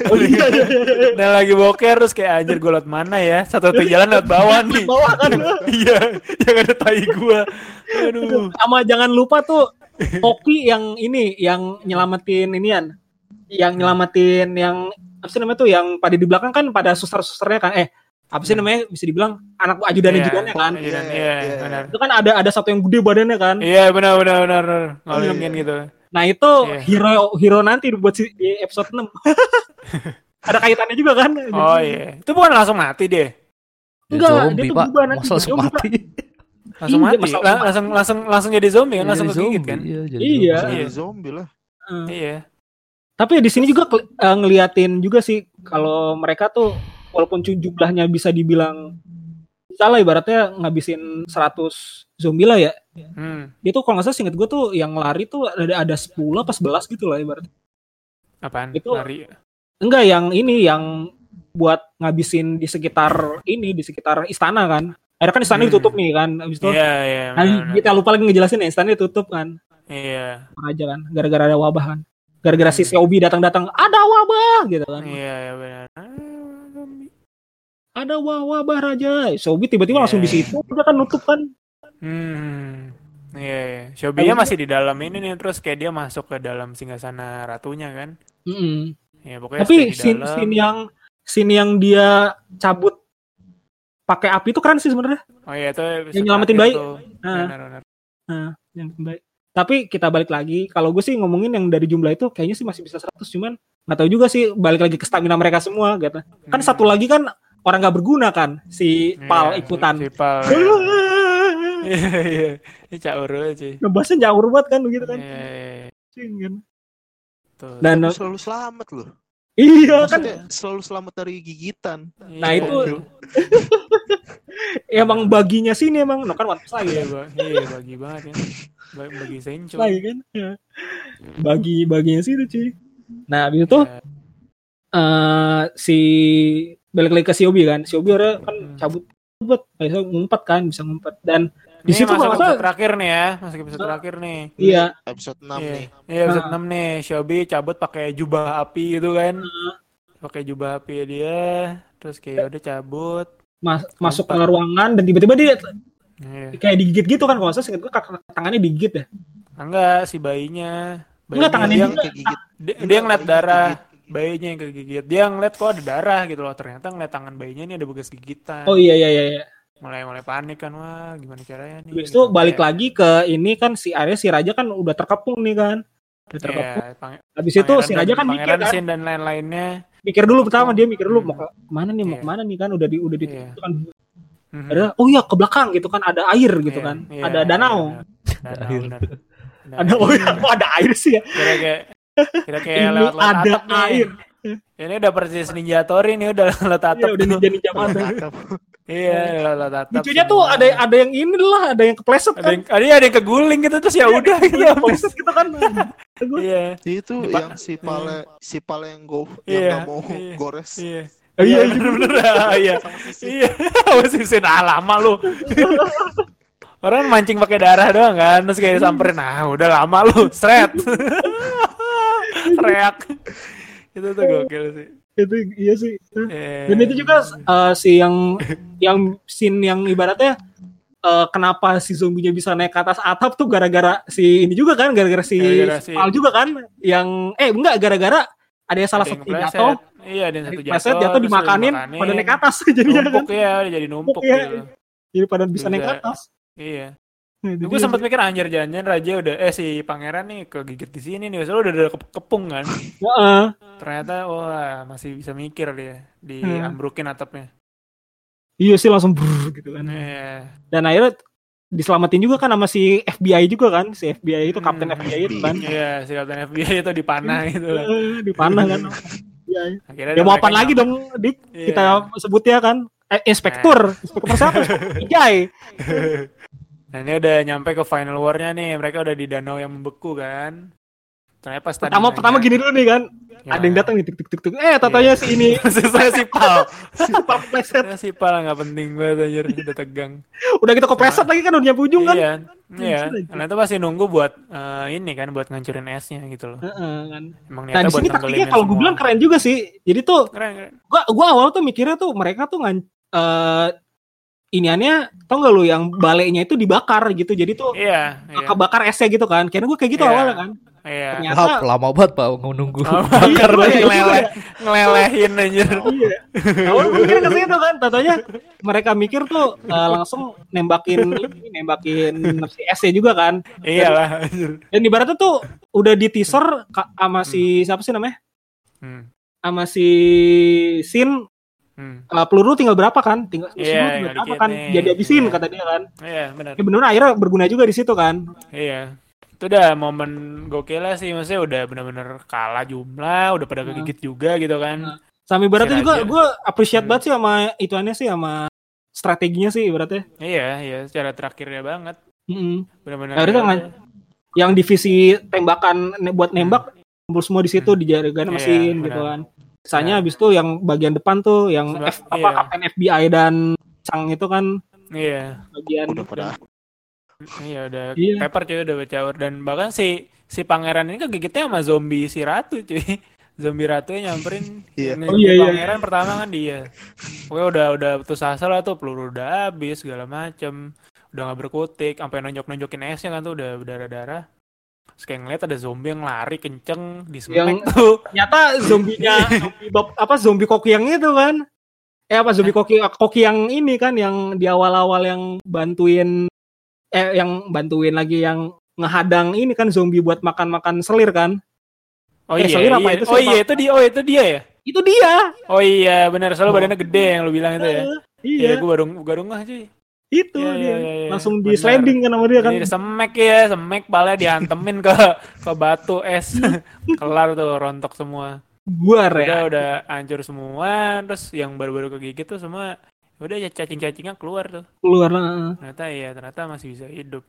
Oh iya, iya, iya, iya. Ada yang lagi boker terus kayak anjir gue lewat mana ya? Satu-satu jalan lewat bawah nih. Bawah kan. Iya, yang ada tai gua. Aduh. Sama jangan lupa tuh Toki yang ini yang nyelamatin inian. Yang nyelamatin yang apa sih namanya tuh yang pada di belakang kan pada suster-susternya kan eh apa sih namanya bisa dibilang anak ajudan-ajudannya kan. Iya, Iya, iya, iya. benar. Itu kan ada ada satu yang gede badannya kan. Iya, benar benar benar. benar. Ngolongin gitu. Nah, itu Iya. hero hero nanti buat si, di episode 6. ada kaitannya juga kan? Oh iya. Itu bukan langsung mati deh. Ya, Enggak, dia zombie tuh pak, berubah nanti langsung mati. Langsung mati. langsung langsung langsung jadi zombie kan, langsung Jadi kegigit zombie, kan. Iya, jadi Iya. zombie. Iya. Lah. Iya. Tapi di sini juga eh, ngeliatin juga sih kalau mereka tuh walaupun jumlahnya bisa dibilang salah ibaratnya ngabisin 100 zombie lah ya. Hmm. Dia tuh kalau nggak salah singkat gue tuh yang lari tuh ada ada 10 apa 11 gitu lah ibaratnya. Apaan? Itu- Lari. Enggak yang ini yang buat ngabisin di sekitar ini di sekitar istana kan. Akhirnya kan istana Hmm. ditutup nih kan habis itu. Iya, iya. Nah, kita lupa lagi ngejelasin ya istana ditutup kan. Iya. Aja kan gara-gara ada wabah kan. Gara-gara si Xiaobi datang-datang ada wabah gitu kan. Iya, iya benar. Ah, ada wah wabah raja Sobi tiba-tiba Iya. langsung di situ udah kan nutup kan Hmm. Iya, iya. Shobinya masih di dalam ini nih terus kayak dia masuk ke dalam singgasana ratunya kan. Mm-mm. Ya pokoknya tapi scene, dalam. scene yang scene yang dia cabut pakai api itu keren sih sebenarnya. Oh iya itu Yang nyelamatin bayi. tuh. Nah. Benar-benar. Nah, yang baik. Tapi kita balik lagi, kalau gue sih ngomongin yang dari jumlah itu kayaknya sih masih bisa 100 cuman nggak tahu juga sih balik lagi ke stamina mereka semua gitu. Kan Hmm. satu lagi kan orang nggak berguna kan si Pal Iya, ikutan. Si Pal. Iya iya. Ini caur banget sih. Ngebahasnya jauh banget kan begitu kan. Iya, iya, iya. Cing, kan. Tuh. Dan selalu selamat loh. Iya kan selalu selamat dari gigitan. Nah, Iya, itu- tuh. emang baginya sini emang no kan One Piece lagi Iya, ya. iya bagi banget ya. Bagi, bagi Sencho. Lagi kan. Ya. Bagi baginya sini cuy. Nah, habis itu Iya. eh si balik lagi ke si Obi kan. Si Obi orang kan Hmm. cabut cabut bisa ngumpet kan, bisa ngumpet dan di Ini situ masuk episode terakhir nih ya, masuk episode terakhir nih. iya Episode 6 Iya, nih. iya episode Ah. 6 nih, Shelby cabut pakai jubah api gitu kan. Ah. Pakai jubah api dia, terus kayak udah cabut. mas- masuk ke ruangan dan tiba-tiba dia Iya. kayak digigit gitu kan kalau salah seingat gue kak- tangannya digigit ya. Enggak, si bayinya. Enggak, tangannya dia, juga. Kayak gigit. dia, dia ngeliat darah bayinya yang kegigit. Dia ngeliat kok ada darah gitu loh. Ternyata ngeliat tangan bayinya ini ada bekas gigitan. Oh iya iya iya. Mulai mulai panik kan, wah gimana caranya nih? Habis gitu. itu balik Kayak- lagi ke ini kan si Arya si Raja kan udah terkepung nih kan. Udah Iya, terkepung. pang- Habis itu si Raja kan mikir kan. Sin dan lain-lainnya. Mikir dulu pertama dia mikir dulu Hmm. mau ke mana nih mau Iya. ke mana nih kan udah di udah di Iya. itu kan ada oh iya ke belakang gitu kan ada air gitu Iya, kan. iya, ada danau. Danau, Air. Ada oh iya ada air sih ya. Kira kayak kira kayak Ini lewat lewat ada atap nih. Air. Ini udah persis ninja Tori nih udah lewat atap. Iya udah ninja ninja mata. Iya, lewat lewat atap. Lucunya tuh ada ada yang ini lah, ada yang kepleset ada kan. yang, ada, ada yang keguling gitu terus ya udah gitu. Iya, kepleset gitu kan. Iya. Itu yang si Pale si Pale yang go Iya, yang nggak mau iya. gores. Iya. Oh, iya, Iya, bener-bener. Ah, Iya. Iya. Masih sin ah, lama lu. Orang mancing pakai darah doang kan, terus kayak disamperin, ah udah lama lu, seret. Reak. Itu tuh gokil sih. itu iya sih. Iya. Dan itu juga eh, si yang yang scene yang ibaratnya eh, kenapa si zombinya bisa naik ke atas atap tuh gara-gara si ini juga kan, gara-gara si, si- Pal juga kan yang eh enggak gara-gara ada yang salah satu jatuh, Iya, ada yang satu jatuh, jatuh terus dimakanin, pada naik ke atas jadinya kan. Numpuk ya, jadi numpuk Iya. gitu. Jadi pada bisa naik ke atas. Iya. Nah, Gue sempat mikir anjir jangan raja udah eh si pangeran nih kegigit di sini nih, soalnya udah udah ke- kepung kan. Heeh. Ternyata wah masih bisa mikir dia di ambrukin atapnya. Iya sih langsung brrr gitu kan. Iya. Dan akhirnya diselamatin juga kan sama si FBI juga kan, si FBI itu kapten Hmm. FBI itu kan. Iya, si Kapten FBI itu dipanah gitu dipanah kan. Iya. Akhirnya Ya mau apa lagi dong, Dik? Iya. Kita sebutnya kan eh, inspektur, inspektur siapa? Ijai. Nah ini udah nyampe ke final war-nya nih. Mereka udah di danau yang membeku kan. Ternyata pas Pertama nanya- pertama gini dulu nih kan. Ya. Ada yang datang nih tik tik tik tik. Eh, tatanya si ini Saya si Pal. super pleset. Saya si Pal nggak penting banget anjir. Udah tegang. Udah kita kepleset lagi kan udah nyampe ujung kan. Iya. Iya. Karena itu pasti nunggu buat eh, ini kan buat ngancurin esnya gitu loh. Heeh, kan. Emang Nah, di sini taktiknya kalau gue bilang keren juga sih. Jadi tuh Keren, keren. gua gua awal tuh mikirnya tuh mereka tuh ngan eh iniannya tau gak lu yang balainya itu dibakar gitu. Jadi tuh Iya. Iya. kebakar esnya gitu kan. Karena gue kayak gitu Iya. awalnya kan. Iya. Ternyata lama banget pak nunggu. Oh, bakar iya, banget iya, ngeleleh, ngelelehin anjir. Iya. Awalnya gue mikirnya ke situ kan. Tatanya mereka mikir tuh eh, langsung nembakin nembakin si esnya juga kan. Iyalah anjir. Dan ibaratnya tuh udah di teaser sama si siapa sih namanya? Hmm. Sama si Sin Hmm. uh, peluru tinggal berapa kan? Tinggal Iya, peluru tinggal berapa kan? nih. Jadi habisin Iya. kata dia kan. Iya, benar. Ya bener akhirnya berguna juga di situ kan. Iya. Itu udah momen gokil lah sih, maksudnya udah bener-bener kalah jumlah, udah pada Nah. kegigit juga gitu kan. Nah. Sama ibaratnya juga gue appreciate Hmm. banget sih sama ituannya sih sama strateginya sih ibaratnya. Iya, iya, secara terakhirnya banget. Mm-mm. Bener-bener. Nah, itu ya kan. Yang divisi tembakan buat nembak kumpul semua di situ Hmm. dijaga Iya, mesin benar. gitu kan. Misalnya Benar. habis itu yang bagian depan tuh yang Seba- F, apa iya. kapten FBI dan Chang itu kan Iya, bagian Udah pada iya udah Iya. pepper cuy, udah bercaur dan bahkan si si pangeran ini kegigitnya sama zombie si ratu cuy. Zombie ratu yang nyamperin Iya. Ini Oh, iya, iya. pangeran pertama kan dia. Pokoknya udah udah putus asa lah tuh peluru udah habis segala macem udah nggak berkutik sampai nonjok nonjokin esnya kan tuh udah berdarah darah Terus kayak ngeliat ada zombie yang lari kenceng di Yang- tuh. Ternyata zombinya zombie bab- apa zombie koki yang itu kan. Eh apa zombie koki koki yang ini kan yang di awal-awal yang bantuin eh yang bantuin lagi yang ngehadang ini kan zombie buat makan-makan selir kan. Oh Eh, iya, Solir apa iya. itu oh siapa? iya itu dia, oh itu dia ya. Itu dia. Oh iya benar, soalnya badannya gede yang lu bilang itu ya. Eh, Iya, iya, gue baru baru ngeh cuy. Itu Iya, dia. iya, iya, iya. Langsung di Benar. sliding kan sama dia kan. Jadi semek ya, semek pala diantemin ke ke batu es. Kelar tuh rontok semua. Buar ya. Udah udah hancur semua, terus yang baru-baru kegigit tuh semua udah ya cacing-cacingnya keluar tuh. Keluar lah. Ternyata iya, ternyata masih bisa hidup.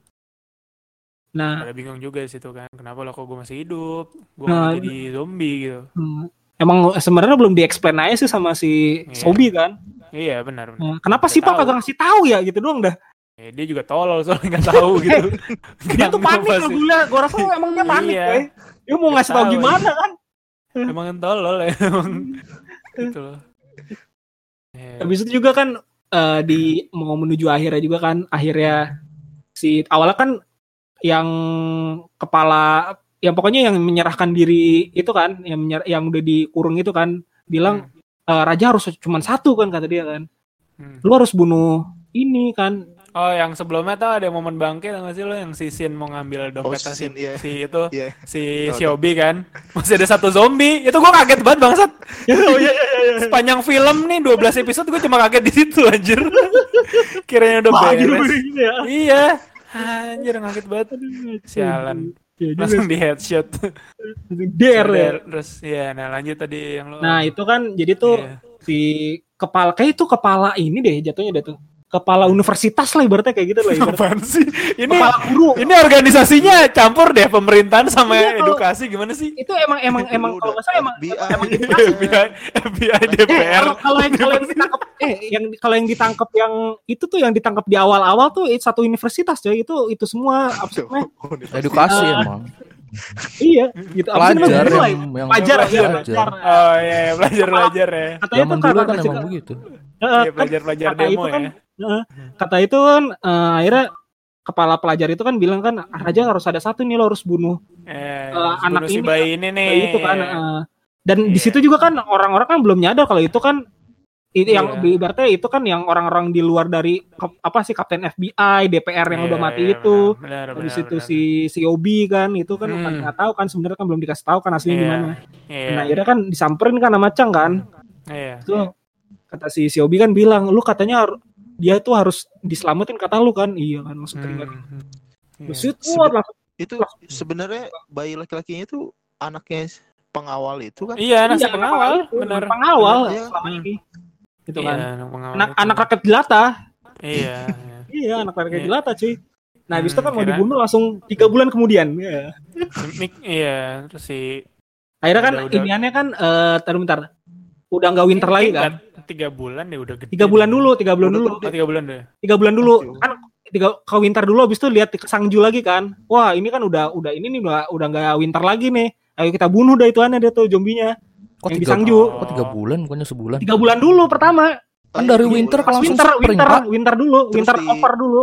Nah, Ada bingung juga di situ kan. Kenapa lo kok gue masih hidup? Gue Nah, jadi zombie gitu. hmm, emang sebenarnya belum di-explain aja sih sama si Iya. Sobi kan. Iya benar. benar. Nah, kenapa sih Pak kagak ngasih tahu ya gitu doang dah. Ya, dia juga tolol soalnya nggak tahu gitu. Dia tuh panik loh gue liat. Gue rasa emang dia panik Iya. coy. Dia mau ngasih tahu gimana kan. Emang tolol ya. Emang gitu loh. Ya, Habis itu juga kan eh, di mau menuju akhirnya juga kan akhirnya si awalnya kan yang kepala yang pokoknya yang menyerahkan diri itu kan yang menyer- yang udah dikurung itu kan bilang "Eh, raja harus cuma satu kan kata dia kan Hmm. lu harus bunuh ini kan Oh, yang sebelumnya tuh ada momen bangke tau gak sih lo yang si Sin mau ngambil dompetnya si si, Sin, iya. si itu Iya. si Tahu, Xiaobi kan. Masih ada satu zombie. Itu gua kaget banget bangsat. oh iya iya iya Sepanjang film nih 12 episode gue cuma kaget di situ anjir. Kiranya udah gitu beres. ya. Iya. Anjir kaget banget. Sialan. Iya Langsung di headshot. Der ya. Terus ya nah lanjut tadi yang lo Nah itu kan jadi tuh Iya. si kepala kayak itu kepala ini deh jatuhnya deh tuh kepala universitas lah ibaratnya kayak gitu lah ibaratnya. Sih? Ini kepala guru ini organisasinya campur deh pemerintahan sama Iya, kalau- edukasi gimana sih? itu emang emang emang kalau nggak salah emang FBI. emang. FBI, FBI, Eh, DPR. kalau kalau yang kalau yang ditangkap eh yang kalau yang ditangkap yang itu tuh yang ditangkap di awal-awal tuh itu satu universitas coy itu itu semua apa? Edukasi Ah. emang. Iya gitu? Pelajar Guru lah ya. yang, yang pelajar ya pelajar. pelajar Oh iya, iya, belajar-belajar ya. katanya Zaman tuh dulu kata, kan emang begitu. Iya, belajar-belajar kata demo itu kan ya. eh, kata itu kan eh, akhirnya kepala pelajar itu kan bilang kan "Ah, raja harus ada satu nih lo harus bunuh Eh, Eh, anak bunuh si ini bayi ini nih. Itu kan eh. dan di Iya. situ juga kan orang-orang kan belum nyadar kalau itu kan itu yang Iya. ibaratnya itu kan yang orang-orang di luar dari apa sih kapten FBI DPR yang Iya, udah mati iya, itu Benar, benar, habis itu benar. si si Obi kan itu kan Hmm. kan nggak tahu kan sebenarnya kan belum dikasih tahu kan aslinya Iya, gimana Iya. nah akhirnya kan disamperin kan sama Chang kan Iya. itu kata si si Obi kan bilang lu katanya dia tuh harus diselamatin kata lu kan iya kan langsung teringat Hmm. terus Iya. itu kuat langsung Itu sebenarnya bayi laki-lakinya itu anaknya pengawal itu kan? Iya, anak Iya, pengawal, itu, benar. pengawal Iya. selama ini gitu Iya, kan anak anak itu. anak rakyat jelata Iya. iya. Iya, anak rakyat Iya. jelata cuy. Nah, habis itu kan Hmm, mau dibunuh langsung tiga bulan kemudian. Iya. Iya, terus si Akhirnya kan Udah- iniannya kan, eh bentar, bentar. Udah nggak winter lagi kan? Tiga bulan deh udah gede. Tiga bulan dulu, tiga bulan dulu, Oh, tiga bulan deh. tiga bulan dulu. Kan tiga ke winter dulu, habis itu lihat Sangju lagi kan. Wah, ini kan udah udah ini nih udah udah nggak winter lagi nih. Ayo kita bunuh dah itu aneh dia tuh zombinya. Kok Yang di tiga, Sangju. kok tiga bulan? Bukannya sebulan? Tiga bulan dulu pertama. Kan dari Iya, winter iya. kalau langsung winter, spring, winter, Pak. winter dulu, Terus winter di- over dulu.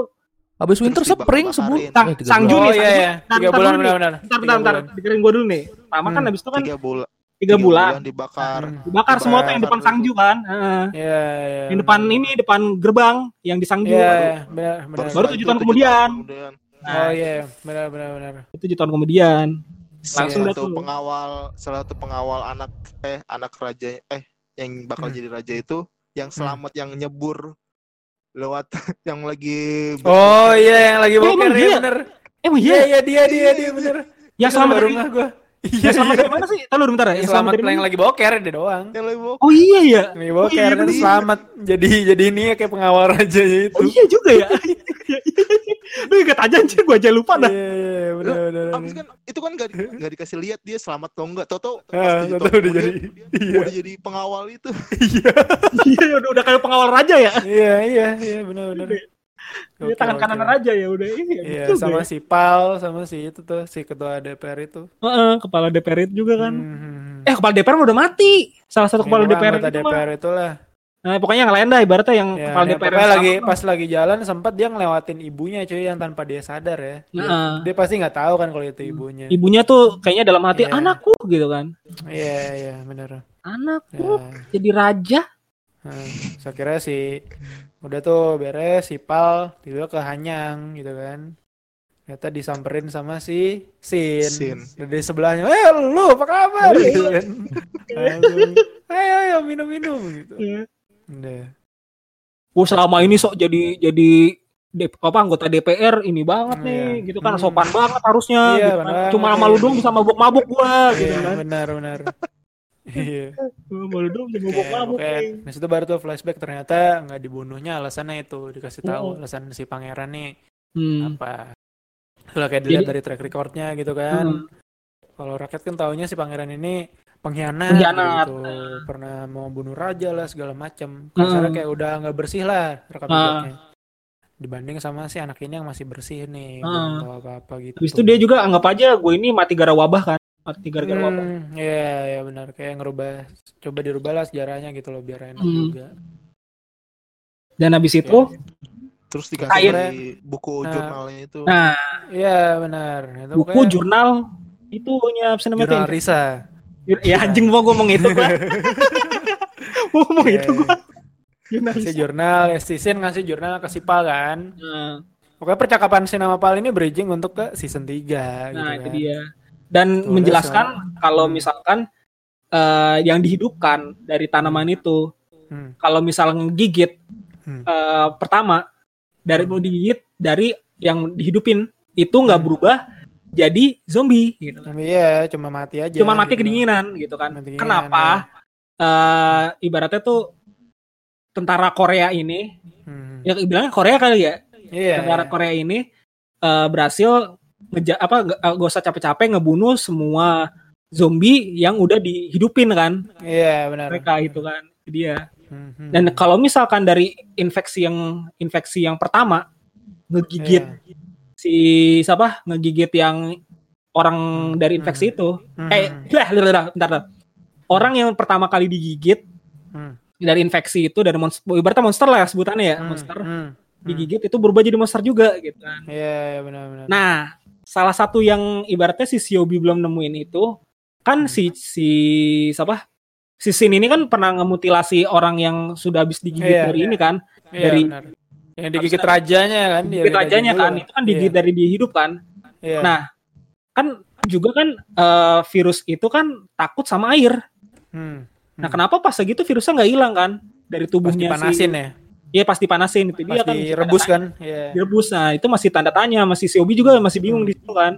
Habis winter Terus spring sebulan. Eh, tiga Sangju bulan. Oh nih, iya, Sangju. iya. Bentar, Tiga bentar bulan, benar-benar. Bentar, Tiga bentar, bentar. bulan. Dengerin gue dulu nih. Pertama kan Hmm. habis itu kan tiga bulan tiga bulan. dibakar Hmm. Dibakar semua tuh yang depan Sangju kan. Heeh. Iya, iya. yang depan benar. ini depan gerbang yang di Sangju Iya, iya, benar, benar. Baru tujuh tahun kemudian. kemudian Oh iya, benar, benar, benar. itu tujuh tahun kemudian Langsung salah dah satu tuh. pengawal salah satu pengawal anak eh anak raja eh yang bakal Hmm. jadi raja itu yang selamat yang nyebur lewat yang lagi Oh iya, yang lagi Oh, boker emang ya dia? bener. emang Iya, iya iya dia, dia, dia bener. yang selamat dari ngeh gua. yang selamat dari mana sih tahu bentar ya Yang selamat dari yang lagi boker dia doang. yang lagi boker. oh iya ya Yang lagi Oh, boker iya, selamat jadi jadi ini ya kayak pengawal raja itu. oh iya juga ya lu ingat aja anjir gua aja lupa dah Iya, iya, benar, benar. Abis kan itu kan nggak di- nggak dikasih lihat dia selamat atau enggak. Toto Ah, tahu-tahu udah jadi iya. udah jadi pengawal itu. Iya. iya udah, udah kayak pengawal raja ya Iya, iya, iya, benar, benar. Dia tangan kanan raja ya udah iya, Iya, juga sama ya. si Pal, sama si itu tuh, si ketua DPR itu. Heeh, kepala DPR itu juga kan Hmm. eh kepala DPR udah mati salah satu kepala Ini DPR itu DPR itulah. Nah, pokoknya yang lain dah ibaratnya yang Ya, kepala dia DPR yang lagi sama. pas lagi jalan sempat dia ngelewatin ibunya cuy yang tanpa dia sadar ya. Dia, Nah. dia pasti nggak tahu kan kalau itu ibunya. ibunya tuh kayaknya dalam hati Iya. anakku gitu kan. Iya iya benar. Anakku Ya. jadi raja. Nah, saya kira si udah tuh beres si Pal tiba ke Hanyang gitu kan. Ternyata disamperin sama si Sin. Sin. Dari sebelahnya, eh lu apa kabar? Gitu kan. Langsung, ayo ayo minum minum gitu. Iya. Udah. Oh selama ini sok jadi jadi D- apa anggota DPR ini banget nih Iya. gitu kan Hmm. sopan banget harusnya Iya, gitu kan. benar. cuma sama lu doang bisa mabuk-mabuk gua gitu Iya, kan benar benar. Iya. sama lu doang bisa Ya, mabuk-mabuk pokoknya nih. di situ baru tuh flashback ternyata nggak dibunuhnya alasannya itu dikasih tahu Oh. alasan si pangeran nih Hmm. apa. Kalau kayak dilihat Jadi- dari track recordnya gitu kan. Hmm. Kalau rakyat kan taunya si pangeran ini pengkhianat, Pengkhianat. gitu. Pernah mau bunuh raja lah segala macam. Hmm. Kasarnya kayak udah nggak bersih lah rekam Ah. jejaknya. Dibanding sama si anak ini yang masih bersih nih, belum Ah. tahu apa-apa gitu. Habis itu dia juga anggap aja gue ini mati gara wabah kan mati gara-gara wabah Hmm, iya, iya benar. Kayak ngerubah, coba dirubah lah sejarahnya gitu loh biar enak Hmm. juga. dan habis itu Terus Akhirnya- dikasih buku Nah. jurnalnya itu. nah Iya benar. Itu buku pokoknya jurnal itu punya apa namanya jurnal? Risa. Ya anjing mau ngomong itu gua mau ngomong Iya, itu gua jurnal Ngasih jurnal, ya si Sin ngasih jurnal ke si Pal kan. nah, Pokoknya percakapan si nama Pal ini bridging untuk ke season 3 gitu nah kan. itu dia dan Tulis menjelaskan kalau Hmm. misalkan eh, yang dihidupkan dari tanaman itu Hmm. kalau misalnya ngegigit Hmm. eh, pertama dari mau digigit dari yang dihidupin itu nggak Hmm. berubah jadi zombie gitu kan. Iya, cuma mati aja. Cuma mati gitu. kedinginan gitu kan. Mati kedinginan, Kenapa? eh ibaratnya tuh tentara Korea ini, Hmm. ya bilangnya Korea kali ya. Iya. tentara iya. Korea ini eh, berhasil ngeja apa gak, gak usah capek-capek ngebunuh semua zombie yang udah dihidupin kan Iya, benar. mereka itu kan dia. Hmm. Dan kalau misalkan dari infeksi yang infeksi yang pertama ngegigit Iya. Si siapa ngegigit yang orang dari infeksi itu Hmm, eh hmm, lah, lah, lah, bentar, bentar. orang yang pertama kali digigit hmm. dari infeksi itu dari monster ibaratnya monster lah ya sebutannya ya Hmm, monster hmm, hmm. digigit itu berubah jadi monster juga gitu kan Iya, iya benar-benar. nah salah satu yang ibaratnya si Siobi belum nemuin itu kan Hmm. si si siapa si Sin ini kan pernah ngemutilasi orang yang sudah habis digigit Iya, dari iya. ini kan Iya, dari- benar. Yang digigit rajanya kan, dia digigit rajanya kan itu kan digigit dari dia hidup kan Iya. nah kan juga kan eh, virus itu kan takut sama air Hmm. Nah, kenapa pas segitu virusnya nggak hilang kan dari Pas tubuhnya dipanasin si ya. Iya pas dipanasin itu Pas dia kan direbus kan. Iya. tanya. Direbus. Nah, itu masih tanda tanya, masih si Obi juga masih bingung di situ kan.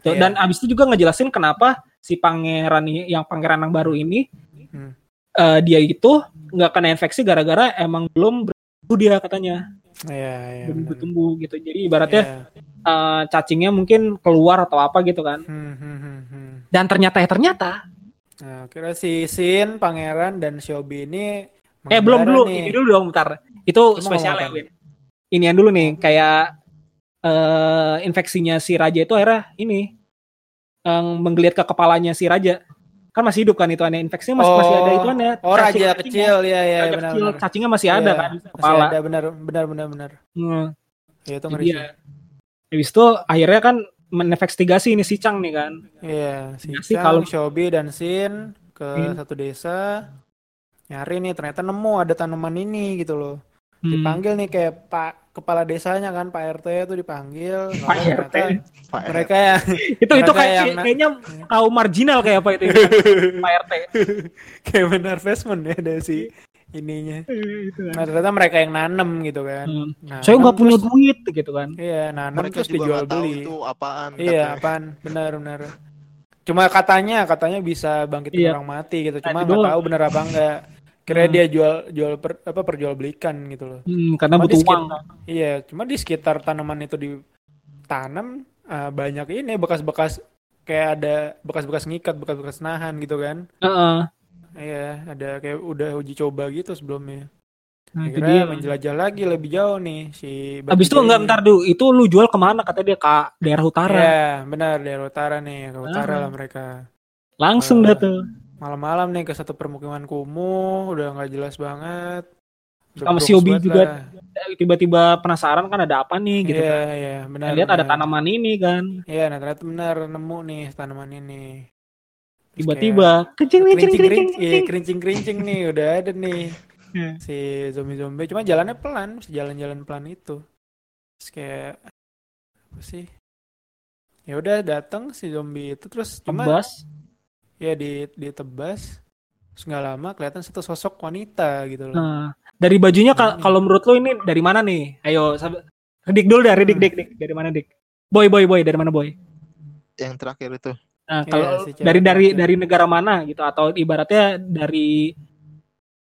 Tuh, Iya. Dan abis itu juga ngejelasin kenapa si pangeran yang pangeran yang baru ini Hmm. eh, dia itu nggak kena infeksi gara-gara emang belum bertumbuh dia katanya Iya, iya. belum benar. bertumbuh gitu. Jadi ibaratnya Iya. eh, cacingnya mungkin keluar atau apa gitu kan. Hmm, hmm, hmm, hmm. Dan ternyata ya ternyata Nah, kira si Sin, Pangeran, dan Xiaobi ini eh belum dulu nih. ini dulu dong bentar. Itu spesial ya Win. Inian dulu nih kayak eh infeksinya si raja itu akhirnya ini yang menggeliat ke kepalanya si raja kan masih hidup kan itu aneh infeksinya masih masih ada itu aneh Oh, raja kecil, ya, ya, raja benar, kecil benar. cacingnya masih ada Iya, kan kepala ada, benar, benar, benar, benar. Hmm, Ya, itu jadi ngeri. ya. Habis itu akhirnya kan menvestigasi ini si Chang nih kan Iya, si Ya Chang, kalau- Xiaobi, dan Sin ke Hmm. satu desa. Nyari nih, ternyata nemu ada tanaman ini gitu loh. Hmm. Dipanggil nih kayak Pak Kepala Desanya kan, Pak RT itu dipanggil. Pak ternyata RT. Pak Mereka yang itu itu Mereka kayak yang- kayaknya kaum marginal kayak apa itu Pak RT kayak benar investment ya dari si ininya. Itu kan. Nah, ternyata mereka yang nanem gitu kan. Hmm. Nah, saya nggak punya terus- duit gitu kan Iya, nanem mereka terus dijual beli. itu apaan. Iya, katanya. apaan? Benar, benar. Cuma katanya, katanya bisa bangkitin Iya. orang mati gitu. Nah, Cuma itu nggak tahu benar apa enggak. Kira Hmm. dia jual jual per, apa perjualbelikan gitu loh. Hmm, karena Cuma butuh uang sekitar- Iya, cuma di sekitar tanaman itu ditanam ah, banyak ini bekas-bekas kayak ada bekas-bekas ngikat, bekas-bekas nahan gitu kan. Heeh. Iya, ada kayak udah uji coba gitu sebelumnya. Nah, itu Akhirnya dia. menjelajah lagi lebih jauh nih si Abis itu enggak bentar dulu, itu lu jual ke mana? Kata dia ke daerah utara. Iya, benar daerah utara nih, ke utara Ah. lah mereka. Langsung Ah. dah tuh. Malam-malam nih ke satu permukiman kumuh, udah nggak jelas banget. Sama si Obi juga tiba-tiba penasaran kan ada apa nih gitu Iya, kan. iya, benar. Nah, lihat ada benar. tanaman ini kan. Iya, nah ternyata benar nemu nih tanaman ini. Tiba-tiba kencing kayak kencing kencing kerincing, iya, kencing. kerincing-kerincing nih udah ada nih Iya. si zombie-zombie. Cuma jalannya pelan, jalan-jalan pelan itu. Terus kayak apa sih? Ya udah datang si zombie itu terus cuma. Ya di ditebas. Terus nggak lama kelihatan satu sosok wanita gitu loh. Nah, dari bajunya Ini. kalau menurut lo ini dari mana nih? Ayo, Dik dulu deh, Dik, Hmm. Dik, Dik. Dari mana, Dik? Boy, boy, boy, dari mana, boy? Yang terakhir itu. Nah, Iya, kalau si cewek dari dari itu. dari negara mana gitu atau ibaratnya dari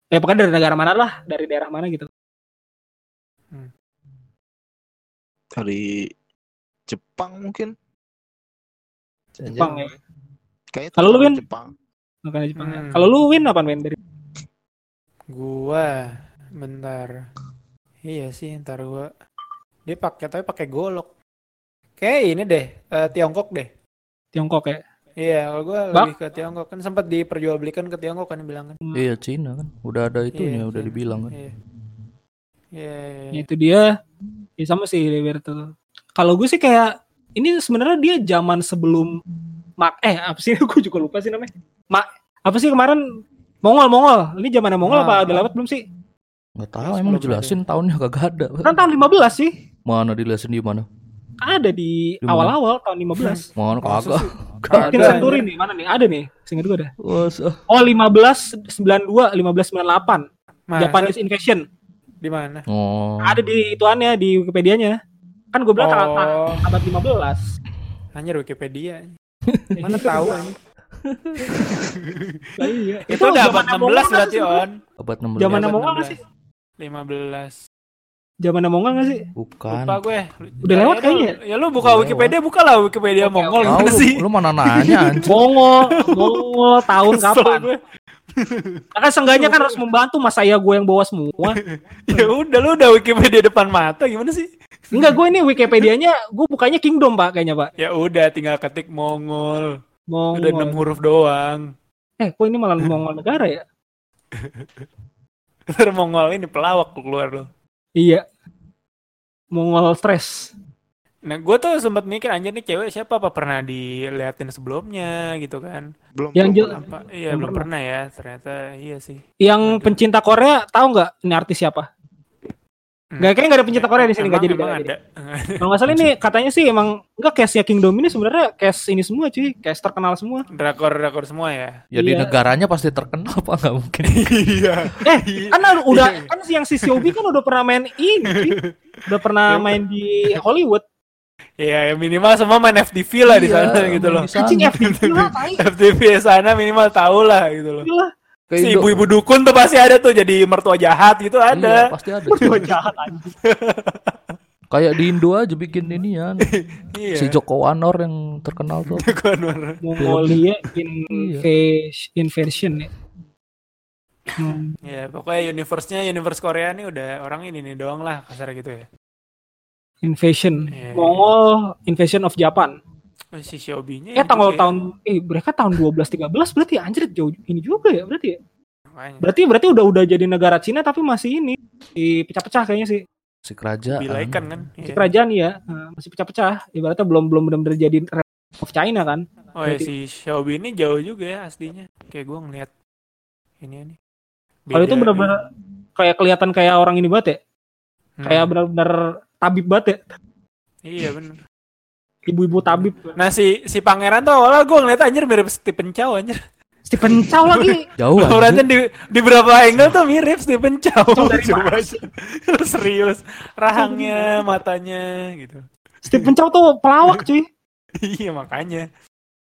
ya pokoknya dari negara mana lah, dari daerah mana gitu. Dari Jepang mungkin. Jepang ya. Kayaknya Kalau lu, Win? Jepang. Makanya Jepang. ya. Hmm. Kalau lu win apa win dari Gua bentar. Iya sih, ntar gua. Dia pakai tapi pakai golok. Kayak ini deh, eh, Tiongkok deh. Tiongkok ya? Iya, kalau gua Bak. lebih ke Tiongkok kan sempat diperjualbelikan ke Tiongkok kan bilang kan. Iya Cina kan. Udah ada itunya, Iya, udah Cina. dibilang kan. Iya. Iya, iya, Ya, iya. itu dia. Ya sama sih Liberto. Kalau gue sih kayak ini sebenarnya dia zaman sebelum mak eh apa sih gue juga lupa sih namanya. Mak apa sih kemarin Mongol Mongol. Ini zaman Mongol Ah. apa udah lewat belum sih? Nggak tahu emang dijelasin tahunnya kagak ada. Kan tahun 15 sih. Mana dijelasin di mana? Ada di awal-awal tahun 15. Mana Masa kagak. Mungkin Ada, Century nih, mana nih? Ada nih, seingat gue dah. Oh, 1592, 1598. Masa? Japanese Invasion. Di mana? Oh. Ada di ituannya di Wikipedia-nya. Kan gue bilang Oh. abad 15. Anjir Wikipedia. Mana tahu anjir. Lah iya. Itu udah abad zaman 16 Mongol nggak berarti on. Abad 16. Zaman Abad Mongol nggak 16. sih? 15. Zaman Mongol nggak sih? Bukan. Lupa gue. Udah lewat Ya, kayaknya. Ya lu buka Udah Wikipedia, bukalah Wikipedia Mongol. Tahu gimana lu, sih? lu mana nanya anjir. Mongol, Mongol tahun kapan? gue. Nah, kan seenggaknya kan harus membantu mas saya gue yang bawa semua. Ya udah lu udah Wikipedia depan mata gimana sih? Enggak, gue ini Wikipedia-nya gue bukanya Kingdom, Pak, kayaknya, Pak. Ya udah tinggal ketik Mongol. Udah 6 Mongol. huruf doang. Eh, kok ini malah Mongol negara ya? Ntar Mongol ini pelawak keluar lo. Iya. Mongol stres. Nah gue tuh sempat mikir anjir nih cewek siapa apa pernah diliatin sebelumnya gitu kan. Belum. Yang belum. Apa? Iya Belum belum pernah. ya ternyata iya sih. Yang Aduh. pencinta Korea tahu nggak ini artis siapa? Nggak, kayaknya nggak ada pencinta Korea di sini, nggak Emang- jadi, emang ada. Kalau nggak salah ini katanya sih emang enggak case-nya Kingdom ini sebenarnya case ini semua cuy, case terkenal semua. Drakor drakor semua ya. Ya di Iya. negaranya pasti terkenal apa nggak mungkin. Iya. Eh, kan udah Iya. kan si yang si Xiaobi kan udah pernah main ini, udah pernah main di Hollywood. Iya ya minimal semua main FTV lah di Iya, sana gitu loh. di. Anjing FTV lah, tai. FTV sana minimal tahu lah gitu loh. Kayak Si ibu-ibu dukun tuh pasti ada tuh jadi mertua jahat gitu Iya, ada. pasti ada. berdua jahat anjing. Kayak di Indo aja bikin ini ya. Iya. Si Joko Anwar yang terkenal tuh. Konor. Mongolia invasion, invasion ya. Hmm. Ya pokoknya universe-nya universe Korea nih udah orang ini nih doang lah kasar gitu ya. Invasion. Iya. Mongol invasion of Japan. Oh, Si Xiaobi-nya Eh ini tanggal ya. tahun eh mereka tahun 12 13 berarti anjir jauh ini juga ya berarti ya. Makanya. Berarti berarti udah udah jadi negara Cina tapi masih ini dipecah-pecah kayaknya sih. Si kerajaan. Bilaikan kan. Si Iya. kerajaan ya eh, masih pecah-pecah. Ibaratnya belum belum benar-benar jadi Republic of China kan. Oh ya si Xiaobi ini jauh juga ya aslinya. Kayak gue ngeliat ini nih. Kalau itu benar-benar kayak kelihatan kayak orang ini banget ya. Hmm. Kayak benar-benar tabib banget ya. Iya bener. Ibu-ibu tabib. Nah si si pangeran tuh awalnya gue ngeliat anjir mirip Stephen Chow anjir. Stephen Chow lagi. Jauh Berarti di di beberapa angle tuh mirip Stephen Chow. Coba. Serius. Rahangnya, matanya gitu. Stephen Chow tuh pelawak cuy. iya makanya.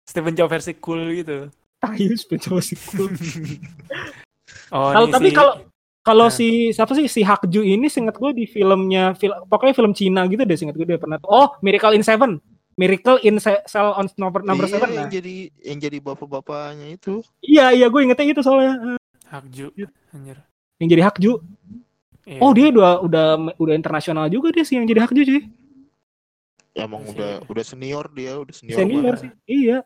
Stephen Chow versi cool gitu. Tahu Stephen Chow sih. Oh, Kalau tapi si- kalau kalau Nah. si siapa sih si Hakju ini seingat gue di filmnya fil, pokoknya film Cina gitu deh seingat gue dia pernah oh Miracle in Seven Miracle in Se- Cell on number number Iya, seven yang nah. jadi yang jadi bapak-bapaknya itu. iya iya gue ingetnya itu soalnya Hakju anjir. yang jadi Hakju Iya. oh dia udah udah udah internasional juga dia sih yang jadi Hakju cuy Ya, emang Si- udah udah senior dia, udah senior. senior banget. sih iya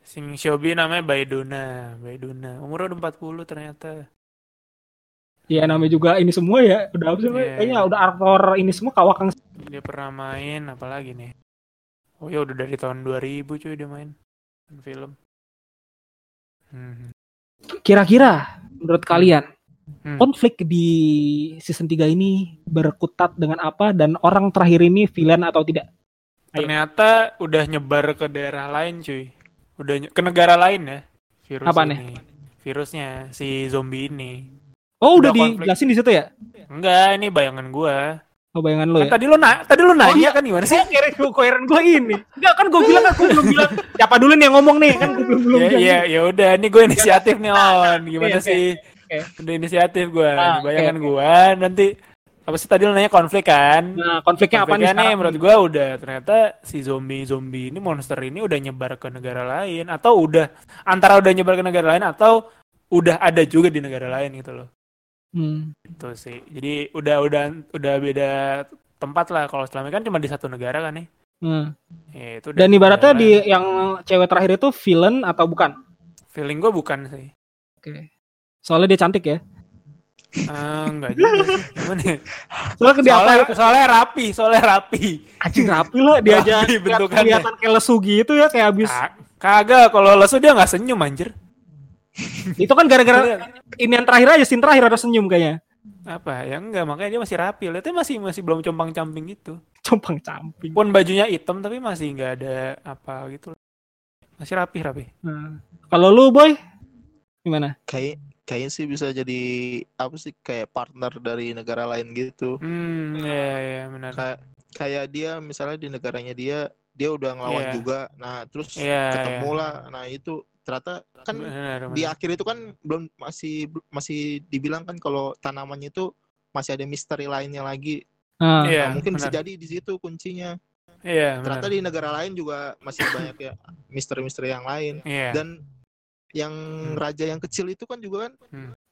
Sing Shobi namanya Baiduna, Baiduna. Umurnya udah 40 ternyata. Ya namanya juga ini semua ya. Udah apa sih? Iya, Kayaknya iya. udah aktor ini semua kawakang. Dia pernah main apalagi nih? Oh ya udah dari tahun 2000 cuy dia main film. Hmm. Kira-kira menurut kalian Hmm. konflik di season 3 ini berkutat dengan apa dan orang terakhir ini villain atau tidak? Ayo. Ternyata udah nyebar ke daerah lain cuy. Udah ke negara lain ya. Virus Apa nih? Virusnya si zombie ini. Oh udah, Udah dijelasin di situ ya? Enggak, ini bayangan gua. Oh bayangan lo Kan ya? tadi lu na tadi lu nanya iya. kan gimana sih? Saya kira gue koheran gue ini. Enggak kan gue bilang aku belum bilang siapa dulu nih yang ngomong nih kan gue belum belum Ya bilang. ya ya udah, ini gue inisiatif nih on. Gimana Oke, oke, sih? oke. Udah inisiatif gua. Ah, Ini bayangan oke, gua nanti apa sih tadi lu nanya konflik kan? Nah konfliknya apa nih Konfliknya nih sekarang? menurut gua udah ternyata si zombie-zombie ini monster ini udah nyebar ke negara lain atau udah antara udah nyebar ke negara lain atau udah ada juga di negara lain gitu loh. Hmm. Itu sih. Jadi udah udah udah beda tempat lah kalau selama ini kan cuma di satu negara kan nih. Hmm. Ya, itu Dan ibaratnya negara di yang cewek terakhir itu villain atau bukan? feeling gua bukan sih. Oke. Soalnya dia cantik ya. Ah, enggak juga sih. Ya? Soalnya dia apa? Soalnya, soalnya rapi, soalnya rapi. Anjing rapi lah dia aja Rapi bentukannya. kelihatan kayak lesu gitu ya kayak habis. Ka- Kagak, kalau lesu dia nggak senyum anjir. Itu kan gara-gara ini yang terakhir aja scene terakhir ada senyum kayaknya. Apa? Ya enggak, makanya dia masih rapi. Lihatnya masih masih belum compang-camping gitu. Compang camping. Pun bajunya hitam tapi masih nggak ada apa gitu. Masih rapi rapi. Nah. Kalau lu boy gimana? Kayak kayaknya sih bisa jadi apa sih kayak partner dari negara lain gitu. Hmm, ya ya benar. Kayak kayak dia misalnya di negaranya dia dia udah ngelawan Iya. juga. Nah, terus Iya, ketemu iya. lah. Nah, itu ternyata kan Benar, di benar. akhir itu kan belum masih masih dibilang kan kalau tanamannya itu masih ada misteri lainnya lagi. Nah, Iya, Nah, mungkin bisa benar. jadi di situ kuncinya. Iya, benar. Ternyata di negara lain juga masih banyak ya misteri-misteri yang lain. Iya. Dan yang raja yang kecil itu kan juga kan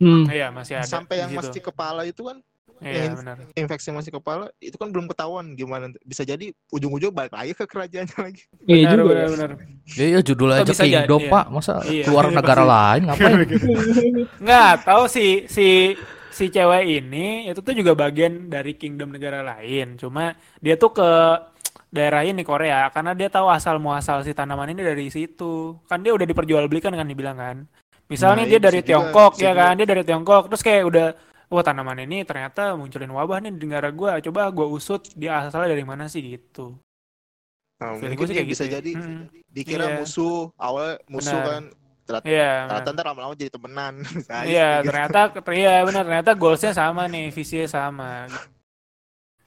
hmm. Iya, masih ada. sampai di yang situ. masih kepala itu kan Iya, yang- benar. infeksi masih kepala itu kan belum ketahuan gimana bisa jadi ujung-ujung balik lagi ke kerajaannya lagi Iya juga. benar, benar. Ya, ya judul Oh, aja bisa Kingdom, jadi, ya. Pak. Masa Iya. keluar negara lain ngapain? Nggak tahu si si si cewek ini itu tuh juga bagian dari kingdom negara lain. Cuma dia tuh ke daerah ini Korea karena dia tahu asal muasal si tanaman ini dari situ. Kan dia udah diperjualbelikan kan dibilang kan. Misalnya Nah, dia iya, dari juga, Tiongkok ya juga. kan, dia dari Tiongkok terus kayak udah wah tanaman ini ternyata munculin wabah nih di negara gua. Coba gua usut dia asalnya dari mana sih gitu. nah, Feeling mungkin gua sih kayak bisa gitu ya. jadi Hmm. dikira Iya. musuh awalnya musuh Benar. kan ternyata, Iya. ternyata ntar lama-lama jadi temenan Bisa Iya, kayak gitu. ternyata iya benar ternyata goalsnya sama nih, visinya sama.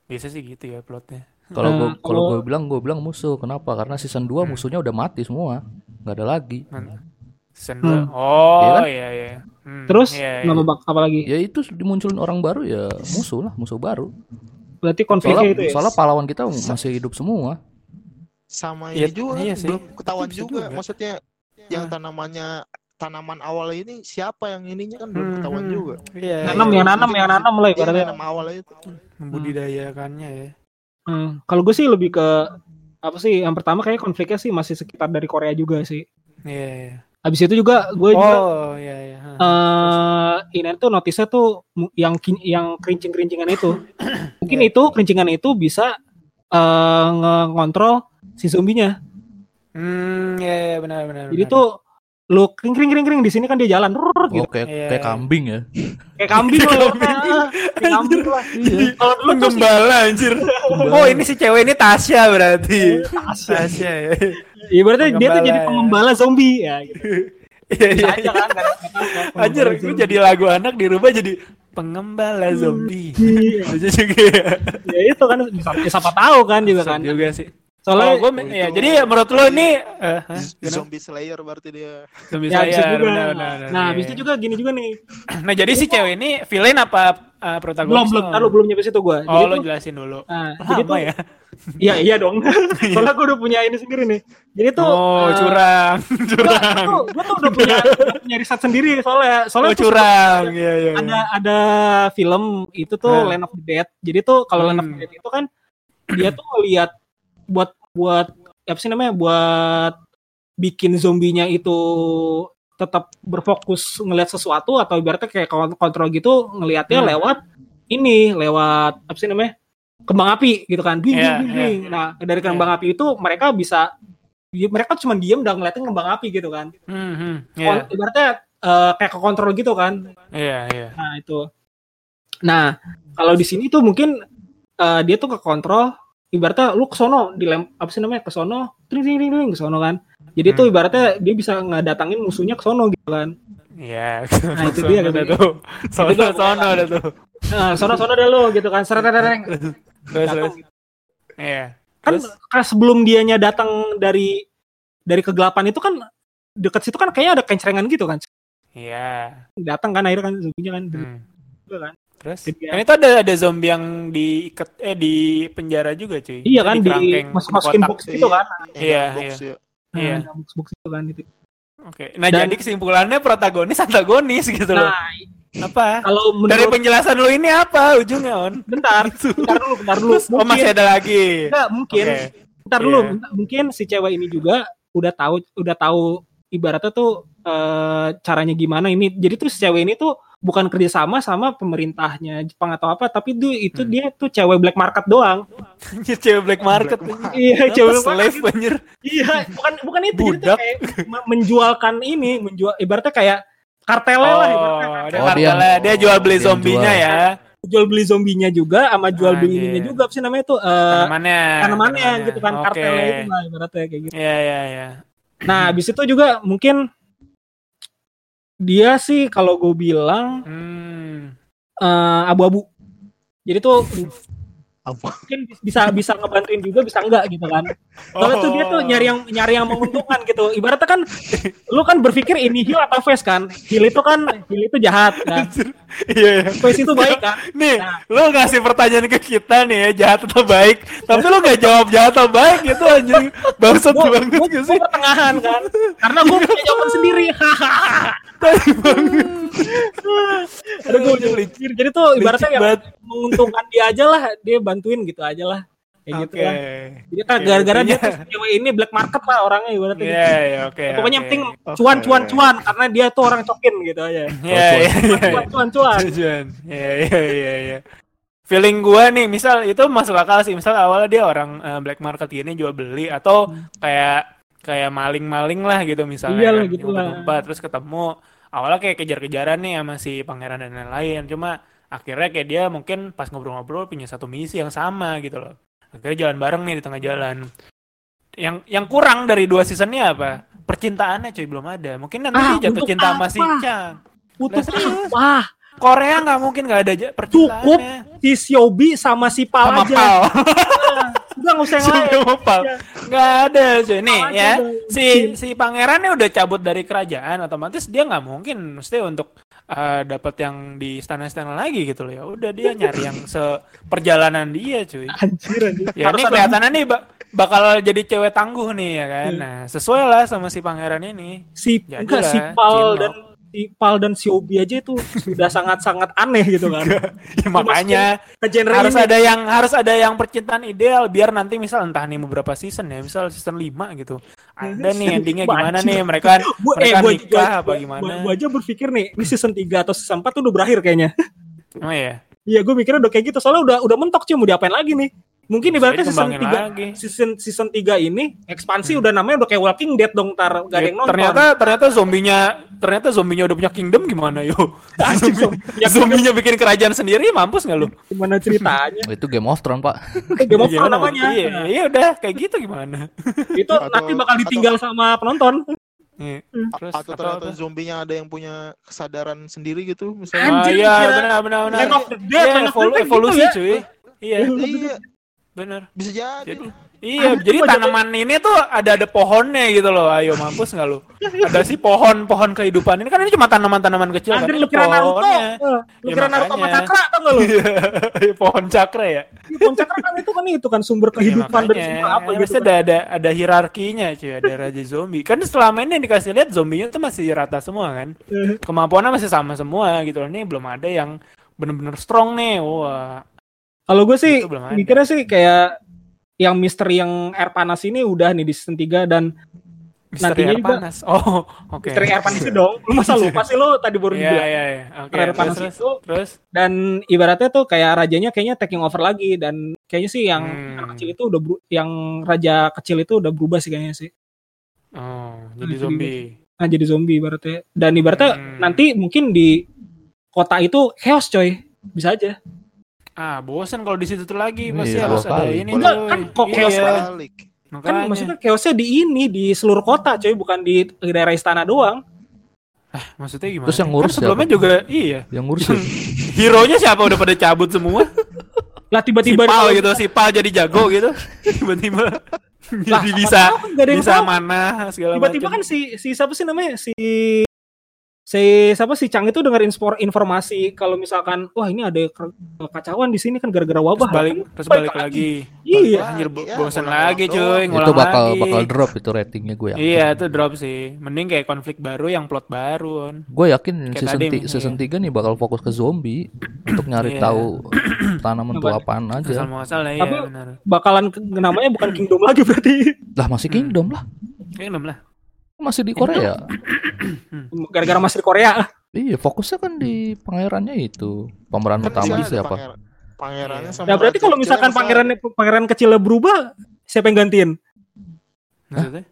Biasa sih gitu ya plotnya. Kalau gue Nah, kalau kalau- gue bilang gue bilang musuh. Kenapa? Karena season 2 Hmm. musuhnya udah mati semua. nggak ada lagi. Mana? Season Hmm. Oh, Iya kan? iya iya. Hmm, Terus iya, iya. nama bak apa lagi? Ya itu dimunculin orang baru ya musuh lah, musuh baru. Berarti konfliknya Soalnya, itu ya. soalnya pahlawan kita masih hidup semua. sama Iya, ini juga iya sih. belum ketahuan juga. juga. maksudnya yang tanamannya tanaman awal ini siapa yang ininya kan belum Hmm, ketahuan hmm. juga Iya. Nanam iya. yang nanam yang nanam lah Iya, ibaratnya. nanam awalnya itu membudidayakannya ya. Hmm. Kalau gue sih lebih ke apa sih? Yang pertama kayak konfliknya sih masih sekitar dari Korea juga sih. Iya, iya. Habis itu juga gue juga Oh, iya iya. Hah. eh ini tuh notisnya tuh yang yang kerincing-kerincingan itu. Mungkin Iya. itu kerincingan itu bisa eh ngontrol si zombinya. Hmm, iya iya benar benar. Jadi benar. tuh lu kering kering kering kering di sini kan dia jalan rrrr, gitu. Oh, kayak Iya. kayak kambing ya. Kayak kambing lah. Ah, Kayak kambing lah. Kalau dulu tuh si penggembala anjir. Oh, ini si cewek ini Tasya berarti. Tasya ya. Iya berarti dia tuh jadi ya. pengembala zombie ya gitu. Iya iya. aja kan tahu kan, Anjir, gue jadi lagu anak dirubah jadi pengembala zombie. Iya. Lucu juga ya. ya itu kan bisa, siapa tahu kan juga kan. Juga sih. Soalnya Oh, gue Oh, ya, jadi ya menurut lo ini eh, hah? Gimana? zombie slayer berarti dia Zombie ya bisa Slayer, juga. benar, benar, benar. nah, Iya, habis itu iya. juga gini juga nih. Nah, jadi si cewek ini villain apa uh, protagonis? Belum belum, taruh belum nyampe situ gua. Oh, Jadi lo tuh, jelasin dulu. nah, jadi Lama tuh ya? Iya iya dong. Soalnya gue udah punya ini sendiri nih. Jadi tuh Oh, eh, curang. curang. gua, tuh, udah punya udah punya riset sendiri soalnya soalnya Oh, curang. Iya, iya. ada ada film itu tuh Nah. Land of the Dead. Jadi tuh kalau Land of the Hmm. Dead itu kan dia tuh ngeliat buat buat apa sih namanya buat bikin zombinya itu tetap berfokus ngelihat sesuatu atau ibaratnya kayak kon- kontrol gitu ngelihatnya Hmm. lewat ini lewat apa sih namanya kembang api gitu kan Dwing, Iya, dwing, dwing, dwing. nah dari kembang api itu mereka bisa dia- mereka cuma diem dan ngeliatin kembang api gitu kan Hmm, hmm. Iya, Kon- ibaratnya eh, kayak ke kontrol gitu kan iya, iya. nah itu nah kalau di sini tuh mungkin eh, dia tuh ke kontrol ibaratnya lu ke sono dilem apa sih namanya ke sono tring tring tring tring, ke sono kan jadi tuh Hmm. ibaratnya dia bisa ngedatangin musuhnya ke sono gitu kan Iya. Nah, itu dia katanya. tuh. Sono, Itu tuh. sono ada tuh. nah sono sono dah lu gitu kan seret seret, gitu. Iya. kan Terus? kan sebelum dianya datang dari dari kegelapan itu kan dekat situ kan kayaknya ada kencengan gitu kan Iya. datang kan akhirnya kan zombinya kan Hmm. Juga kan Terus? Ya. Kan itu ada ada zombie yang diikat eh di penjara juga, cuy. iya kan di masuk masukin kotak. box gitu kan Iya, iya. ya. Iya. Box box itu kan gitu Oke. Nah, Dan- jadi kesimpulannya protagonis antagonis gitu loh. nah Apa? kalau Dari menurut penjelasan lu ini apa ujungnya, On? bentar bentar dulu bentar dulu Terus, oh masih ada lagi. Enggak, mungkin Oke. bentar dulu Iya. mungkin si cewek ini juga udah tahu udah tahu ibaratnya tuh eh, caranya gimana ini jadi tuh si cewek ini tuh bukan kerjasama sama pemerintahnya Jepang atau apa tapi tuh itu Hmm. dia tuh cewek black market doang cewek black market. iya cewek black market slave anjir. iya bukan bukan itu jadi tuh Budak. kayak me- menjualkan ini menjual ibaratnya kayak kartelnya lah ibaratnya Oh, kartel. dia, Oh, kartelnya. dia- dia jual beli dia zombinya jual. ya. jual beli zombinya juga sama jual beli Anjir. ininya juga apa sih namanya tuh eh, Tanamannya. tanamannya gitu kan Oke. kartelnya itu lah ibaratnya kayak gitu Iya, iya, iya. Nah, habis itu juga mungkin dia sih kalau gue bilang Hmm. eh, abu-abu. Jadi tuh Apa? mungkin bisa bisa ngebantuin juga bisa enggak gitu kan. Soalnya tuh dia tuh nyari yang nyari yang menguntungkan gitu. Ibaratnya kan lu kan berpikir ini heal atau face kan. Heal itu kan heal itu jahat kan. Iya, iya. Face itu baik kan. Nih, Nah. lu ngasih pertanyaan ke kita nih ya, jahat atau baik. Tapi lu gak jawab jahat atau baik gitu anjing. Bangsat banget gue gak sih? pertengahan kan. Karena gue punya jawaban sendiri. Hahaha. Tai banget. Ada gue udah mikir. Jadi tuh ibaratnya yang banget. menguntungkan dia aja lah. Dia bantuin gitu aja lah. Kayak gitu Oke. lah. Jadi kan Oke, gara-gara dia tuh cewek ini black market lah orangnya ibaratnya Iya, gitu. iya, oke. Pokoknya yang oke. penting cuan cuan cuan karena dia tuh orang cokin gitu aja. Iya, iya, iya. Cuan cuan cuan. Iya, iya, iya, iya. Feeling gua nih, misal itu masuk akal sih. Misal awalnya dia orang eh, black market gini jual beli atau kayak kayak maling-maling lah gitu misalnya. Iyalah, kan, gitu ngumpet-ngumpet, terus ketemu awalnya kayak kejar-kejaran nih sama si pangeran dan lain-lain. Cuma akhirnya kayak dia mungkin pas ngobrol-ngobrol punya satu misi yang sama gitu loh. Akhirnya jalan bareng nih di tengah jalan. Yang yang kurang dari dua seasonnya apa? Percintaannya cuy belum ada. Mungkin nanti Ah, dia jatuh cinta sama si apa? Chang. Untuk Lah, apa? Korea nggak mungkin nggak ada ja- Cukup percintaannya. si Xiaobi sama si Pal sama aja. Pal. Udah nggak usah yang lain. sama Pal. Ya. Nggak ada cuy. Nih ya, si si pangerannya udah cabut dari kerajaan, otomatis dia nggak mungkin mesti untuk eh, dapat yang di istana-istana lagi gitu loh ya. Udah dia nyari yang seperjalanan dia cuy. Anjir anjir. Ya Harus ini kelihatannya nih ba- bakal jadi cewek tangguh nih ya kan. Hmm. Nah sesuai lah sama si pangeran ini. si Jadi enggak lah, si Pal Cinlok. dan si Pal dan Xiaobi aja itu sudah sangat-sangat aneh gitu kan. Ya, makanya Ke genre harus ini. ada yang harus ada yang percintaan ideal biar nanti misal entah nih beberapa season ya misal season 5 gitu ada nih endingnya gimana nih mereka Gua, eh, mereka gua, nikah gua- apa gimana Gua, gua aja berpikir nih, ini season 3 atau season 4 tuh udah berakhir kayaknya. oh iya Iya, gue mikirnya udah kayak gitu. Soalnya udah udah mentok cuy mau diapain lagi nih. Mungkin ibaratnya season dikembangin 3 lagi. season season 3 ini ekspansi udah namanya udah kayak Walking Dead dong tar gak ada Ya, yang nonton. ternyata ternyata zombinya ternyata zombinya udah punya kingdom gimana yo Zombie- ya, zombinya bikin kerajaan sendiri mampus nggak lu gimana ceritanya? Oh, itu Game of Thrones, Pak. Game of Thrones Gimana, namanya. iya iya udah kayak gitu gimana itu Atau- nanti bakal ditinggal sama penonton. Iya. Hmm. terus atau atau ternyata apa? zombinya ada yang punya kesadaran sendiri gitu misalnya ah iya benar benar benar Land of the Dead, Iya, Land of the evolu- Dead gitu evolusi ya. cuy iya iya benar bisa jadi Jadi iya, Ada jadi tanaman ini tuh ada ada pohonnya gitu loh. Ayo mampus nggak lu? Ada sih pohon-pohon kehidupan ini kan ini cuma tanaman-tanaman kecil kan. Anjir Ini lu kira Naruto. Eh, Lu Ya, kira Naruto sama. Cakra tau gak lu? Iya, pohon cakra ya. Iya, Pohon Cakra kan itu kan itu kan sumber Ya, kehidupan dari makanya. semua apa Ya, gitu. pasti ada ada ada hierarkinya cuy, ada raja zombie. Kan selama ini yang dikasih lihat zombinya tuh masih rata semua kan. Eh, Kemampuannya masih sama semua gitu loh. Ini belum ada yang bener-bener strong nih. Wah. Kalau gue sih mikirnya sih kayak yang misteri yang air panas ini udah nih di season 3 dan Misteri nantinya air juga panas. Oh, oke. misteri air panas itu dong. Lu masa lupa sih lu tadi baru Iya, dibilang. iya, iya. Oke, Air terus, panas terus, itu terus. dan ibaratnya tuh kayak rajanya kayaknya taking over lagi dan kayaknya sih yang Hmm. anak kecil itu udah yang raja kecil itu udah berubah sih kayaknya sih. Oh, jadi Nah, jadi zombie. Nah, jadi zombie ibaratnya. Dan ibaratnya Hmm. nanti mungkin di kota itu chaos coy. Bisa aja. Ah, bosan kalau di situ tuh lagi pasti Iya, harus ada ini Enggak, kan kok chaos iya. Balik. Kan Makanya. maksudnya chaosnya di ini di seluruh kota coy, bukan di daerah istana doang. Maksudnya gimana? Terus yang ngurus kan sebelumnya siapa? juga iya. Yang ngurusin. Hero-nya siapa udah pada cabut semua? Lah si tiba-tiba Pal gitu, si Pal jadi jago gitu. Tiba-tiba jadi bisa kan bisa tahu. mana segala tiba-tiba macam. kan si si siapa sih namanya si si siapa si Chang itu dengar informasi kalau misalkan wah ini ada kekacauan di sini kan gara-gara terus wabah balik Kan terus balik balik lagi. Iya. Anjir Lagi, bo- ya, bosan lagi cuy, ngulang itu bakal lagi. bakal drop itu ratingnya gue yakin. Iya, itu drop sih. Mending kayak konflik baru yang plot baru. On. Gue yakin Kayak season, tadi, ti- iya. season 3 nih bakal fokus ke zombie untuk nyari Iya. tahu tanaman tuh apaan aja. muasal lah ya Tapi- benar. bakalan namanya bukan kingdom lagi berarti Lah masih Hmm. Kingdom lah. Kayaknya belum lah. Masih di Korea. gara-gara masih di Korea Iya, fokusnya kan di pangerannya itu. Pemeran Kan utama siapa? pangeran- Pangerannya sama nah berarti kalau misalkan pangeran pangeran kecilnya berubah siapa yang gantiin Maksudnya?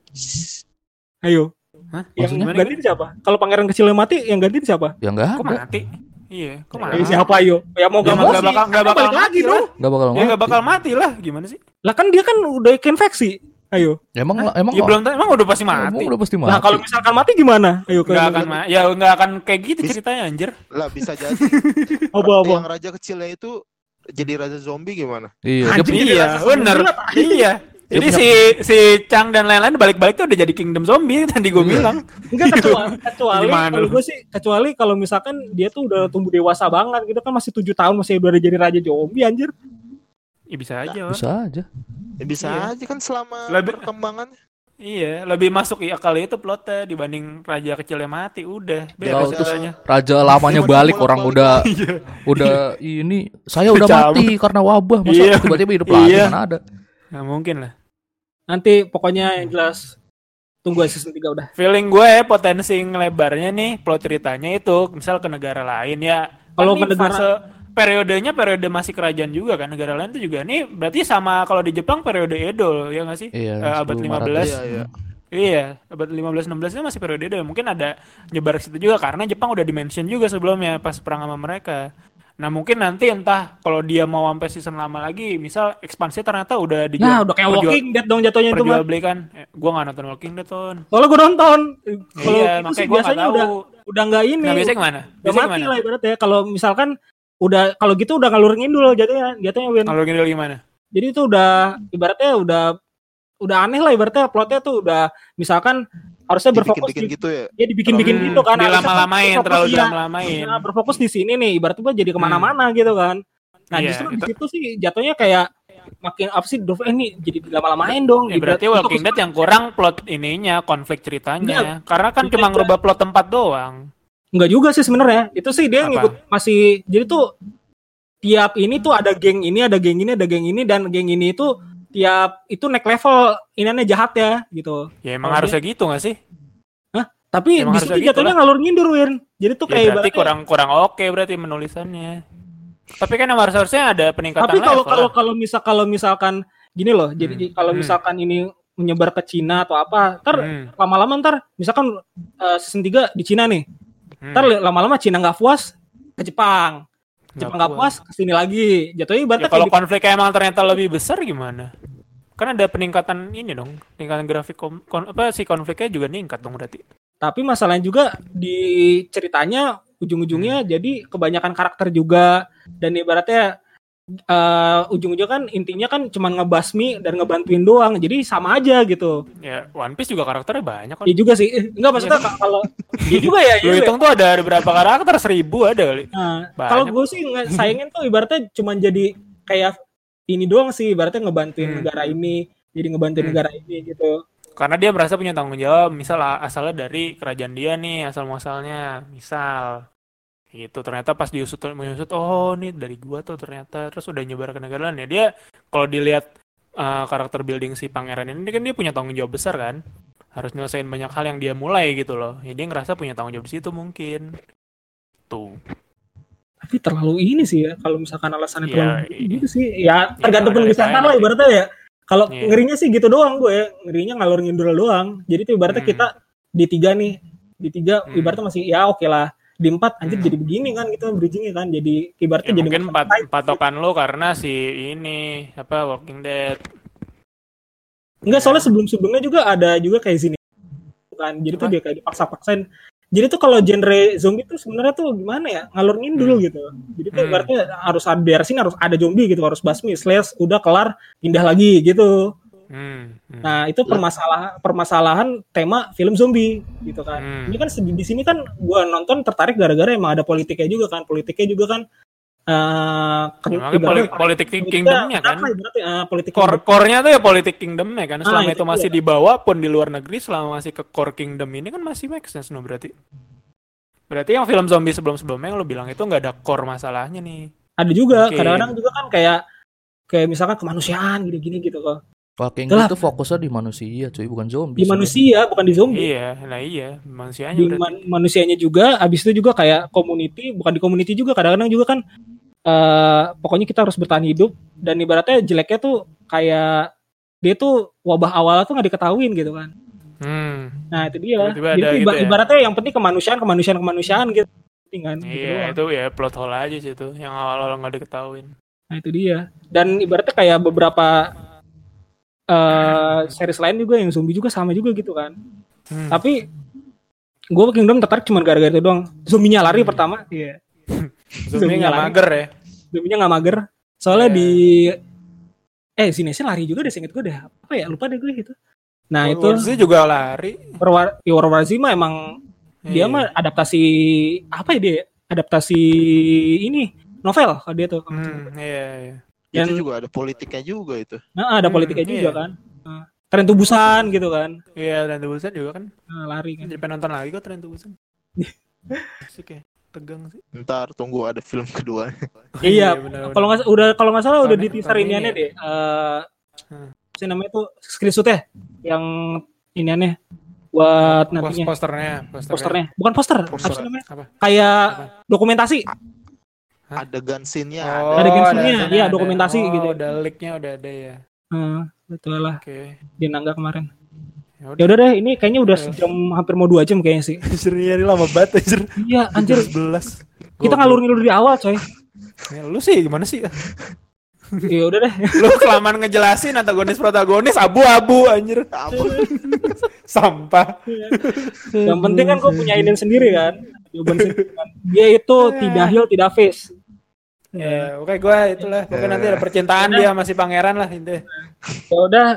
ayo Hah? yang Maksudnya gantiin siapa kalau pangeran kecilnya mati yang gantiin siapa Ya enggak Kok ada. mati? Iya, kok mati? siapa ayo ya mau Ya, gak mau sih bakal- nggak kan bakal balik lagi dong Enggak bakal Ya nggak mati. bakal mati lah, gimana sih? lah kan dia kan udah infeksi ayo Emang emang Ya belum tahu, emang udah pasti Emang mati. udah pasti mati. Nah kalau misalkan mati gimana? Ayo Nggak akan ma- ya nggak akan kayak gitu Bis- ceritanya anjir. lah bisa jadi apa apa. yang raja kecilnya itu jadi raja zombie gimana Iya, dia Anjing. punya- jadi Iya, bener. zombie lah. Iya. Jadi si si Chang dan lain-lain balik-balik tuh udah jadi kingdom zombie tadi gue bilang. Enggak kecuali kecuali Gimana kalau gue sih kecuali kalau misalkan dia tuh udah tumbuh dewasa banget gitu kan masih tujuh tahun masih udah jadi raja zombie anjir. Ya bisa aja. Wan. bisa aja. ya bisa Iya. aja kan selama Lebih- perkembangan Iya, lebih masuk ya kali itu plotnya dibanding raja kecilnya mati udah. Terus ceritanya. raja lamanya balik orang udah Iya. udah ini saya udah Cabut. mati karena wabah masa Iya. tiba-tiba hidup lagi Iya. mana ada. Nggak mungkin lah. Nanti pokoknya yang jelas tunggu aja season 3 udah. Feeling gue potensi ngelebarnya nih plot ceritanya itu misal ke negara lain ya. Kalau Kan ke nih negara- fase periodenya periode masih kerajaan juga kan negara lain tuh juga nih berarti sama kalau di Jepang periode Edo ya nggak sih? Iya, Eh, abad 15. 10 iya iya Iya, abad 15-16 itu masih periode Edo. Mungkin ada nyebar ke situ juga karena Jepang udah dimention juga sebelumnya pas perang sama mereka. Nah mungkin nanti entah kalau dia mau sampai season lama lagi, misal ekspansi ternyata udah dijual. Nah udah kayak perjual- Walking Dead dong jatuhnya itu mah. belikan. Eh, gua nggak nonton Walking Dead ton. Soalnya gue nonton. Kalau Iya, itu makanya sih gua biasanya tahu. udah udah nggak ini. Nah biasanya gimana? udah Biasanya mati gimana? lah ibaratnya. Kalau misalkan udah kalau gitu udah ngalur ngidul jatuhnya jatuhnya Win. Kalau gini gimana? Jadi itu udah ibaratnya udah udah aneh lah ibaratnya plotnya tuh udah misalkan harusnya berfokus dibikin-bikin di, gitu ya ya dibikin-bikin Hmm, gitu kan Dilama-lamain, terlalu dilama-lamain. iya, berfokus di sini nih ibaratnya gua jadi ke mana-mana gitu kan nah Iya, justru di itu- situ sih jatuhnya kayak makin apa sih Dove eh, ini jadi lama-lamain dong Ya, berarti Ibarat- Walking Dead yang kurang plot ininya, konflik ceritanya. Iya. Karena kan cuma ngerubah plot tempat doang. Enggak juga sih sebenarnya. Itu sih dia Apa? ngikut masih jadi tuh tiap ini tuh ada geng ini, ada geng ini, ada geng ini dan geng ini itu tiap itu naik level inannya jahat ya gitu. Ya emang harusnya gitu gak sih? Tapi Emang di situ gitu jatuhnya ngalur ngindur Win. Jadi tuh Ya kayak berarti ibaratnya- kurang kurang oke berarti menulisannya. Tapi kan harus harusnya ada peningkatan Tapi kalau kalau kalau misal kalau misalkan gini loh, jadi Hmm. kalau Hmm. misalkan ini menyebar ke Cina atau apa, ntar Hmm. lama-lama ntar misalkan eh, season 3 di Cina nih, Hmm. ntar lama-lama Cina nggak puas ke Jepang, Jepang nggak puas ke sini lagi, jatuhnya Ya ibaratnya kalau kayak gitu. konfliknya emang ternyata lebih besar gimana? Kan ada peningkatan ini dong, peningkatan grafik kom- kon- apa si konfliknya juga ningkat dong berarti. Tapi masalahnya juga di ceritanya ujung-ujungnya Hmm. jadi kebanyakan karakter juga dan ibaratnya eh ujung-ujungnya kan intinya kan cuma ngebasmi dan ngebantuin doang. Jadi sama aja gitu. Ya One Piece juga karakternya banyak kan. Iya juga sih. Enggak maksudnya ka- kalau iya juga ya. Lu iya ya. hitung tuh ada ada berapa karakter? Seribu ada kali. Nah, kalau gue sih sayangin tuh ibaratnya cuma jadi kayak ini doang sih ibaratnya ngebantuin Hmm. negara ini, jadi ngebantuin Hmm. negara ini gitu. Karena dia merasa punya tanggung jawab, misal asalnya dari kerajaan dia nih, asal muasalnya, misal. Gitu, ternyata pas diusut menyusut, oh nih dari gua tuh ternyata, terus udah nyebar ke negara lain ya. Dia kalau dilihat uh, karakter building si pangeran ini kan dia punya tanggung jawab besar kan. harus nyelesain banyak hal yang dia mulai gitu loh. Ya, dia ngerasa punya tanggung jawab di situ mungkin. Tuh. Tapi terlalu ini sih ya kalau misalkan alasannya Iya, terlalu iya. gitu sih. Ya tergantung ada penulis desain setan lah ibaratnya ya. Kalau Iya. ngerinya sih gitu doang gue, ngerinya ngalur ngidul doang. Jadi tuh ibaratnya Hmm. kita di tiga nih, di tiga Hmm. ibaratnya masih ya oke lah. Di empat anjir Hmm. jadi begini kan gitu bridgingnya kan. Jadi ibaratnya Ya, jadi mungkin pat patokan lo karena si ini apa Walking Dead. Enggak soalnya sebelum-sebelumnya juga ada juga kayak sini kan. Jadi tuh dia kayak dipaksa-paksain. Jadi tuh kalau genre zombie tuh sebenarnya tuh gimana ya? Ngalur ngidul Hmm. gitu. Jadi tuh Hmm. ibaratnya harus ada beresin harus ada zombie gitu, harus basmi, slash udah kelar pindah lagi gitu. Hmm. hmm. Nah, itu permasalahan permasalahan tema film zombie gitu kan. Hmm. Ini kan di, sini kan gua nonton tertarik gara-gara emang ada politiknya juga kan. Politiknya juga kan eh Ya, makanya poli- politik kingdomnya kan. eh, politik Core core-nya tuh ya politik kingdom ya kan. Ah, Selama itu itu masih dia. dibawa pun di luar negeri selama masih ke core kingdom ini kan masih make sense no berarti. Berarti yang film zombie sebelum-sebelumnya yang lo bilang itu nggak ada core masalahnya nih. Ada juga kadang-kadang juga kan kayak kayak misalkan kemanusiaan gini-gini gitu kok. Walking. Dead itu fokusnya di manusia cuy bukan zombie Di manusia bukan di zombie. Iya, nah iya, manusianya Di man- manusianya juga habis itu juga kayak community, bukan di community juga kadang-kadang juga kan eh pokoknya kita harus bertahan hidup dan ibaratnya jeleknya tuh kayak dia tuh wabah awalnya tuh nggak diketahuin gitu kan. Hmm. Nah itu dia. Tiba-tiba Jadi ada tuh gitu iba- ya. ibaratnya yang penting kemanusiaan, kemanusiaan, kemanusiaan gitu. Penting kan. gitu Iya, doang. itu ya plot hole aja sih itu yang awal-awal nggak diketahuin. Nah itu dia. Dan ibaratnya kayak beberapa eh series lain juga yang zombie juga sama juga gitu kan. Hmm. Tapi gue Kingdom tertarik cuma gara-gara itu doang. Zombinya lari Hmm. pertama. Iya. Zombie nggak lari. mager ya. Zombinya nggak mager. Soalnya Iya. di eh sini sih lari juga deh singkat gue deh. Apa ya lupa deh gue gitu. Nah itu War Z juga lari. War ya, War War Z mah emang dia Iya. mah adaptasi apa ya dia? Adaptasi ini novel kalau dia tuh. Hmm, iya, iya. Dan itu juga ada politiknya juga itu. nah, ada Hmm, politiknya juga iya. kan. Nah, Tren tubusan gitu kan. Iya, dan Busan juga kan. Nah, lari kan. Jadi pengen nonton lagi kok Tren Busan. Asik ya. Tegang sih. Ntar tunggu ada film kedua. Iya, bener-bener. kalau nggak udah kalau nggak salah udah di teaser ini iniannya ya? deh. Eh Hmm. apa sih namanya tuh screenshotnya yang iniannya buat nantinya posternya, posternya. posternya. Bukan poster, Poster. apa sih namanya? Apa? Kayak Apa? dokumentasi. Hah? Adegan scene-nya Oh, Ada ada- iya, ada- dokumentasi oh, gitu. Udah leak-nya udah ada ya. Hmm, betul lah Oke. di Nangga kemarin. Ya Ya udah deh, ini kayaknya udah sejam hampir mau dua jam kayaknya sih. Anjir, ini lama banget anjir. Iya, anjir. 11. Kita ngalur ngilur di awal, coy. Ya, lu sih gimana sih? Ya udah deh. lu kelamaan ngejelasin antagonis protagonis abu-abu anjir. Sampah. Yang penting kan gue punya ide sendiri kan. Jawaban sendiri kan. Dia itu tidak heal, tidak face. Ya, oke gue itulah. Pokoknya nanti ada percintaan dia masih pangeran lah intinya. Ya udah,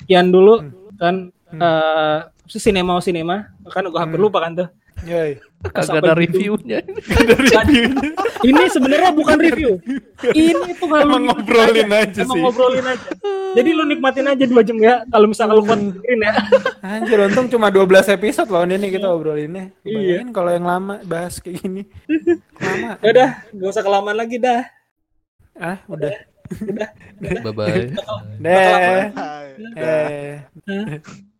sekian dulu kan Hmm. eh apa sih sinema sinema kan gue hampir Hmm. lupa kan tuh. Yoi. Kagak Sampai ada gitu. reviewnya. Ini sebenarnya bukan review. Ini tuh kalau Emang ngobrolin aja Emang sih. ngobrolin aja. Jadi lu nikmatin aja dua jam ya. Kalau misalnya lu dengerin ya. Anjir untung cuma 12 episode loh ini kita obrolinnya. Iya. Bayangin kalau yang lama bahas kayak gini. Lama. Ya udah, gak usah kelamaan lagi dah. Ah, udah. Bye bye. Deh. Hai. Eh.